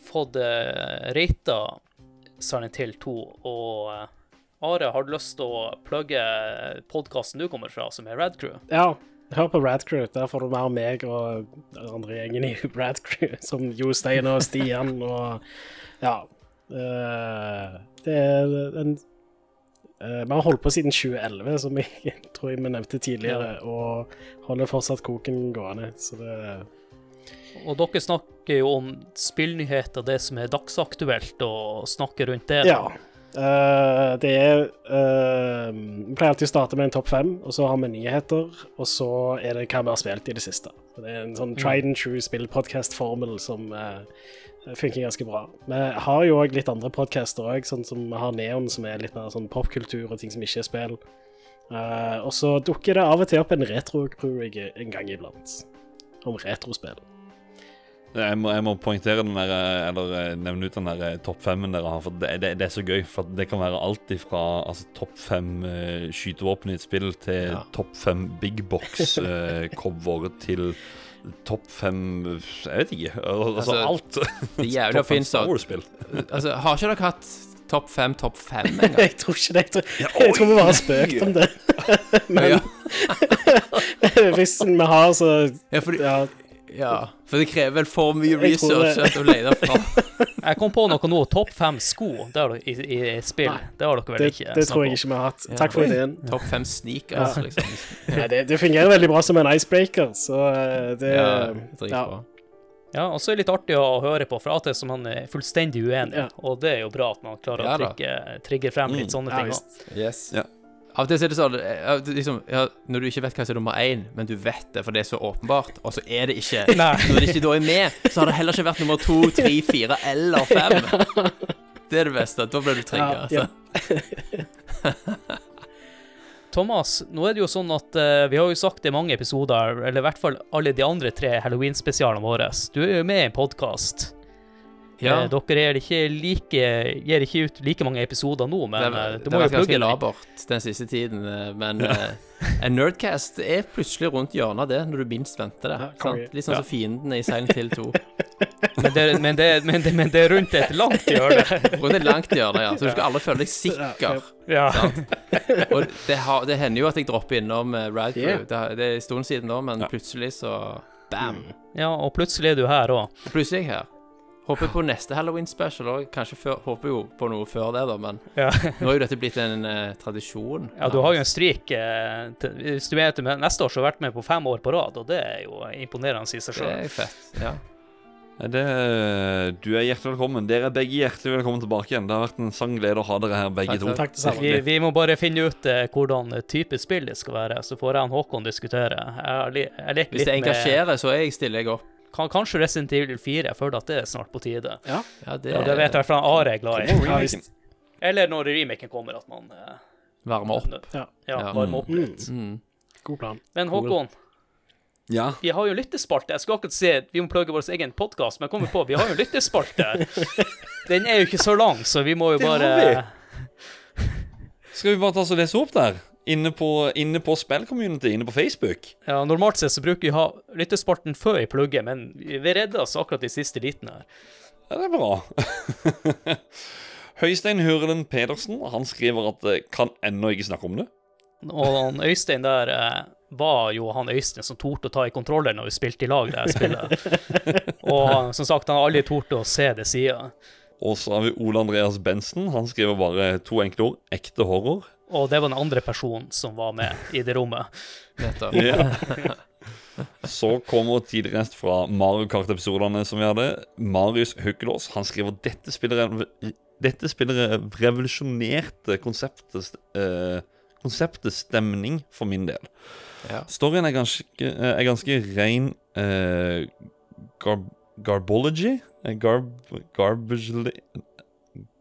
fått uh, rata Silent Hill 2, og uh, Are, har du lyst til å plugge podkasten du kommer fra, som er Rad Crew? Ja, hør på Radcrew. Der får du mer meg og den andre gjengen i <laughs> Radcrew, som Jostein og Stian og Ja. Uh, det er en eh, Vi har holdt på siden 2011, som jeg <laughs> tror jeg vi nevnte tidligere, og holder fortsatt koken gående. Så det Og dere snakker jo om spillnyheter, det som er dagsaktuelt, og snakker rundt det. Ja. Uh, det er eh, Vi pleier alltid å starte med en topp fem, og så har vi nyheter, og så er det hva vi har spilt i det siste. Så det er en sånn tried and true spillpodcast-formel som eh, funker ganske bra. Vi har jo òg litt andre podcaster òg, sånn som vi har Neon, som er litt mer sånn popkultur og ting som ikke er spill. Uh, og så dukker det av og til opp en retro-crew en gang iblant, om retrospill. Jeg må, jeg må poengtere den der, eller eh, nevne ut den der eh, topp femmen dere har. For det, det, det er så gøy. For det kan være alt fra altså, topp fem uh, skytevåpen i et spill til Ja. topp fem big box-cover <laughs> til topp fem Jeg vet ikke. Altså, Altså, alt. Det <laughs> jævlig Topp fem fint Star så Wars-spill. Altså, har ikke dere hatt topp fem, topp fem engang? <laughs> Jeg tror ikke det. Jeg tror, jeg tror vi bare har spøkt om det. <laughs> Men hvis vi har, så ja, fordi, Ja. Ja, for det krever vel for mye Jeg research det. at å lete fram. Jeg kom på noe nå. Topp fem sko det har dere, i, i, i spill. Nei, det har dere vel Det, ikke? det tror jeg ikke vi har hatt. Takk for ideen. <laughs> Topp fem sneakers, Ja. liksom. <laughs> Ja, det, det fungerer veldig bra som en icebreaker, så eh, det Ja, ja. dritbra. Ja, og så er det litt artig å høre på, for at det er som han er fullstendig uenig. Ja. Og det er jo bra at man klarer Ja å trigge, trigge frem litt Mm. sånne Ja, ting. Yes. Ja. Av og til er det sånn liksom, ja, Når du ikke vet hva som er nummer én, men du vet det, for det er så åpenbart, og så er det ikke <laughs> Nei. Når det ikke da er med, så har det heller ikke vært nummer to, tre, fire eller fem. <laughs> Det er det beste. Da blir du trigga. Ja, altså. <laughs> Thomas, nå er det jo sånn at uh, vi har jo sagt det i mange episoder, eller i hvert fall alle de andre tre Halloween-spesialene våre. Du er jo med i en podkast. Ja. dere er ikke like, gir ikke ut like mange episoder nå, men det, eh, det, det må har jo vært ganske plugge den. labert den siste tiden, eh, men ja. en Nerdcast er plutselig rundt hjørnet av det, når du minst venter det. Ja, sant? Litt sånn som fiendene i Silent Hill 2. <laughs> Men det, men, det, men, det, men det er rundt et langt hjørne. <laughs> Rundt et langt hjørne, ja. Så du skal alle føle deg sikker. Ja. Og det, har, det hender jo at jeg dropper innom uh, Rad Yeah. Det, det er en stund siden nå, men Ja. plutselig så Bam! ja, og plutselig er du her òg. Plutselig er jeg her. Håper på neste Halloween special òg. Kanskje før, håper jo på noe før det, da, men Ja. <laughs> nå er jo dette blitt en uh, tradisjon. ja, du har jo en streak uh, til, Hvis du vet det, neste år så har du vært med på fem år på rad, og det er jo imponerende i seg Det sjøl. er fett. Ja. Det, du er hjertelig velkommen. Dere er begge hjertelig velkommen tilbake igjen. Det har vært en sann glede å ha dere her, begge Takk, to. Takk det. Vi, vi må bare finne ut eh, hvordan type spill det skal være, så får jeg og Håkon diskutere. Jeg, jeg, jeg Hvis det det med engasjerer, så er jeg, stiller jeg opp. Kan, Kanskje Resident Evil 4. Jeg føler at det er snart på tide. Ja, det, Ja, det vet jeg i hvert fall Are er glad i. Ja, Eller når remaken kommer, at man eh, varmer opp. Ja. ja, Ja. varmer opp Mm. litt. Mm. God plan. Men Håkon, Ja. vi har jo en lyttespalte. Jeg skulle akkurat si vi må plugge vår egen podkast, men jeg kommer på vi har jo en lyttespalte. <laughs> Den er jo ikke så lang, så vi må jo Det har bare Skal vi bare ta oss og lese opp der? Inne på, inne på spillcommunity, inne på Facebook. Ja, Normalt sett så bruker vi ha lyttespalten før vi plugger, men vi redda oss akkurat i siste liten her. Ja, det er bra. <laughs> Høystein Hurlen Pedersen han skriver at eh, kan ennå ikke snakke om det. Og han Øystein der eh, var jo han Øystein som torde å ta i kontroller når vi spilte i lag det spillet. <laughs> Og som sagt, han har aldri tort å se det sida. Og så har vi Ole Andreas Bensen. Han skriver bare to enkle ord. Ekte horror. Og det var den andre personen som var med i det rommet. Nettopp. Ja. <laughs> Så kommer tidligere fra Mario Kart-episodene som vi hadde. Marius Haukelås. Han skriver dette spillet, dette spillet revolusjonerte konseptet, eh, konseptet stemning for min del. Ja. Storyen er ganske, er ganske ren eh, gar, garbology? Eh, Garb, garbage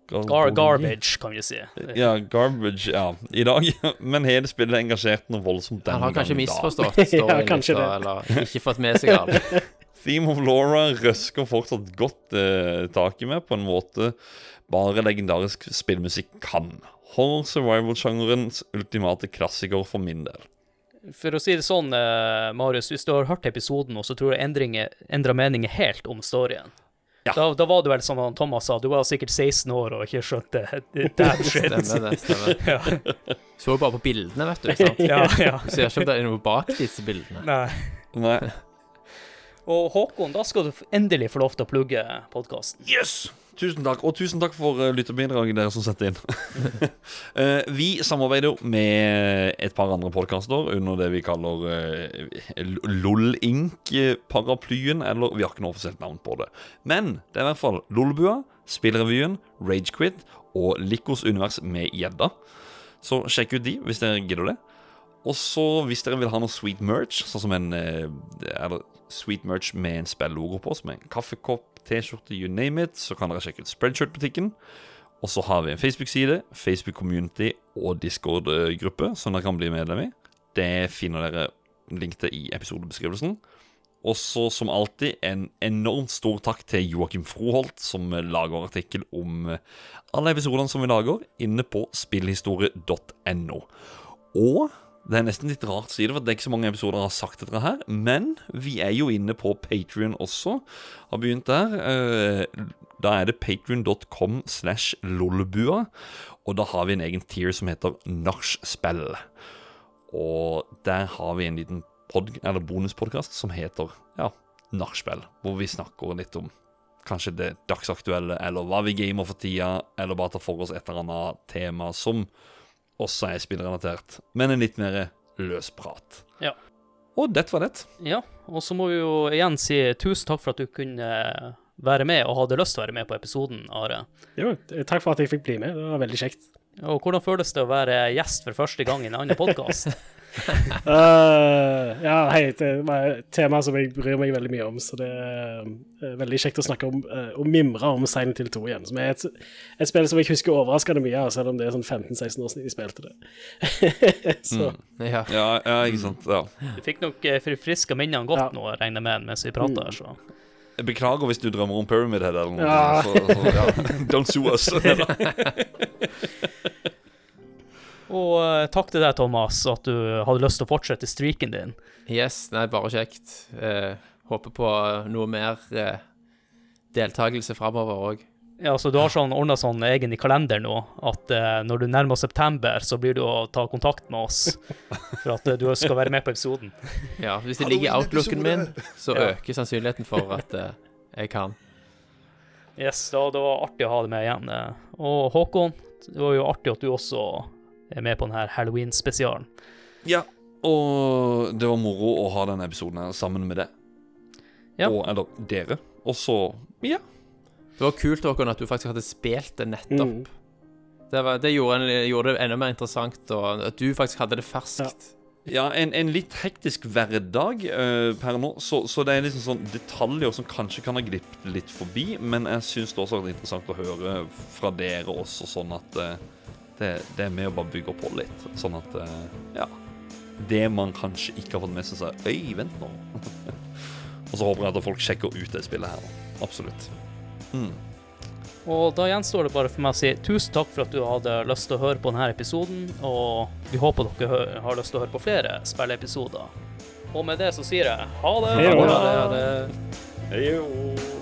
Gar garbage, kan vi si. Ja, garbage, ja. I dag. <laughs> Men hele spillet engasjert noe voldsomt den Han har kanskje gangen da. misforstått <laughs> Ja, storyen kanskje litt, det. eller ikke fått med seg alt. <laughs> Theme of Laura røsker fortsatt godt eh, tak i meg på en måte bare legendarisk spillmusikk kan. Horror survival-sjangerens ultimate klassiker for min del. For å si det sånn, eh, Marius, hvis du har hørt episoden nå, så tror jeg endringer endrer meninger helt om storyen. Ja. Da, da var du vel som Thomas sa, du var sikkert 16 år og ikke skjønte <laughs> damn shit. Stemmer det. stemmer <laughs> Ja, Så jo bare på bildene, vet du. sant? ja, ja. Du ser ikke om det er noe bak disse bildene. Nei. Nei. Og Håkon, da skal du endelig få lov til å plugge podkasten. Yes! Tusen takk, og tusen takk for uh, lytterbidraget dere som setter inn. uh, <laughs> vi samarbeider jo med et par andre podkaster under det vi kaller uh, LOL-Ink-paraplyen. Eller vi har ikke noe offisielt navn på det. Men det er i hvert fall Lolbua, Spillrevyen, Ragequit og Likos univers med gjedda. Så sjekk ut de hvis dere gidder det. Og så hvis dere vil ha noe sweet merch, sånn som en eh, Eller sweet merch med en spillogo på, som en kaffekopp, T-skjorte, you name it, så kan dere sjekke ut Spreadshirt-butikken. Og så har vi en Facebook-side, Facebook Community og Discord-gruppe som dere kan bli medlem i. Det finner dere link til i episodebeskrivelsen. Og så som alltid en enormt stor takk til Joakim Froholt, som lager artikkel om alle episodene som vi lager, inne på spillhistorie.no. Og det er nesten litt rart å si det, for det er ikke så mange episoder jeg har sagt dette her. Men vi er jo inne på Patrion også. Har begynt der. Eh, Da er det patrion.com slash lolbua. Og da har vi en egen tier som heter Nachspiel. Og der har vi en liten bonuspodkast som heter ja, Nachspiel. Hvor vi snakker litt om kanskje det dagsaktuelle, eller hva vi gamer for tida, eller bare tar for oss et eller annet tema som også er spillrelatert, men en litt mer løs prat. Ja. Og det var det. Ja, og så må vi jo igjen si tusen takk for at du kunne være med og hadde lyst til å være med på episoden, Are. Jo, takk for at jeg fikk bli med. Det var veldig kjekt. Og hvordan føles det å være gjest for første gang i en annen podkast? uh, <laughs> ja, hei, det er et tema som jeg bryr meg veldig mye om, så det er eh, veldig kjekt å snakke om uh, og mimre om Silent Hill 2 igjen. Som er et, et spill som jeg husker overraskende mye av, selv om det er sånn 15-16 år siden jeg spilte det. <laughs> så Ja. Ja, ja ikke sant. Ja. Du fikk nok eh, forfriska minnene godt Ja. nå, regner jeg med, mens vi prater her, så. Jeg beklager hvis du drømmer om Pyramid Head eller noe. Ja. Så, så, ja. <laughs> Don't sue us. Og eh, takk til deg, Thomas, at du hadde lyst til å fortsette streaken din. Yes, nei, bare kjekt. Eh, håper på noe mer eh, deltakelse framover òg. Ja, så du har sånn ordna sånn egen i kalender nå, at eh, når du nærmer september, så blir du å ta kontakt med oss for at eh, du skal være med på episoden. <laughs> Ja, hvis det ligger i outlooken min, så Ja. øker sannsynligheten for at eh, jeg kan. Yes, da, det var artig å ha deg med igjen. eh. Og Håkon, det var jo artig at du også er med på denne Halloween-spesialen. Ja, og det var moro å ha denne episoden her sammen med deg. Ja. Og, eller dere. Og så Ja. Det var kult Håkon, at du faktisk hadde spilt det nettopp. mm. Det, var, det gjorde, en, gjorde det enda mer interessant, og at du faktisk hadde det ferskt. Ja, en, en litt hektisk hverdag uh, per nå, så, så det er liksom sånn detaljer som kanskje kan ha glippet litt forbi, men jeg syns det også har vært interessant å høre fra dere også, sånn at eh, det, det er med å bare bygge på litt. Sånn at eh, Ja. Det man kanskje ikke har fått med seg, så er Øy, vent nå. <laughs> Og så håper jeg at folk sjekker ut det spillet her. da. Absolutt. Mm. Og da gjenstår det bare for meg å si tusen takk for at du hadde lyst til å høre på denne episoden, og vi håper dere har lyst til å høre på flere spilleepisoder. Og med det så sier jeg ha det. Hei det. Ha det.